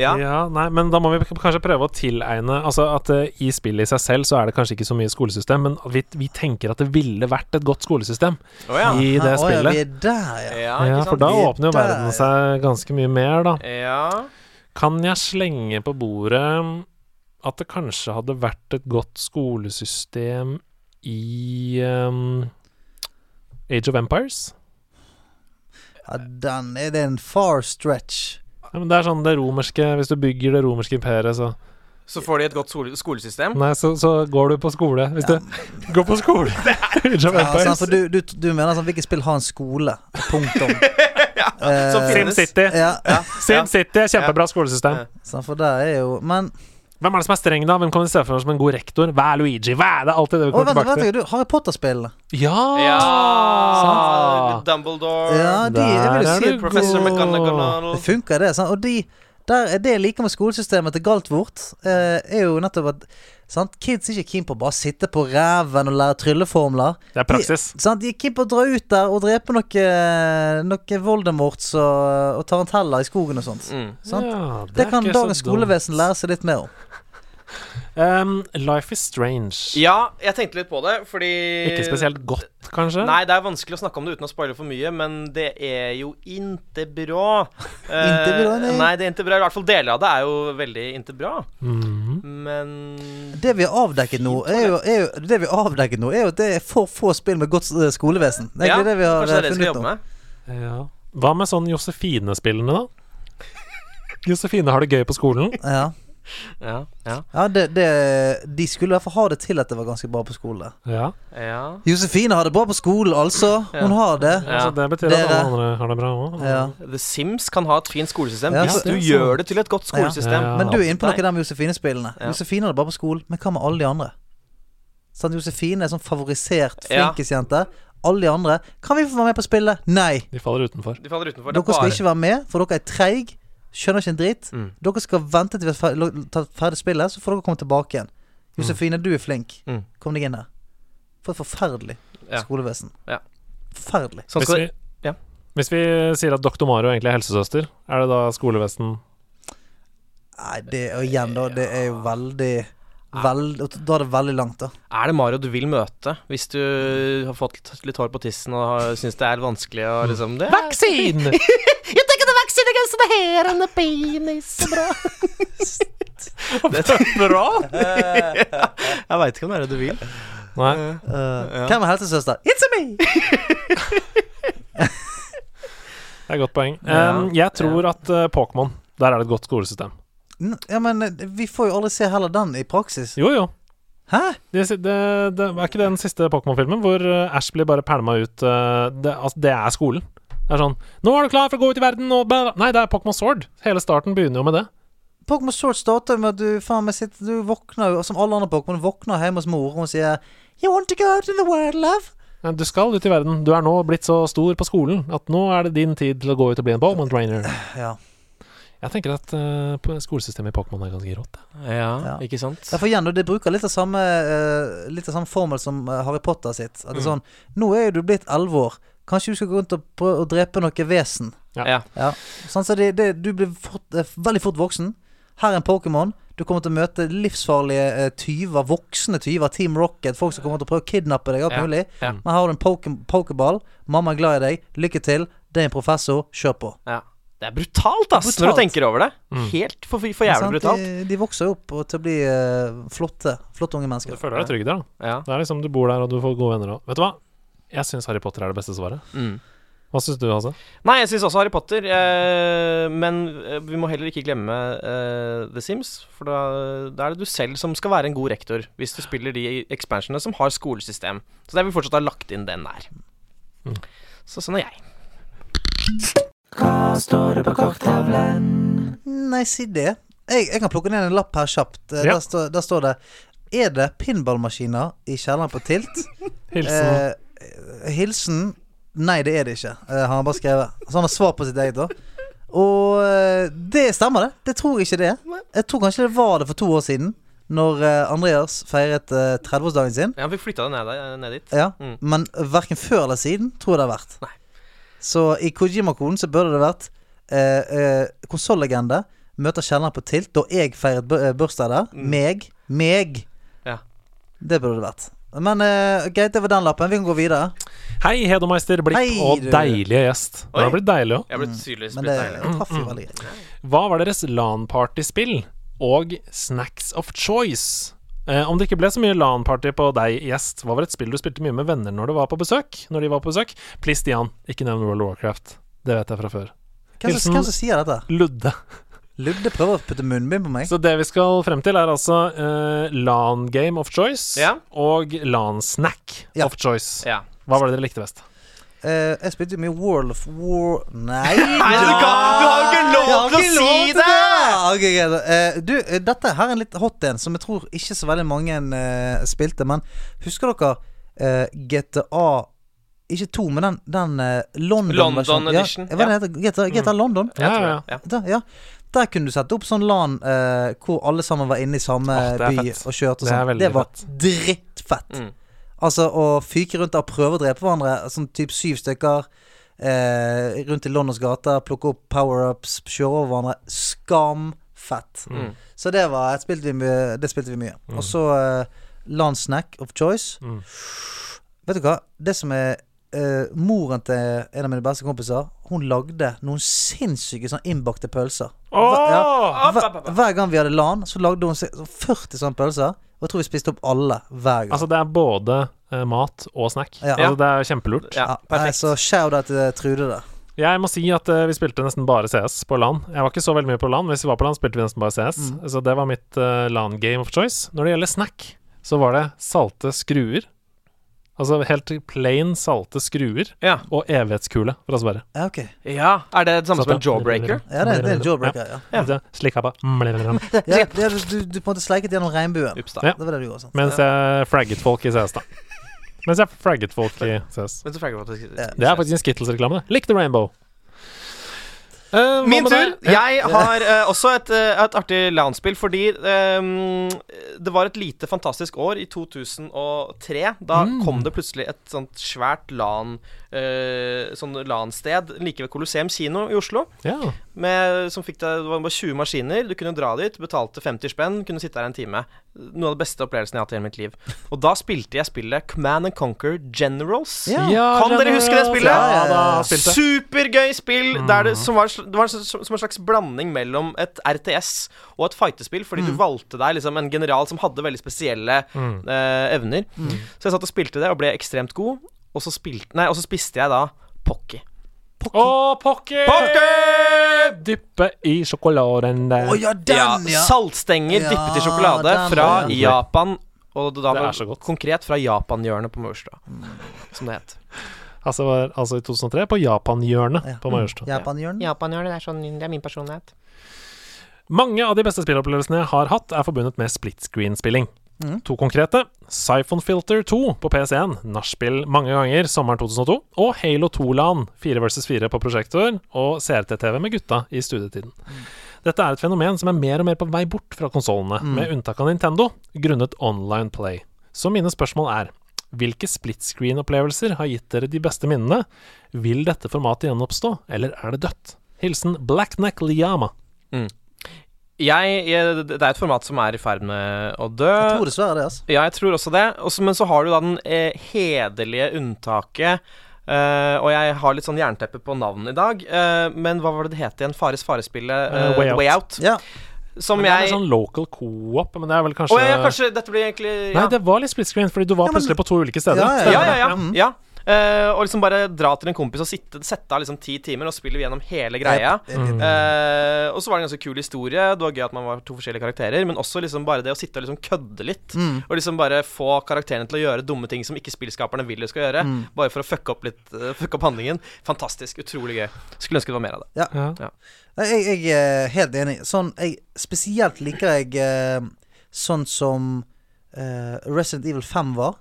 Ja. Ja, nei, men da må vi kanskje prøve å tilegne Altså at uh, i spillet i seg selv så er det kanskje ikke så mye skolesystem, men vi, vi tenker at det ville vært et godt skolesystem oh, ja. i det spillet ja, vi er der, ja. Ja, Ja, for da Vi er åpner jo der, verden ja. seg ganske mye mer, da. Ja. Kan jeg slenge på bordet at det kanskje hadde vært et godt skolesystem i um, Age of Empires? ja den er det en far stretch. Ja, men det er sånn det romerske Hvis du bygger det romerske imperiet, så Så får de et godt skolesystem. Nei, så, så går du på skole. Hvis Ja. du går på skole Ja, sånn, for du, du, du mener sånn Hvilket spill har en skole? Punktum. ja, uh, finnes. SimCity. Ja, ja. SimCity er kjempebra skolesystem. Ja. sant, for det er jo Men Hvem er det som er streng, da? Hvem kan vi se for oss som en god rektor? Hva er Luigi? Hva er det alltid det vi kommer oh, tilbake til? du, Harry Potter-spillene. Ja! Ja Sant. Dumbledore. Ja, de jeg vil Der er si du Professor. McGonagall. Det funker, det. Sant? Og de, der er det jeg liker med skolesystemet til Galtvort, eh, er jo nettopp at sant? Kids er ikke keen på å bare sitte på ræven og lære trylleformler. Det er praksis. De, sant? de er keen på å dra ut der og drepe noe, noe Voldemorts og, og taranteller i skogen og sånt. Mm. Sant? Ja, Det, det kan dagens skolevesen lære seg litt mer om. Um, Life is strange. Ja, jeg tenkte litt på det, fordi Ikke spesielt godt, kanskje? Nei, det er vanskelig å snakke om det uten å spoile for mye, men det er jo inte bra. uh, Inte bra, nei. nei, det er inte bra. I hvert fall deler av det er jo veldig inte bra. Mhm. Men Det vi har avdekket nå, er jo, er jo, det vi har avdekket nå, er jo at det er for få spill med godt eh, skolevesen. Det er ja, det vi har kanskje det er eh, det vi skal funnet jobbe med. Ja. Hva med sånn Josefine-spillene, da? Josefine har det gøy på skolen. Ja. Ja, ja, Ja, det, det, De skulle i hvert fall ha det til at det var ganske bra på skole. Ja. ja. Josefine har det bra på skolen, altså. Hun har det. Ja. Altså, det betyr at alle andre har det bra òg. Ja. The Sims kan ha et fint skolesystem Ja, hvis du gjør det til et godt skolesystem. Ja. Men du er inne på noe der med Josefine-spillene. Ja. Josefine har det bra på skolen, men hva med alle de andre? Sånn, Josefine er sånn favorisert Ja. flinkisjente. Alle de andre Kan vi få være med på spillet? Nei! De faller utenfor. De faller utenfor. Er Dere skal bare- ikke være med, for dere er treig. Skjønner ikke en drit. Mm. Dere skal vente til vi har tatt ferdig spillet, så får dere komme tilbake igjen. Josefine, du er flink. Mm. Kom deg inn her. For et forferdelig Ja. skolevesen. Ja. Forferdelig. Sånn Hvis vi, ja. hvis vi sier at doktor Mario egentlig er helsesøster, er det da skolevesen Nei, det er igjen, da. Det er jo veldig Veld, da er det veldig langt, da. Er det Mario du vil møte hvis du har fått litt hår på tissen og har- syns det er vanskelig å liksom det? Vaksin! Som vaccine against the hair and the penis. Bra. Bra! Jeg veit ikke om det er det du vil. Nei. Uh, Hvem er helsesøster? It's a me! Det er et godt poeng. Um, jeg tror at uh, Pokémon, der er det et godt skolesystem. N- Ja, men eh, vi får jo aldri se heller den i praksis. Jo, jo. Hæ? Det, det, det er ikke det den siste Pokémon-filmen hvor Ash blir bare pælma ut uh, det, altså, det er skolen. Det er sånn 'Nå er du klar for å gå ut i verden', og. Nei, det er Pokémon Sword. Hele starten begynner jo med det. Pokémon Sword starter med at du faen meg sitter Du våkner jo som alle andre Pokémon. Våkner hjemme hos mor, og hun sier You want to go to the world, love? Du skal ut i verden. Du er nå blitt så stor på skolen at nå er det din tid til å gå ut og bli en Pokémon trainer. Ja. Jeg tenker at uh, skolesystemet i Pokémon er ganske rått. Ja, Ja. ikke sant? Derfor igjen, det bruker litt av samme uh, Litt av samme formel som eh, Harry Potter sitt. At det er sånn Nå er jo du blitt elleve år. Kanskje du skal gå rundt og prøve å drepe noe vesen. Ja. Ja. Sånn så det, det, du blir fort, eh, veldig fort voksen. Her er en Pokémon. Du kommer til å møte livsfarlige eh, tyver, voksne tyver, Team Rocket, folk som kommer til å prøve å kidnappe deg, alt Ja. mulig. Ja. Men her har du en poke, pokeball. Mamma er glad i deg. Lykke til. Det er en professor. Kjør på. Ja. Det er brutalt, ass, Brutalt. når du tenker over det. Mm. Helt for, for jævlig sant, brutalt. De, de vokser jo opp og til å bli uh, flotte Flotte unge mennesker. Du føler deg trygg der, da. Ja. Det er liksom Du bor der, og du får gode venner og Vet du hva? Jeg syns Harry Potter er det beste svaret. Mm. Hva syns du, Hasse? Nei, jeg syns også Harry Potter, eh, men eh, vi må heller ikke glemme eh, The Sims. For da, da er det du selv som skal være en god rektor, hvis du spiller de expansionene som har skolesystem. Så jeg vil fortsatt ha lagt inn den der. Mm. Så sånn er jeg. Hva står det på kokktavlen? Nei, si det. Jeg, jeg kan plukke ned en lapp her kjapt. Eh, Ja. Der, står, der står det Er det pinballmaskiner i kjelleren på Tilt? Hilsen Eh, hilsen Nei, det er det ikke. Eh, han har bare skrevet. Så han har svar på sitt eget, da. Og eh, det stemmer, det. Det tror jeg ikke det. Jeg tror kanskje det var det for to år siden. Når eh, Andreas feiret eh, 30-årsdagen sin. Ja, vi flytta det ned, ned dit. Ja, Mm. Men verken før eller siden tror jeg det har vært. Nei. Så i Kojima-koden så burde det vært eh, eh, konsollegende møter kjelleren på Tilt da jeg feiret bu- bursdag der. Mm. Meg. Meg. Ja. Det burde det vært. Men uh, greit, det var den lappen. Vi kan gå videre. Hei, Hedomeister Blipp Hei, og du. deilige gjest. Det har blitt deilig òg. Jeg ble tydeligvis Men det deilig. traff jo veldig greit. Hva var deres LAN-partyspill og snacks of choice? Eh, om det ikke ble så mye LAN-party på deg, gjest, hva var et spill du spilte mye med venner når du var på besøk? Når de var på besøk? Please, Stian, ikke nevn World of Warcraft. Det vet jeg fra før. Hvem, Hilsen- som, hvem som sier dette? Ludde. Ludde prøver å putte munnbind på meg. Så det vi skal frem til, er altså uh, LAN-game of choice Ja. og LAN-snack Ja. of choice. Ja. Hva var det dere likte best? Eh, jeg spilte jo mye World of War Nei, Nei, du, kan, du har jo ikke Jeg lov har til å ikke lov si til det! Ok, greit. Eh, du, eh, dette her er en litt hot en, som jeg tror ikke så veldig mange eh, spilte. Men husker dere eh, GTA Ikke to, men den, den eh, London London edition, Ja, hva det heter GTA, GTA London? Ja, Ja. Ja. Da, ja. Der kunne du sette opp sånn LAN eh, hvor alle sammen var inne i samme Åh, det er by fett. og kjørte og Det er sånn. veldig Det var fett. drittfett. Mm. Altså å fyke rundt der og prøve å drepe hverandre, sånn type syv stykker eh, rundt i Londons gater, plukke opp power-ups, kjøre over hverandre. Skamfett. Mm. Så det var et spilte vi mye, Det spilte vi mye. Og så uh, LAN Snack of Choice. Mm. Vet du hva? Det som er eh, Moren til en av mine beste kompiser, hun lagde noen sinnssyke sånn innbakte pølser. Hver, ja, hver, hver gang vi hadde LAN, så lagde hun 40 sånne pølser. Og jeg tror vi spiste opp alle hver gang. Altså, det er både eh, mat og snack. Ja. Altså, det er kjempelurt. Ja, perfekt. så shout-out til Trude da. Jeg må si at uh, vi spilte nesten bare CS på LAN. Jeg var ikke så veldig mye på LAN. Hvis vi var på LAN, spilte vi nesten bare CS. Mm. Så det var mitt uh, LAN-game of choice. Når det gjelder snack, så var det salte skruer. Altså helt plain salte skruer Ja. og evighetskule, for å. Ja, ok. ja. Er det det samme som en jawbreaker? Ja, det, det er en jawbreaker, ja. Ja. Ja. Slikka på. ja det, er- du, du på en måte sleiket gjennom regnbuen. Ups, da. Ja. Det var det du gjorde. sant? Mens jeg fragget folk i CS, da. Mens jeg fragget folk i CS. Men så fragger jeg faktisk- Det er faktisk en Skittles-reklame. det. Lick the rainbow. Hva Min tur. Jeg har uh, også et, eh, et artig LAN-spill, fordi um, det var et lite fantastisk år i 2003. Da Mm. kom det plutselig et sånt svært LAN eh, Sånn LAN-sted like ved Colosseum kino i Oslo. Ja. Med, som fikk deg, det var bare 20 maskiner. Du kunne dra dit, betalte 50 spenn, kunne sitte der en time. Noe av de beste opplevelsene jeg har hatt i hele mitt liv. Og da spilte jeg spillet Command and Conquer Generals. Ja. Kan dere huske det spillet? Ja, Ja, ja, ja. Supergøy spill! Der det, som var, det var som, en slags blanding mellom et RTS og et fightespill, fordi du valgte deg liksom en general som hadde veldig spesielle Mm. eh, evner. Så jeg satt og spilte det og ble ekstremt god, og så, spilte, nei, og så spiste jeg da Pocky. Å, pocky! Dyppe i sjokoladen der. Å ja, den, ja! Saltstenger Ja, dyppet i sjokolade den, fra ja. Japan. Og da Det er så godt. konkret fra Japan-hjørnet på Majorstua, som det het. Altså, var, altså i 2003 på Japan-hjørnet Ja. på Majorstua. Japan-hjørnet. Japan-hjørnet, det er sånn Det er min personlighet. Mange av de beste spillopplevelsene jeg har hatt, er forbundet med split screen-spilling. Mhm. To konkrete. Siphon Filter 2 på PC1, nachspiel mange ganger sommeren 2002. Og Halo 2-LAN, 4 versus 4 på prosjektor, og CRT-TV med gutta i studietiden. Dette er et fenomen som er mer og mer på vei bort fra konsollene, med unntak av Nintendo, grunnet online play. Så mine spørsmål er hvilke split screen-opplevelser har gitt dere de beste minnene? Vil dette formatet gjenoppstå, eller er det dødt? Hilsen Blackneck Liyama. Jeg, jeg, det er et format som er i ferd med å dø. Jeg tror dessverre det, altså. Ja, jeg tror også det. Også, men så har du da den eh, hederlige unntaket. eh, og jeg har litt sånn jernteppe på navnet i dag. eh, men hva var det det het igjen? Fares farespillet? Eh, Way Out. Way Out. Ja. Som Men det er jeg sånn local co-op, men det er vel kanskje ja, ja, kanskje dette blir egentlig Nei, det var litt split screen, fordi du var Ja, men- plutselig på to ulike steder. Ja, ja, Ja, ja, ja. Mm. Ja. Eh, og liksom bare dra til en kompis og sitte, sette av liksom ti timer, og spiller vi gjennom hele greia. Jep. Eh, og så var det en ganske kul historie. Det var gøy at man var to forskjellige karakterer. Men også liksom bare det å sitte og liksom kødde litt. Mm. Og liksom bare få karakterene til å gjøre dumme ting som ikke spillskaperne vil de skal gjøre. Mm. Bare for å fucke opp litt uh, Fucke opp handlingen. Fantastisk. Utrolig gøy. Skulle ønske det var mer av det. Ja. Jeg, jeg er helt enig. Sånn, jeg, spesielt liker jeg eh, sånn som eh, Resident Evil 5 var.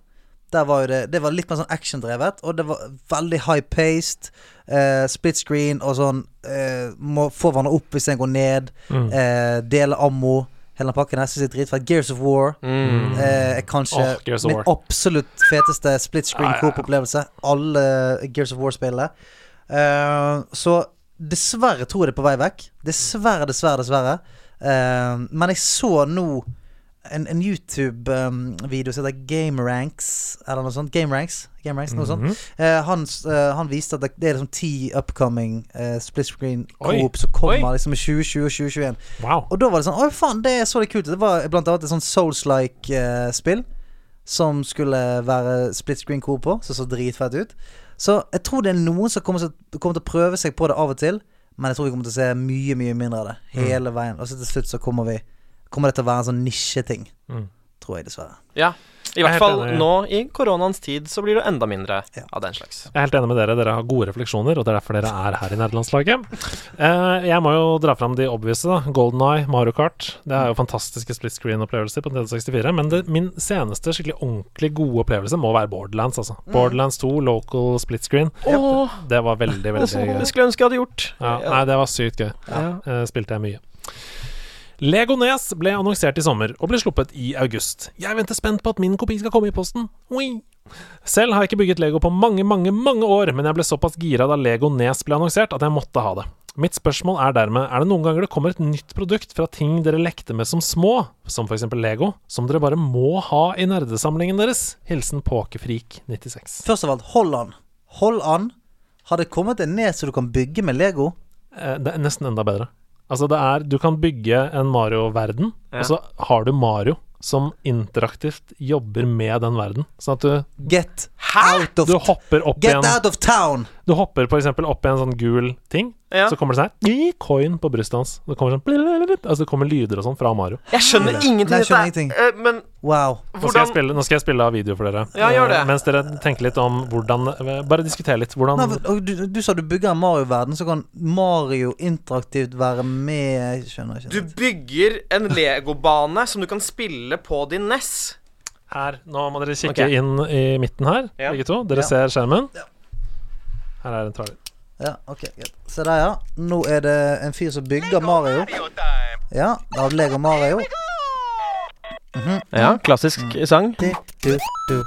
Der var jo det Det var litt mer sånn actiondrevet, og det var veldig high-paced. eh, split screen og sånn eh, Må få hverandre opp hvis en går ned. Mm. eh, dele ammo. Hele den pakken. Jeg synes jeg er dritfett. Gears of War Mm. eh, er kanskje oh, min absolutt feteste split screen coop-opplevelse. Alle Gears of War-spillene. Eh, så dessverre tror jeg det er på vei vekk. Dessverre, dessverre, dessverre. Eh, men jeg så nå en, en YouTube-video som heter Game Ranks, eller noe sånt. Game Ranks, Game Ranks noe sånt. Mhm. Eh, han, eh, han viste at det, det er liksom ti upcoming eh, split screen coop som kommer Oi. liksom i 2020 og 2021. Wow. Og da var det sånn Oi, faen, det så det kult ut. Det var blant annet et sånn Souls-like eh, spill som skulle være split screen coop på, som så dritfett ut. Så jeg tror det er noen som kommer, kommer til å prøve seg på det av og til, men jeg tror vi kommer til å se mye, mye mindre av det hele veien. Og så til slutt så kommer vi Kommer det til å være en sånn nisjeting, Mm. tror jeg dessverre. Ja. I er hvert fall enig. nå i koronaens tid så blir det enda mindre Ja. av den slags. Jeg er helt enig med dere. Dere har gode refleksjoner, og det er derfor dere er her i nederlandslaget. Eh, jeg må jo dra fram de obviouse. da Golden Eye, Mario Kart. Det er jo fantastiske split screen-opplevelser på 1964. Men det, min seneste skikkelig ordentlig gode opplevelse må være Borderlands. altså Borderlands 2, local split screen. Åh, Det var veldig, veldig gøy. det skulle jeg ønske jeg hadde gjort. Ja, nei, det var sykt gøy. Ja. Eh, spilte jeg mye. Lego Nes ble annonsert i sommer og ble sluppet i august. Jeg venter spent på at min kopi skal komme i posten. Oi. Selv har jeg ikke bygget Lego på mange, mange, mange år, men jeg ble såpass gira da Lego Nes ble annonsert at jeg måtte ha det. Mitt spørsmål er dermed, er det noen ganger det kommer et nytt produkt fra ting dere lekte med som små, som eksempel Lego, som dere bare må ha i nerdesamlingen deres? Hilsen Påkefrik96. Først av alt, hold an. Hold an. Har det kommet en nes så du kan bygge med Lego? Eh, Det er nesten enda bedre. Altså, det er Du kan bygge en Mario-verden, Ja. og så har du Mario. som interaktivt jobber med den verden. Sånn at du, Get out of du hopper opp Get en out of town! Du hopper eksempel opp i en sånn gul ting, Ja. så kommer det sånn her Coin på brystet hans. Det kommer sånn Altså det kommer lyder og sånn fra Mario. Jeg skjønner ingenting. Jeg skjønner er- ingenting. Uh, Men Wow. Nå skal, jeg spille, nå skal jeg spille av video for dere. Ja, gjør det. Eh, Mens dere tenker litt om hvordan eh, Bare diskuter litt. Hvordan Nei, for- du, du sa du bygger en Mario-verden, så kan Mario interaktivt være med Jeg Skjønner ikke. Du bygger en legobane som du kan spille på din NES. Her, Nå må dere kikke okay. inn i midten her, Ja. begge to. Dere Ja. ser skjermen. Her er en trailer. Ja, ok, greit. Se der, ja. Nå er det en fyr som bygger Mario. Ja, av Lego Mario. Ja, klassisk sang. Du, du, du.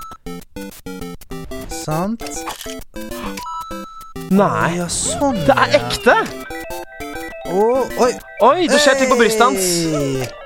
Sant. Nei. Ja, sånn. Det er ekte! Oh, oi. Oi, det skjer ting på brystet hans.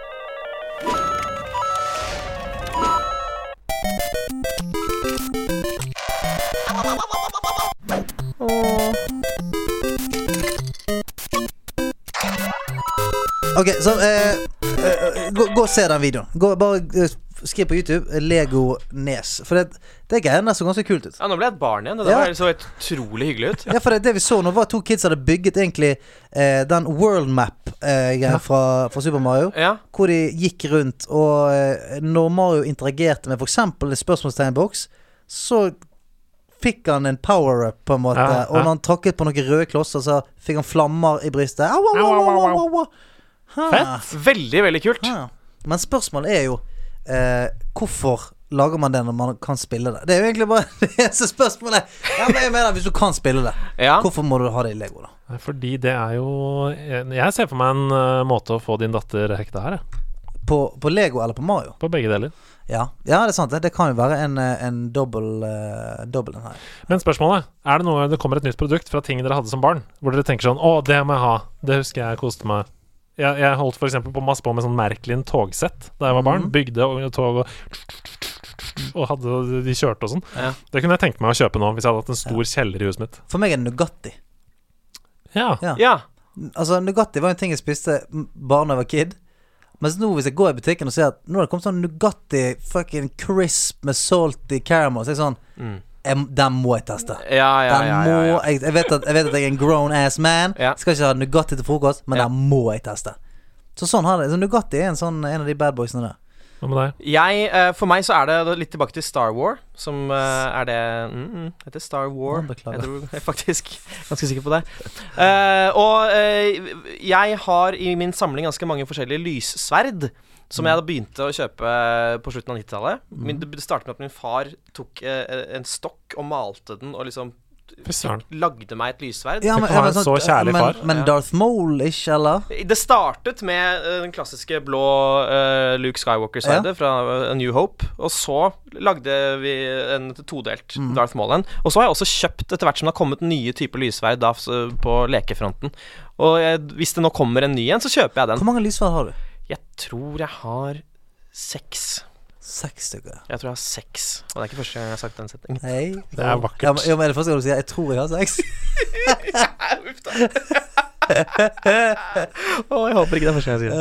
Ok, så eh, eh, gå, gå og se den videoen. Gå, bare eh, skriv på YouTube eh, Lego Nes. For det, det greiene der så ganske kult ut. Ja, nå ble jeg et barn igjen. Det Ja. der så utrolig hyggelig ut. Ja, for det, det vi så nå, var to kids hadde bygget egentlig eh, den world map-greia fra, fra Super Mario. Ja. Hvor de gikk rundt, og eh, når Mario interagerte med f.eks. en spørsmålstegnboks, så fikk han en power-up, på en måte. Ja, ja. Og når han tråkket på noen røde klosser, så fikk han flammer i brystet. Au, au, au, au, au, au, au. Fett. Veldig, veldig kult. Ha. Men spørsmålet er jo eh, Hvorfor lager man det når man kan spille det? Det er jo egentlig bare det eneste spørsmålet. Ja, men jeg mener Hvis du kan spille det, Ja. hvorfor må du ha det i Lego, da? Fordi det er jo Jeg ser for meg en eh, måte å få din datter hekta her, jeg. På, på Lego eller på Mario? På begge deler. Ja, ja det er sant. Det, det kan jo være en, eh, en dobbel uh, her. Men spørsmålet er det noe det kommer et nytt produkt fra ting dere hadde som barn, hvor dere tenker sånn Å, det må jeg ha. Det husker jeg koste meg. Jeg, jeg holdt for eksempel på masse på med sånn Merklin togsett da jeg var barn. Mm. Bygde og- tog og Og hadde de kjørte og sånn. Ja. Det kunne jeg tenke meg å kjøpe nå, hvis jeg hadde hatt en stor kjeller i huset mitt. For meg er det Nugatti. Ja. Ja. Ja. Altså, Nugatti var en ting jeg spiste bare da jeg var kid. Mens nå, hvis jeg går i butikken og ser at nå har det kommet sånn Nugatti fucking crisp med salty caramel, så er jeg sånn Mm. jeg, Den må jeg teste. Ja, ja, Den ja, må. Jeg, jeg, vet at, jeg vet at jeg er en grown ass man. Skal ikke ha Nugatti til frokost, men den må jeg teste. Så sånn har det Så Nugatti er en, sånn, en av de bad boysene der. Hva med deg? Jeg, uh, for meg så er det litt tilbake til Star War, som uh, er det mm, mm, Heter Star War. Å. Jeg tror jeg er faktisk ganske sikker på det. Uh, og jeg har i min samling ganske mange forskjellige lyssverd. Som jeg da begynte å kjøpe på slutten av 90-tallet. Min- Det startet med at min far tok en stokk og malte den og liksom. Lagde meg et lyssverd. Ja, men, men, så kjærlig men, far. Men men Darth Maul-ish, eller? Det startet med eh, den klassiske blå uh, Luke Skywalker-sverdet fra eh, A New Hope. Og så lagde vi en todelt Mm. Darth Maul en. Og så har jeg også kjøpt, etter hvert som det har kommet nye typer lyssverd da, på lekefronten. Og jeg, hvis det nå kommer en ny en, så kjøper jeg den. Hvor mange lysverd har du? Jeg tror jeg har seks. Seks stykker. Jeg tror jeg har seks. Og det er ikke første gang jeg har sagt den setningen. Nei. Det er vakkert. Ja, men, ja, men er det første gang du sier 'jeg tror jeg har seks'? Å, jeg håper ikke det er første gang jeg sier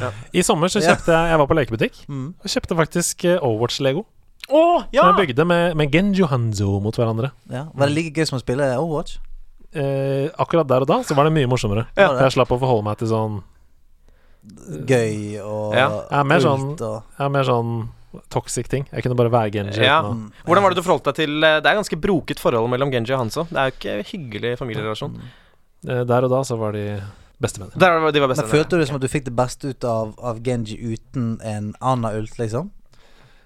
det. I sommer så kjøpte jeg Jeg var på lekebutikk Mm. og kjøpte faktisk eh, Overwatch-lego. Oh, ja! Som jeg bygde med, med Genjo Hanzo mot hverandre. Ja. Var det like gøy som å spille Overwatch? Eh, akkurat der og da så var det mye morsommere. Ja. For jeg slapp å forholde meg til sånn Gøy og Ja. Ja, mer sånn- ult og er mer sånn toxic ting. Jeg kunne bare være Genji. Ja. Mm. Hvordan var det du forholdt deg til eh, Det er ganske broket forhold mellom Genji og Hanzo. Det er jo ikke en hyggelig familierelasjon. Eh, Der og da så var de bestevenner. Der var de var Men. Følte du det som at du fikk det beste ut av, av Genji uten en annen ult, liksom?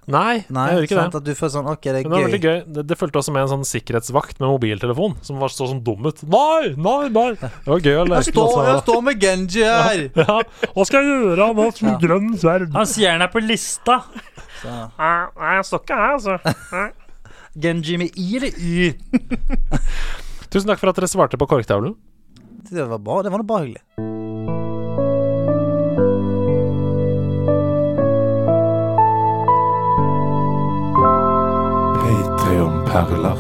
Nei, Nei, jeg gjør ikke sant? det. At du føler sånn Ok, det er Men det var gøy. veldig gøy. Det, det fulgte også med en sånn sikkerhetsvakt med mobiltelefon som var så sånn dum ut. Nei, nei, nei! Det var gøy å leke Jeg står, jeg står med Genji her! Ja, hva skal jeg gjøre? Han har Ja. grønn sverd. Han sier han er på lista. Så. Nei, nei, jeg står ikke her, altså. Genji med I eller Y? Tusen takk for at dere svarte på korktavlen. Det var bra. Det var noe bare hyggelig. Patreon-perler.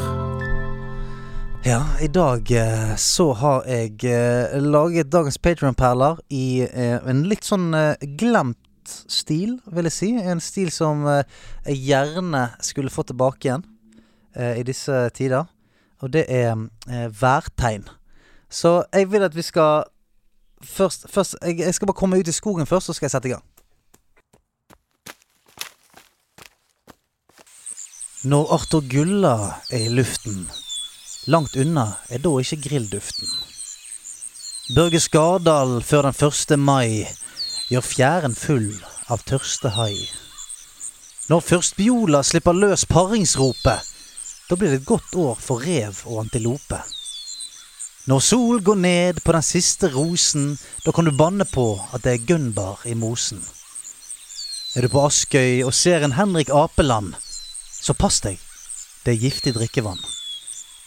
Ja, i dag eh, så har jeg eh, laget dagens Patreon-perler i eh, en litt sånn glemt stil, vil jeg si. En stil som jeg gjerne skulle få tilbake igjen i disse tider. Og det er værtegn. Så jeg vil at vi skal Først, først jeg, jeg skal bare komme ut i skogen først, så skal jeg sette i gang. Når Arthur Gulla er i luften, langt unna er da ikke grillduften. Børge Skardal før den første mai gjør fjæren full av tørste hai. Når først Biola slipper løs paringsropet, da blir det et godt år for rev og antilope. Når sol går ned på den siste rosen, da kan du banne på at det er Gunbar i mosen. Er du på Askøy og ser en Henrik Apeland, så pass deg, det er giftig drikkevann.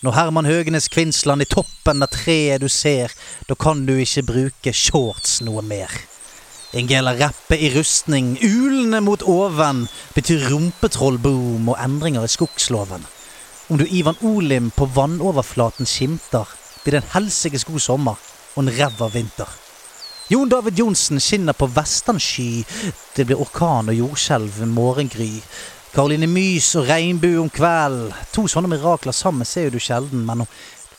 Når Herman Høgenes Kvinsland i toppen av treet du ser, da kan du ikke bruke shorts noe mer. Ingela Reppe i rustning, ulene mot oven, betyr rumpetrollboom og endringer i skogsloven. Om du Ivan Olim på vannoverflaten skimter, blir det en helsikes god sommer og en ræva vinter. Jon David Johnsen skinner på vestansky, det blir orkan og jordskjelv ved morgengry. Karoline Mys og regnbue om kvelden. To sånne mirakler sammen ser du sjelden, men om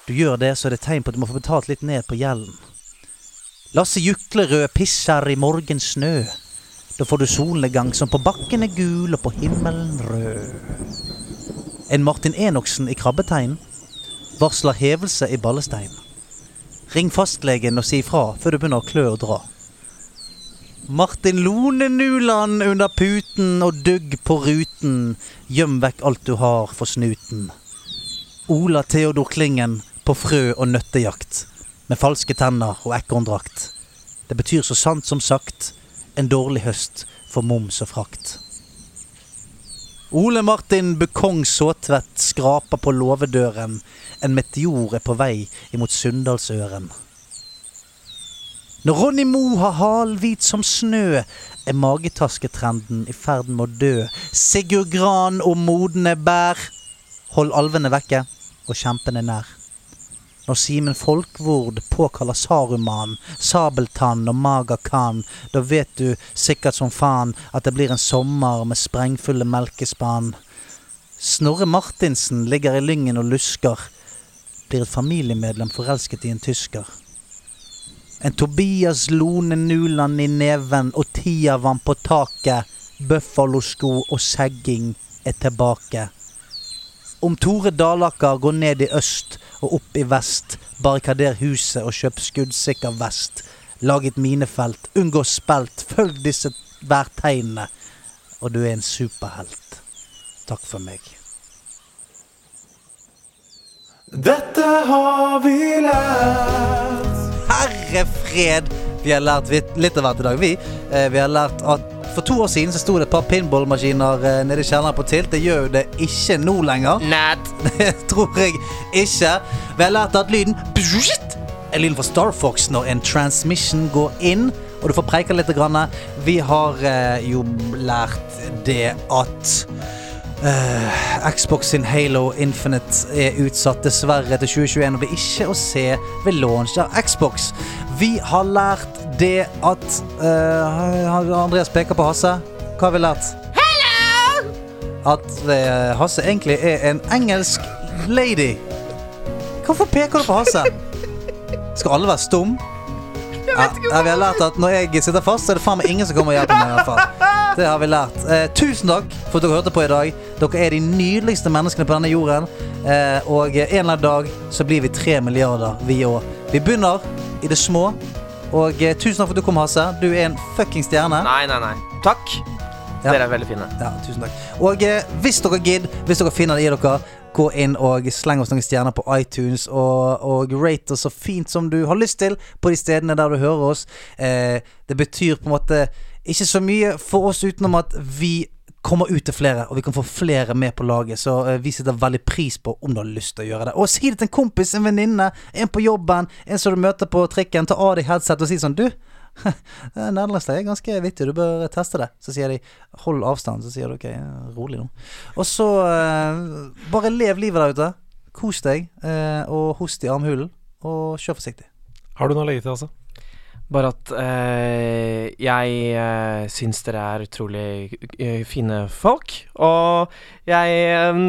du gjør det, så er det tegn på at du må få betalt litt ned på gjelden. Lasse Juklerød pisser i morgensnø. Da får du solnedgang som på bakken er gul og på himmelen rød. En Martin Enoksen i krabbetegn varsler hevelse i ballestein. Ring fastlegen og si ifra før du begynner å klø og dra. Martin Lone Nuland under puten og dugg på ruten. Gjem vekk alt du har for snuten. Ola Theodor Klingen på frø- og nøttejakt. Med falske tenner og ekorndrakt. Det betyr så sant som sagt en dårlig høst for moms og frakt. Ole Martin Bukong Såtvedt skraper på låvedøren. En meteor er på vei imot Sunndalsøren. Når Ronny Mo har halhvit som snø, er magetasketrenden i ferd med å dø. Sigurd Gran og modne bær. Hold alvene vekke og kjempene nær. Når Simen Folkvord påkaller Saruman, Sabeltann og Maga Khan, da vet du sikkert som faen at det blir en sommer med sprengfulle melkespann. Snorre Martinsen ligger i lyngen og lusker, blir et familiemedlem forelsket i en tysker. En Tobias Lone Nuland i neven og tiavann på taket, buffalosko og segging er tilbake. Om Tore Dalaker går ned i øst og opp i vest, barrikader huset og kjøp skuddsikker vest. Lag et minefelt, unngå spelt, følg disse værtegnene, og du er en superhelt. Takk for meg. Dette har vi lært. Herre fred! Vi har lært litt av hvert i dag, vi. Eh, vi har lært at for to år siden så sto det et par pinballmaskiner eh, nede i kjelleren på Tilt. Det gjør jo det ikke nå lenger. Nat. Det tror jeg ikke. Vi har lært at lyden er lyden fra Star Fox når en transmission går inn. Og du får preika litt. Vi har eh, jo lært det at eh, Xbox sin Halo Infinite er utsatt dessverre til 2021 og blir ikke å se ved launch av Xbox. Vi har lært det at uh, Andreas peker på Hasse. Hva har vi lært? At uh, Hasse egentlig er en engelsk lady. Hvorfor peker du på Hasse? Skal alle være stum? Ja, ja, vi har lært at når jeg sitter fast, så er det faen meg ingen som kommer og hjelper meg. i hvert fall Det har vi lært. Eh, tusen takk for at dere hørte på i dag. Dere er de nydeligste menneskene på denne jorden. Eh, og en eller annen dag så blir vi tre milliarder, vi òg. Vi begynner i det små. Og eh, tusen takk for at du kom, Hasse. Du er en fucking stjerne. Nei, nei, nei. Takk. Ja. Dere er veldig fine. Ja, tusen takk. Og eh, hvis dere gidder, hvis dere finner det i dere, gå inn og sleng oss noen stjerner på iTunes, og, og rate oss så fint som du har lyst til på de stedene der du hører oss. Eh, det betyr på en måte ikke så mye for oss utenom at vi kommer ut til flere, og vi kan få flere med på laget. Så eh, vi setter veldig pris på om du har lyst til å gjøre det. Og si det til en kompis, en venninne, en på jobben, en som du møter på trikken. Ta av deg headset og si sånn Du, nederlandsk er ganske vittig, du bør teste det. Så sier de hold avstand. Så sier du ok, rolig nå. Og så eh, bare lev livet der ute. Kos deg, eh, og host i armhulen. Og kjør forsiktig. Har du noe å legge til, altså? Bare at eh, jeg eh, syns dere er utrolig eh, fine folk, og jeg eh,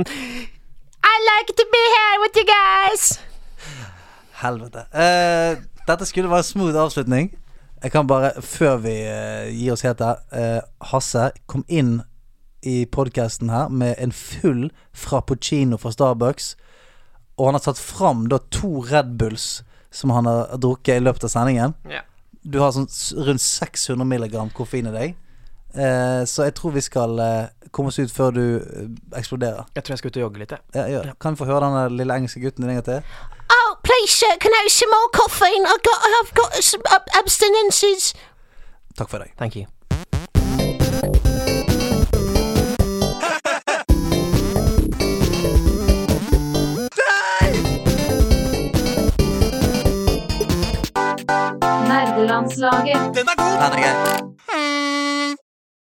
I like to be here with you guys. Helvete. Eh, dette skulle være en smooth avslutning. Jeg kan bare, før vi eh, gir oss helt der eh, Hasse, kom inn i podkasten her med en full frappuccino fra Starbucks. Og han har tatt fram da to Red Bulls som han har drukket i løpet av sendingen. Ja. Du har sånn rundt 600 milligram koffein i deg. Eh, så jeg tror vi skal eh, komme oss ut før du eh, eksploderer. Jeg tror jeg skal ut og jogge litt, jeg. Ja, gjør. Kan vi få høre den lille engelske gutten din en gang til? Oh, please, sir, can I have some more coffee? I've got, I've got some abstinences. Takk for deg. Thank you. Juniorlandslaget. Den er god! Den er.